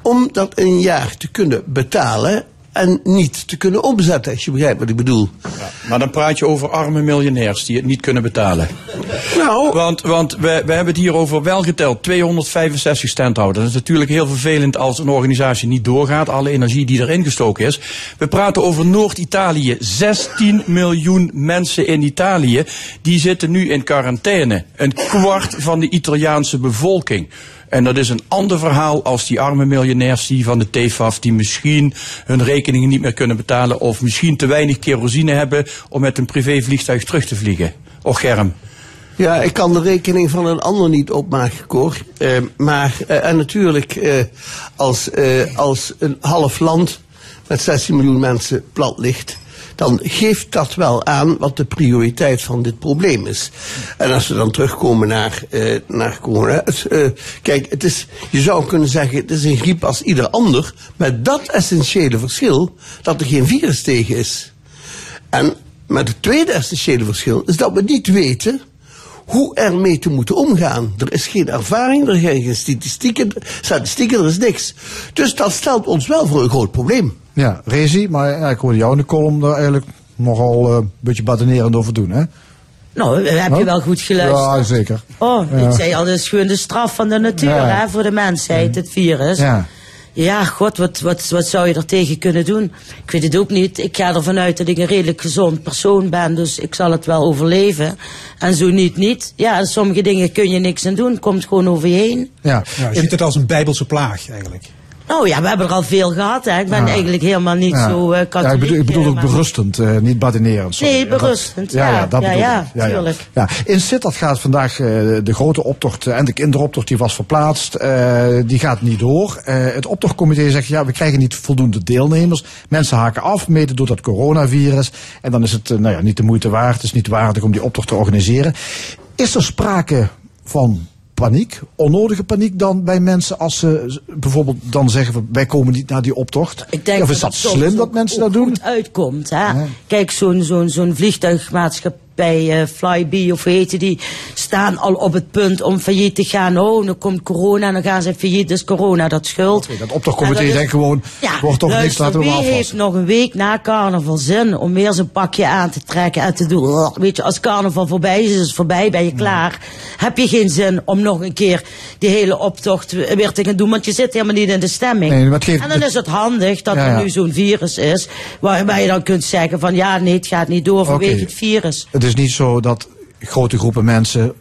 om dat een jaar te kunnen betalen en niet te kunnen omzetten, als je begrijpt wat ik bedoel. Maar dan praat je over arme miljonairs die het niet kunnen betalen. Nou. Want, want we, we hebben het hier over welgeteld 265 standhouders. Dat is natuurlijk heel vervelend als een organisatie niet doorgaat. Alle energie die erin gestoken is. We praten over Noord-Italië. 16 miljoen mensen in Italië. Die zitten nu in quarantaine. Een kwart van de Italiaanse bevolking. En dat is een ander verhaal als die arme miljonairs die van de TFAF die misschien hun rekeningen niet meer kunnen betalen of misschien te weinig kerosine hebben om met een privévliegtuig terug te vliegen. Och Germ. Ja, ik kan de rekening van een ander niet opmaken, Cor. Eh, maar, eh, en natuurlijk, eh, als, als een half land met 16 miljoen mensen plat ligt, dan geeft dat wel aan wat de prioriteit van dit probleem is. En als we dan terugkomen naar, eh, naar corona. Eh, kijk, het is, je zou kunnen zeggen, het is een griep als ieder ander, met dat essentiële verschil dat er geen virus tegen is. En met het tweede essentiële verschil is dat we niet weten hoe ermee te moeten omgaan. Er is geen ervaring, er zijn geen statistieken, statistieken, er is niks. Dus dat stelt ons wel voor een groot probleem. Ja, Rezi, maar ja, ik hoorde jou in de column daar eigenlijk nogal eh, een beetje badanerend over doen, hè? Nou, heb je wel goed geluisterd. Ja, zeker. Oh, Ja. ik zei al, dat is gewoon de straf van de natuur, Ja. hè, voor de mensheid, het virus. Ja. Ja, god, wat, wat, wat zou je er tegen kunnen doen? Ik weet het ook niet. Ik ga ervan uit dat ik een redelijk gezond persoon ben, dus ik zal het wel overleven. En zo niet, niet. Ja, sommige dingen kun je niks aan doen, komt gewoon over je heen. Ja. Ja, je ziet het als een bijbelse plaag eigenlijk. Nou ja, we hebben er al veel gehad, hè. Ik ben Ja. eigenlijk helemaal niet Ja. zo Ja, katholiek. ik bedoel, ik bedoel ook maar- berustend, eh, niet badinerend. sorry. Nee, Ja, dat- berustend, ja, ja. ja, dat Ja, bedoel ja, ik. Ja, ja. tuurlijk. Ja. In Sittard gaat vandaag eh, de grote optocht en de kinderoptocht die was verplaatst. die gaat niet door. Het optochtcomité zegt ja, we krijgen niet voldoende deelnemers. Mensen haken af, mede door dat coronavirus. En dan is het nou ja, niet de moeite waard. Het is niet waardig om die optocht te organiseren. Is er sprake van paniek, onnodige paniek dan bij mensen als ze bijvoorbeeld dan zeggen van, wij komen niet naar die optocht? Ik denk of is dat slim dat mensen dat doen? goed uitkomt. Hè? Kijk, zo'n zo'n zo'n vliegtuigmaatschappij, eh, Flybe of hoe heet die, staan al op het punt om failliet te gaan. Oh, dan komt corona, en dan gaan ze failliet, dus corona dat schuld. Dat optochtcomité denkt gewoon, Ja, wordt toch niks, laten we maar wie heeft nog een week na carnaval zin om weer zijn pakje aan te trekken en te doen? Weet je, als carnaval voorbij is, is het voorbij, ben je klaar. Heb je geen zin om nog een keer die hele optocht weer te gaan doen, want je zit helemaal niet in de stemming. Nee, maar het geeft- en dan is het handig dat Ja, er nu zo'n virus is, waarbij je dan kunt zeggen van ja, nee, het gaat niet door vanwege het virus. Het is niet zo dat grote groepen mensen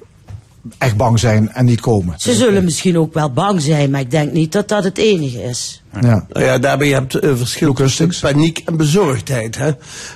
echt bang zijn en niet komen. Ze zullen misschien ook wel bang zijn, maar ik denk niet dat dat het enige is. Ja. Nou ja, daarbij heb je een verschil tussen paniek en bezorgdheid. Hè?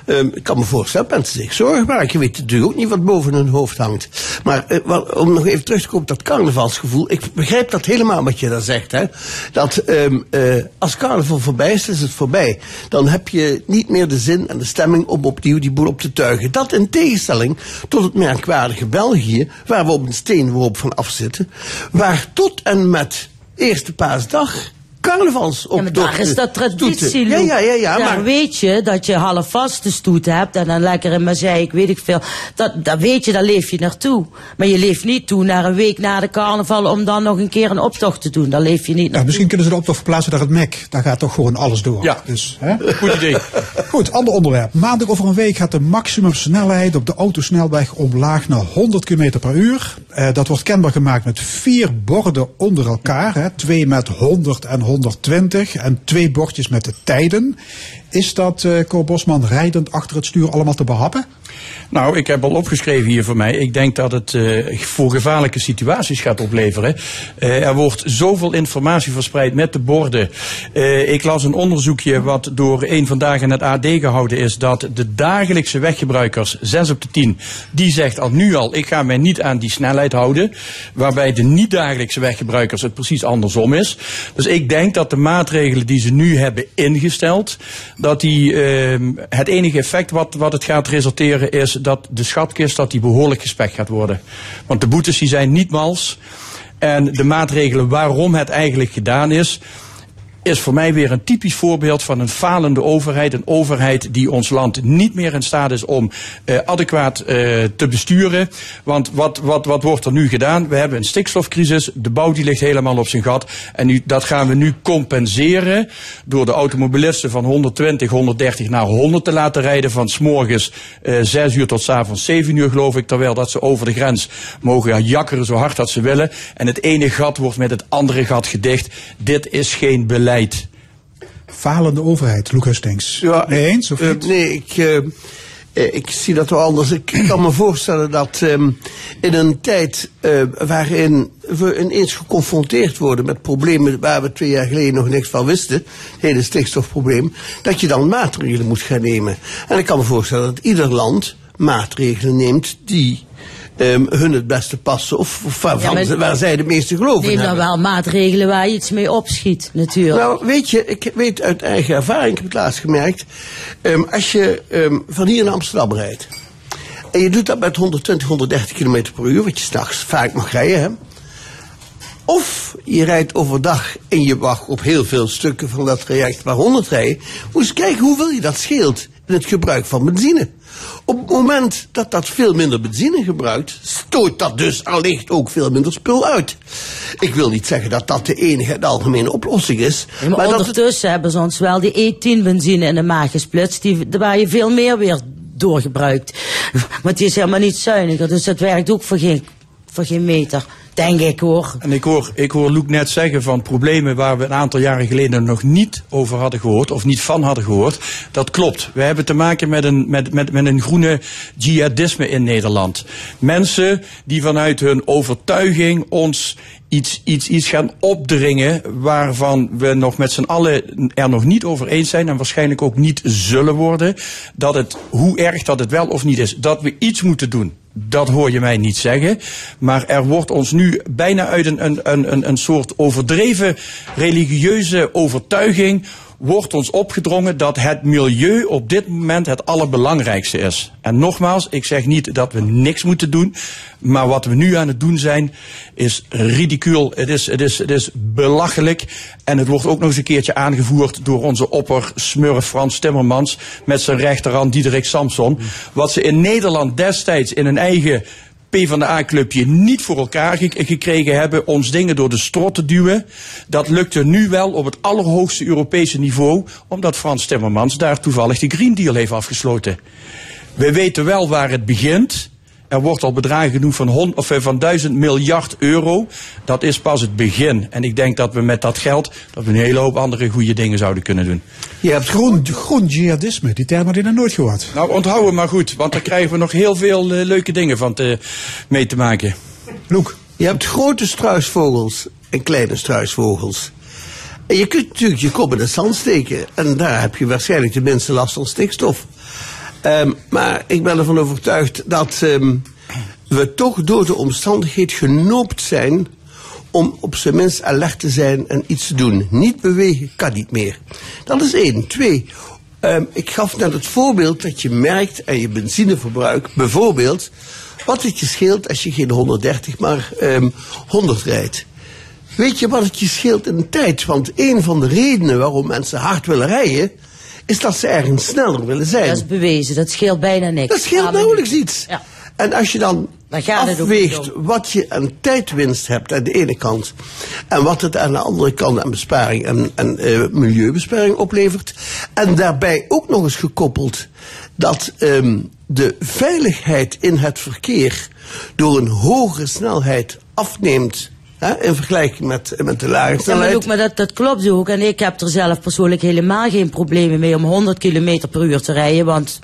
Ehm, ik kan me voorstellen dat mensen zich zorgen maken. Je weet natuurlijk ook niet wat boven hun hoofd hangt. Maar eh, wat, om nog even terug te komen op dat carnavalsgevoel. Ik begrijp dat helemaal wat je daar zegt. Hè? Dat ehm, eh, als carnaval voorbij is, is het voorbij. Dan heb je niet meer de zin en de stemming om opnieuw die boel op te tuigen. Dat in tegenstelling tot het merkwaardige België, waar we op een steenworp van afzitten. Waar tot en met eerste paasdag carnavals op Ja, maar daar is dat traditie, Ja, ja, ja, ja. Daar Maar weet je dat je half vaste stoet hebt en dan lekker in Marseille, weet ik veel. Dat, dat weet je, daar leef je naartoe. Maar je leeft niet toe naar een week na de carnaval om dan nog een keer een optocht te doen. Daar leef je niet Ja, naartoe. misschien kunnen ze de optocht verplaatsen naar het MEC. Daar gaat toch gewoon alles door. Ja. Dus, hè? Goed idee. Goed, ander onderwerp. Maandag over een week gaat de maximumsnelheid op de autosnelweg omlaag naar 100 km per uur. Eh, dat wordt kenbaar gemaakt met vier borden onder elkaar. Hè. Twee met 100 en 120 en twee bordjes met de tijden. Is dat, Cor Bosman, rijdend achter het stuur allemaal te behappen? Nou, ik heb al opgeschreven hier voor mij. Ik denk dat het eh, voor gevaarlijke situaties gaat opleveren. Eh, er wordt zoveel informatie verspreid met de borden. Eh, ik las een onderzoekje wat door een vandaag in het AD gehouden is. Dat de dagelijkse weggebruikers, 6 op de 10, die zegt al nu al, ik ga mij niet aan die snelheid houden. Waarbij de niet-dagelijkse weggebruikers het precies andersom is. Dus ik denk dat de maatregelen die ze nu hebben ingesteld, dat die ehm, het enige effect wat, wat het gaat resulteren is dat de schatkist dat die behoorlijk gespekt gaat worden. Want de boetes die zijn niet mals. En de maatregelen waarom het eigenlijk gedaan is, is voor mij weer een typisch voorbeeld van een falende overheid. Een overheid die ons land niet meer in staat is om eh, adequaat eh, te besturen. Want wat, wat, wat wordt er nu gedaan? We hebben een stikstofcrisis. De bouw die ligt helemaal op zijn gat. En nu, dat gaan we nu compenseren door de automobilisten van 120, 130 naar 100 te laten rijden. Van s'morgens eh 6 uur tot s avonds 7 uur geloof ik. Terwijl dat ze over de grens mogen jakkeren zo hard dat ze willen. En het ene gat wordt met het andere gat gedicht. Dit is geen beleid. Falende overheid, Luc Hustings. Ja, nee eens? Of eh, niet? nee, ik, eh, eh, ik zie dat wel anders. Ik kan me voorstellen dat ehm, in een tijd eh, waarin we ineens geconfronteerd worden met problemen waar we twee jaar geleden nog niks van wisten, het hele stikstofprobleem, dat je dan maatregelen moet gaan nemen. En ik kan me voorstellen dat ieder land maatregelen neemt die ehm, hun het beste passen of, of waarvan maar- ze- waar zij de meeste geloof in Neem dan hebben. wel maatregelen waar je iets mee opschiet, natuurlijk. Nou, weet je, ik weet uit eigen ervaring, ik heb het laatst gemerkt. ehm, als je ehm, van hier naar Amsterdam rijdt. En je doet dat met 120, 130 km per uur, wat je s'nachts vaak mag rijden. Hè? Of je rijdt overdag en je wacht op heel veel stukken van dat traject waar 100 rijden. Moet eens kijken hoeveel je dat scheelt in het gebruik van benzine. Op het moment dat dat veel minder benzine gebruikt, stoot dat dus allicht ook veel minder spul uit. Ik wil niet zeggen dat dat de enige en algemene oplossing is. Maar dat het- ondertussen hebben ze ons wel die E10 benzine in de maag gesplitst, die, waar je veel meer weer doorgebruikt. Want die is helemaal niet zuiniger, dus dat werkt ook voor geen, voor geen meter. Denk ik hoor. En ik hoor, ik hoor Luc net zeggen van problemen waar we een aantal jaren geleden nog niet over hadden gehoord of niet van hadden gehoord. Dat klopt. We hebben te maken met een, met, met, met een groene jihadisme in Nederland. Mensen die vanuit hun overtuiging ons iets, iets, iets gaan opdringen waarvan we nog met z'n allen er nog niet over eens zijn en waarschijnlijk ook niet zullen worden. Dat het, hoe erg dat het wel of niet is, dat we iets moeten doen. Dat hoor je mij niet zeggen. Maar er wordt ons nu bijna uit een, een, een, een- soort overdreven religieuze overtuiging wordt ons opgedrongen dat het milieu op dit moment het allerbelangrijkste is. En nogmaals, ik zeg niet dat we niks moeten doen, maar wat we nu aan het doen zijn is ridicuul. Het is, het is, het is belachelijk en het wordt ook nog eens een keertje aangevoerd door onze opper smurf Frans Timmermans met zijn rechterhand Diederik Samson. Wat ze in Nederland destijds in een eigen PvdA-clubje niet voor elkaar ge- gekregen hebben ons dingen door de strot te duwen. Dat lukte nu wel op het allerhoogste Europese niveau, omdat Frans Timmermans daar toevallig de Green Deal heeft afgesloten. We weten wel waar het begint. Er wordt al bedragen genoemd van, hon- of eh, van 1000 miljard euro. Dat is pas het begin. En ik denk dat we met dat geld dat we een hele hoop andere goede dingen zouden kunnen doen. Je hebt groen, groen jihadisme, die term had ik nog nooit gehoord. Nou, onthoud hem maar goed, want daar krijgen we nog heel veel eh, leuke dingen van te, mee te maken. Loek. Je hebt grote struisvogels en kleine struisvogels. En je kunt natuurlijk je kop in het zand steken. En daar heb je waarschijnlijk de minste last van stikstof. Ehm, maar ik ben ervan overtuigd dat ehm, we toch door de omstandigheid genoopt zijn om op zijn minst alert te zijn en iets te doen. Niet bewegen kan niet meer. Dat is één. Twee, ehm, ik gaf net het voorbeeld dat je merkt aan je benzineverbruik, bijvoorbeeld, wat het je scheelt als je geen 130 maar ehm 100 rijdt. Weet je wat het je scheelt in de tijd? Want een van de redenen waarom mensen hard willen rijden, is dat ze ergens sneller willen zijn. Dat is bewezen, dat scheelt bijna niks. Dat scheelt maar- nauwelijks iets. Ja. En als je dan afweegt wat je aan tijdwinst hebt aan de ene kant en wat het aan de andere kant aan besparing en, en eh, milieubesparing oplevert. En daarbij ook nog eens gekoppeld dat ehm, de veiligheid in het verkeer door een hogere snelheid afneemt. Hè, in vergelijking met, met de lage Ja, maar, maar dat, dat klopt ook. En ik heb er zelf persoonlijk helemaal geen problemen mee om 100 km per uur te rijden. Want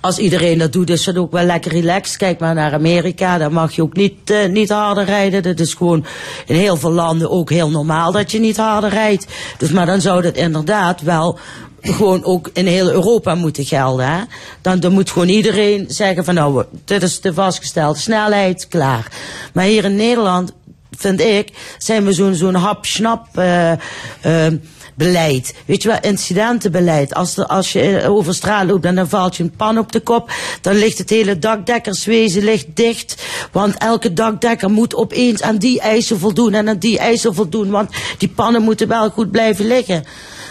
als iedereen dat doet, is dat ook wel lekker relaxed. Kijk maar naar Amerika, daar mag je ook niet, eh, niet harder rijden. Dat is gewoon in heel veel landen ook heel normaal dat je niet harder rijdt. Dus, maar dan zou dat inderdaad wel gewoon ook in heel Europa moeten gelden. Hè? Dan, dan moet gewoon iedereen zeggen van nou, dit is de vastgestelde snelheid, klaar. Maar hier in Nederland vind ik, zijn we zo'n zo'n hap-snap eh, eh, beleid. Weet je wel, incidentenbeleid. Als, er, als je over straat loopt en dan valt je een pan op de kop, dan ligt het hele dakdekkerswezen ligt dicht. Want elke dakdekker moet opeens aan die eisen voldoen en aan die eisen voldoen. Want die pannen moeten wel goed blijven liggen.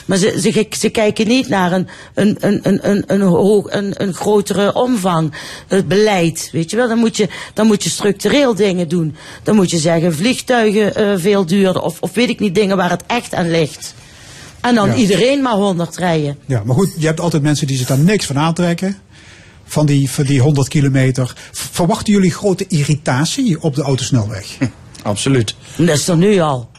Maar ze, ze, ze kijken niet naar een, een, een, een, een, een, hoog, een, een grotere omvang. Het beleid, weet je wel. Dan moet je, dan moet je structureel dingen doen. Dan moet je zeggen, vliegtuigen eh, veel duurder. Of, of weet ik niet, dingen waar het echt aan ligt. En dan Ja. iedereen maar 100 rijden. Ja, maar goed, je hebt altijd mensen die zich daar niks van aantrekken. Van die, van die 100 kilometer. Verwachten jullie grote irritatie op de autosnelweg? Absoluut. Dat is er nu al.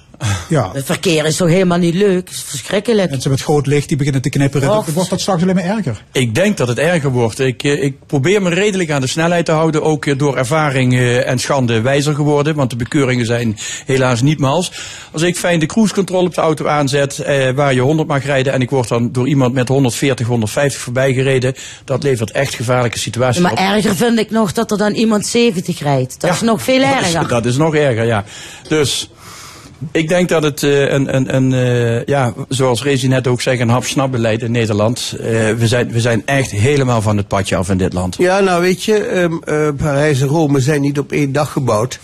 Ja. Het verkeer is toch helemaal niet leuk? Het is verschrikkelijk. Mensen met groot licht die beginnen te knipperen. Wordt dat straks alleen maar erger. Ik denk dat het erger wordt. Ik, eh, ik probeer me redelijk aan de snelheid te houden. Ook eh, door ervaring eh, en schande wijzer geworden. Want de bekeuringen zijn helaas niet mals. Als ik fijn de cruise control op de auto aanzet. Eh, waar je 100 mag rijden. En ik word dan door iemand met 140, 150 voorbij gereden. Dat levert echt gevaarlijke situaties Maar op. erger vind ik nog dat er dan iemand 70 rijdt. Dat is nog veel Dat is- erger. Dat is nog erger, ja. Dus ik denk dat het eh, een, een, een eh, ja, zoals Rezi net ook zegt, een hap-snap-beleid in Nederland. Eh, we, zijn, we zijn echt helemaal van het padje af in dit land. Ja, nou weet je, ehm, eh, Parijs en Rome zijn niet op één dag gebouwd.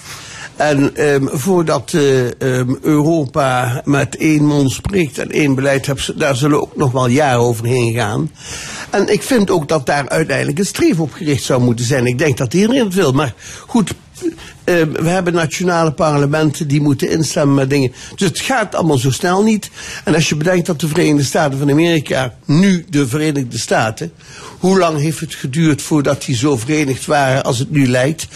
En ehm, voordat eh, ehm, Europa met één mond spreekt en één beleid hebt, daar zullen ook nog wel jaren overheen gaan. En ik vind ook dat daar uiteindelijk een streef op gericht zou moeten zijn. Ik denk dat iedereen het wil. Maar goed, eh, we hebben nationale parlementen die moeten instemmen met dingen. Dus het gaat allemaal zo snel niet. En als je bedenkt dat de Verenigde Staten van Amerika, nu de Verenigde Staten, hoe lang heeft het geduurd voordat die zo verenigd waren als het nu lijkt?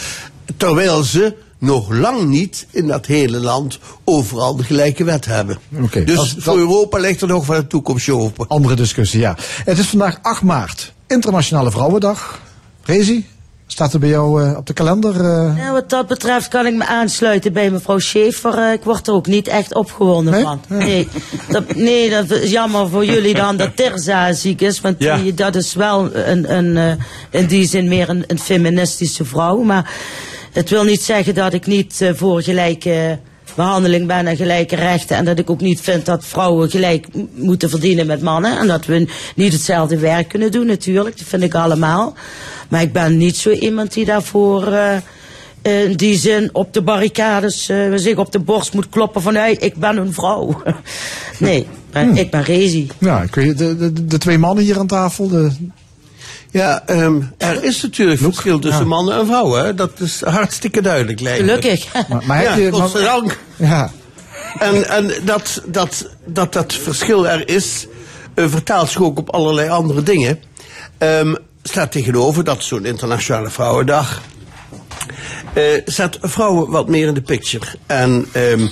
Terwijl ze nog lang niet in dat hele land overal de gelijke wet hebben. Dus dat voor Europa ligt er nog van de toekomst open. Andere discussie, ja. Het is vandaag 8 maart, Internationale Vrouwendag. Rezi, staat er bij jou eh, op de kalender? eh? Ja, wat dat betreft kan ik me aansluiten bij mevrouw Schaefer. Eh, ik word er ook niet echt opgewonden van. Nee, dat, nee, dat is jammer voor jullie dan dat Terza ziek is. Want Ja. die, dat is wel een, een, eh, in die zin meer een, een feministische vrouw. Maar het wil niet zeggen dat ik niet voor gelijke behandeling ben en gelijke rechten. En dat ik ook niet vind dat vrouwen gelijk moeten verdienen met mannen. En dat we niet hetzelfde werk kunnen doen natuurlijk. Dat vind ik allemaal. Maar ik ben niet zo iemand die daarvoor... eh, in die zin op de barricades eh, zich op de borst moet kloppen van hey, ik ben een vrouw. nee, maar ik ben Rezi. Ja, ik weet, de, de, de twee mannen hier aan tafel. De, Ja, ehm, er is natuurlijk verschil tussen mannen en vrouwen. Hè? Dat is hartstikke duidelijk, lijkt. Gelukkig. Maar- maar heb ja, je- godzijdank. ja. En, en dat, dat, dat dat verschil er is, eh, vertaalt zich ook op allerlei andere dingen. Ehm, staat tegenover dat zo'n internationale vrouwendag eh, zet vrouwen wat meer in de picture. En ehm,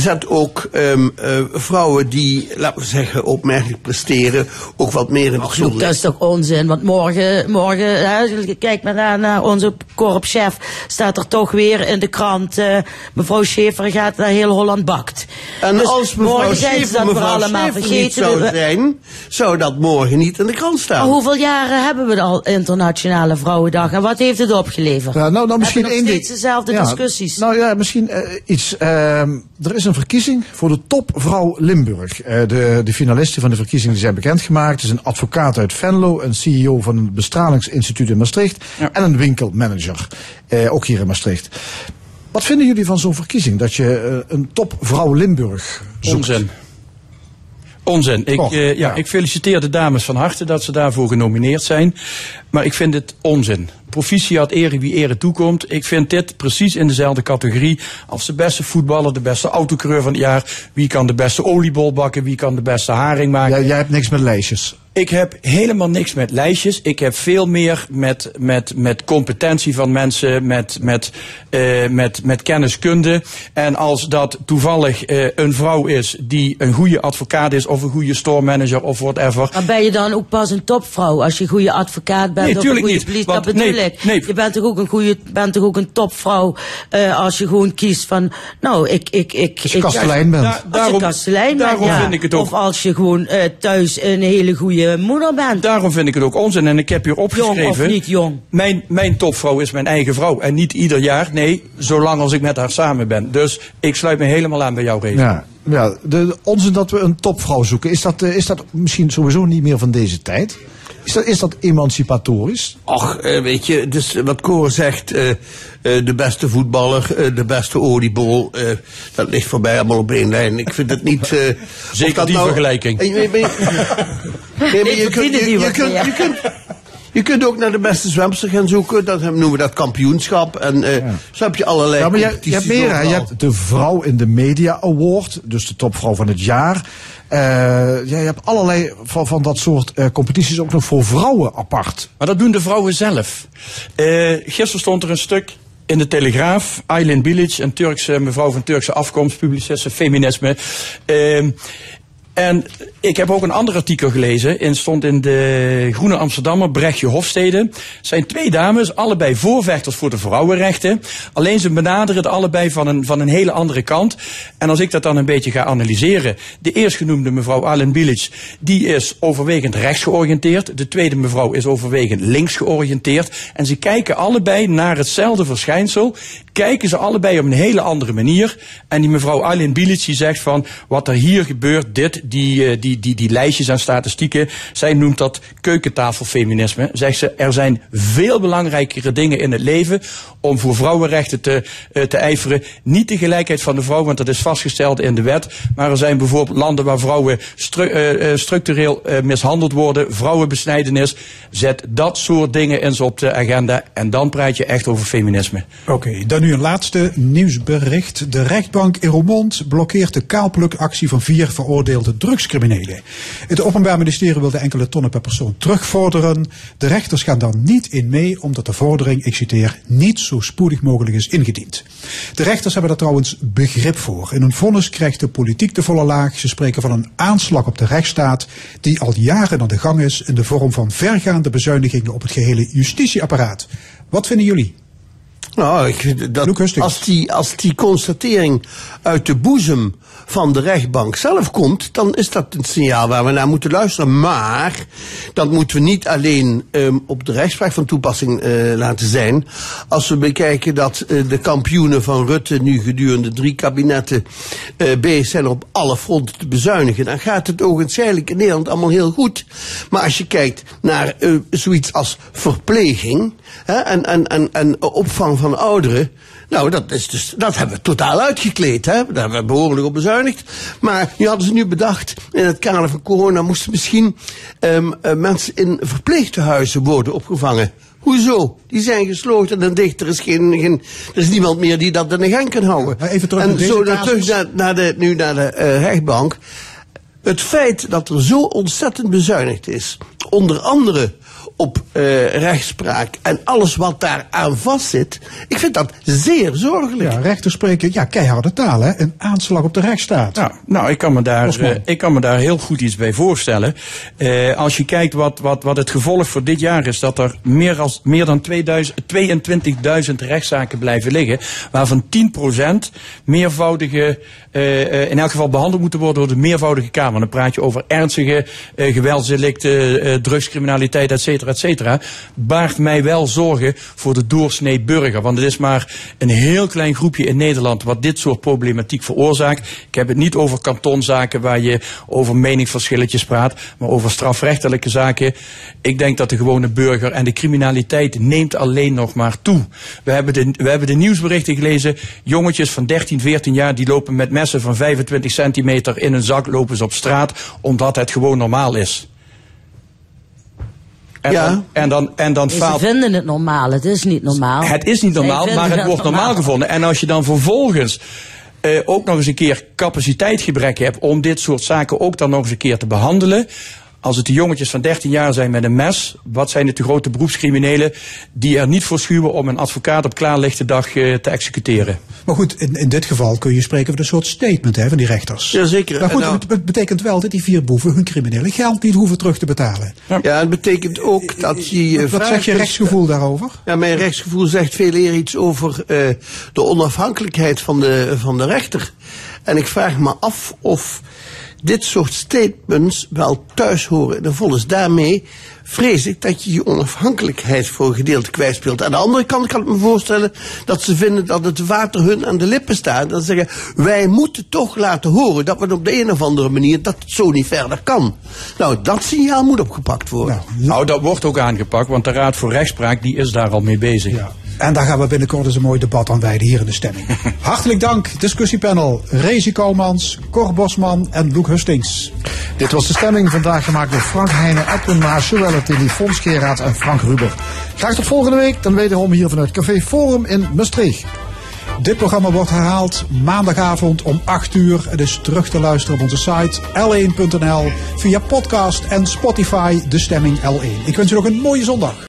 zet ook ehm, eh, vrouwen die, laten we zeggen, opmerkelijk presteren, ook wat meer in het dat is toch onzin, want morgen, morgen hè, kijk maar naar, naar onze korpschef, staat er toch weer in de krant, eh, mevrouw Schaefer gaat naar heel Holland bakt. En Dus als mevrouw morgen zijn ze Schaefer dat weer mevrouw allemaal niet vergeten. zou We- zijn, zou dat morgen niet in de krant Maar staan. hoeveel jaren hebben we al Internationale Vrouwendag en wat heeft het opgeleverd? Ja, nou, nou misschien Hebben één nog ding. steeds dezelfde Ja, discussies. Nou ja, misschien eh, iets. ehm, er is een verkiezing voor de topvrouw Limburg. Eh, de, de finalisten van de verkiezing zijn bekendgemaakt. Het is een advocaat uit Venlo, een CEO van een bestralingsinstituut in Maastricht en een winkelmanager, eh, ook hier in Maastricht. Wat vinden jullie van zo'n verkiezing? Dat je eh, een topvrouw Limburg zoekt? Onzin. Onzin. Ik, eh, ja, ik feliciteer de dames van harte dat ze daarvoor genomineerd zijn. Maar ik vind het onzin. Proficiat ere wie ere toekomt. Ik vind dit precies in dezelfde categorie als de beste voetballer, de beste autocoureur van het jaar. Wie kan de beste oliebol bakken, wie kan de beste haring maken. Jij, jij hebt niks met lijstjes. Ik heb helemaal niks met lijstjes. Ik heb veel meer met, met, met competentie van mensen, met, met, eh, met, met kenniskunde. En als dat toevallig eh, een vrouw is die een goede advocaat is, of een goede store manager of whatever. Maar ben je dan ook pas een topvrouw als je goede advocaat bent Nee, of een goede niet, politie? Dat bedoel nee, ik. nee. Je bent toch ook een goede, bent toch ook een topvrouw eh, als je gewoon kiest van, nou, ik, ik, ik. Als je ik- kastelein bent. Da- Als je daarom- kastelein bent, daarom ja. vind ik het ook- Of als je gewoon eh, thuis een hele goede moeder bent. Daarom vind ik het ook onzin. En ik heb hier opgeschreven. Jong of niet jong. Mijn, mijn topvrouw is mijn eigen vrouw. En niet ieder jaar. Nee, zolang als ik met haar samen ben. Dus ik sluit me helemaal aan bij jouw regel. Ja, ja de, de onzin dat we een topvrouw zoeken, is dat, eh, is dat misschien sowieso niet meer van deze tijd? Is dat, is dat emancipatorisch? Och, eh, weet je, dus wat Cor zegt, eh, eh, de beste voetballer, de beste oliebol, eh, dat ligt voor mij allemaal op één lijn. Ik vind het niet... eh, Zeker dat die vergelijking. Je- maar je- Nee, maar je kunt, je, kunt, je kunt, je kunt ook naar de beste zwemster gaan zoeken, dat noemen we dat kampioenschap. En eh, zo heb je allerlei Ja, maar je, je meer. hebt de vrouw in de media award, dus de topvrouw van het jaar. Eh, ja, je hebt allerlei van, van dat soort eh, competities ook nog voor vrouwen apart. Maar dat doen de vrouwen zelf. Eh, gisteren stond er een stuk in de Telegraaf. Aylin Bilic, een Turkse mevrouw van Turkse afkomst, publiciste feminisme. En ik heb ook een ander artikel gelezen. In stond in de Groene Amsterdammer, Brechtje Hofstede. Zijn twee dames, allebei voorvechters voor de vrouwenrechten. Alleen ze benaderen het allebei van een, van een hele andere kant. En als ik dat dan een beetje ga analyseren. De eerstgenoemde mevrouw Alen Bilic, die is overwegend rechts georiënteerd. De tweede mevrouw is overwegend links georiënteerd. En ze kijken allebei naar hetzelfde verschijnsel. Kijken ze allebei op een hele andere manier. En die mevrouw Alen Bilic die zegt van, wat er hier gebeurt, dit, die, eh, die, die, die lijstjes en statistieken. Zij noemt dat keukentafelfeminisme. Zegt ze, er zijn veel belangrijkere dingen in het leven om voor vrouwenrechten te, eh, te ijveren. Niet de gelijkheid van de vrouw, want dat is vastgesteld in de wet. Maar er zijn bijvoorbeeld landen waar vrouwen eh, structureel mishandeld worden, vrouwenbesnijdenis. Zet dat soort dingen eens op de agenda en dan praat je echt over feminisme. Oké, dan nu een laatste nieuwsbericht. De rechtbank in Roermond blokkeert de kaalplukactie van vier drugscriminelen. Het Openbaar Ministerie wilde enkele tonnen per persoon terugvorderen. De rechters gaan daar niet in mee, omdat de vordering, ik citeer, niet zo spoedig mogelijk is ingediend. De rechters hebben daar trouwens begrip voor. In hun vonnis krijgt de politiek de volle laag. Ze spreken van een aanslag op de rechtsstaat die al jaren aan de gang is in de vorm van vergaande bezuinigingen op het gehele justitieapparaat. Wat vinden jullie? Nou, ik vind dat als die, als die constatering uit de boezem van de rechtbank zelf komt, dan is dat een signaal waar we naar moeten luisteren. Maar dat moeten we niet alleen ehm, op de rechtspraak van toepassing eh, laten zijn. Als we bekijken dat eh, de kampioenen van Rutte nu gedurende drie kabinetten eh, bezig zijn op alle fronten te bezuinigen, dan gaat het ogenschijnlijk in Nederland allemaal heel goed. Maar als je kijkt naar zoiets als verpleging hè, en, en, en, en opvang van ouderen. Nou, dat, is dus, dat hebben we totaal uitgekleed. Hè? Daar hebben we behoorlijk op bezuinigd. Maar nu hadden ze nu bedacht, in het kader van corona moesten misschien ehm, eh, mensen in verpleegtehuizen worden opgevangen. Hoezo? Die zijn gesloten en dicht. Er is, geen, geen, er is niemand meer die dat in de gang kan houden. even terug en zo naar, terug naar, naar de, nu naar de eh, rechtbank. Het feit dat er zo ontzettend bezuinigd is, onder andere op eh, rechtspraak en alles wat daar aan vastzit, ik vind dat zeer zorgelijk. Ja, rechters spreken ja, keiharde taal, hè? Een aanslag op de rechtsstaat. Nou, nou ik, kan me daar, eh, ik kan me daar heel goed iets bij voorstellen. Eh, als je kijkt wat, wat, wat het gevolg voor dit jaar is, dat er meer, als, meer dan 2000 22.000 rechtszaken blijven liggen, waarvan 10% meervoudige, eh, eh, in elk geval behandeld moeten worden door de meervoudige Kamer. Dan praat je over ernstige eh, geweldsdelicten, eh, drugscriminaliteit, et cetera, et cetera, baart mij wel zorgen voor de doorsnee burger. Want het is maar een heel klein groepje in Nederland wat dit soort problematiek veroorzaakt. Ik heb het niet over kantonzaken waar je over meningsverschilletjes praat, maar over strafrechtelijke zaken. Ik denk dat de gewone burger en de criminaliteit neemt alleen nog maar toe. We hebben de, we hebben de nieuwsberichten gelezen. Jongetjes van 13, 14 jaar die lopen met messen van 25 centimeter in een zak lopen ze op straat, omdat het gewoon normaal is. En Ja. dan, en dan, en dan Ze faalt. vinden het normaal, het is niet normaal. Het is niet normaal, maar het wordt normaal normaal. gevonden. En als je dan vervolgens eh, ook nog eens een keer capaciteitsgebrek hebt om dit soort zaken ook dan nog eens een keer te behandelen. Als het de jongetjes van 13 jaar zijn met een mes, wat zijn het de grote beroepscriminelen die er niet voor schuwen om een advocaat op klaarlichte dag eh, te executeren? Maar goed, in, in dit geval kun je spreken van een soort statement hè, van die rechters. Jazeker. Maar goed, nou- het bet- betekent wel dat die vier boeven hun criminele geld niet hoeven terug te betalen. Ja, het betekent ook dat je Wat, wat zegt je kunt rechtsgevoel daarover? Ja, mijn rechtsgevoel zegt veel eer iets over eh, de onafhankelijkheid van de, van de rechter. En ik vraag me af of dit soort statements wel thuis horen in de vonnis. Daarmee vrees ik dat je je onafhankelijkheid voor een gedeelte kwijtspeelt. Aan de andere kant kan ik me voorstellen dat ze vinden dat het water hun aan de lippen staat. En zeggen, wij moeten toch laten horen dat we op de een of andere manier dat het zo niet verder kan. Nou, dat signaal moet opgepakt worden. Nou, dat wordt ook aangepakt, want de Raad voor Rechtspraak die is daar al mee bezig. En daar gaan we binnenkort eens een mooi debat aan wijden hier in de stemming. Hartelijk dank, discussiepanel. Rezi Koumans, Cor Bosman en Loek Hustings. Dit was de stemming vandaag gemaakt door Frank Heijnen, Edwin Maas, Joëlle Tilly, Fons Geraert en Frank Ruber. Graag tot volgende week, dan wederom hier vanuit Café Forum in Maastricht. Dit programma wordt herhaald maandagavond om 8 uur. Het is terug te luisteren op onze site l1.nl via podcast en Spotify, de stemming L1. Ik wens u nog een mooie zondag.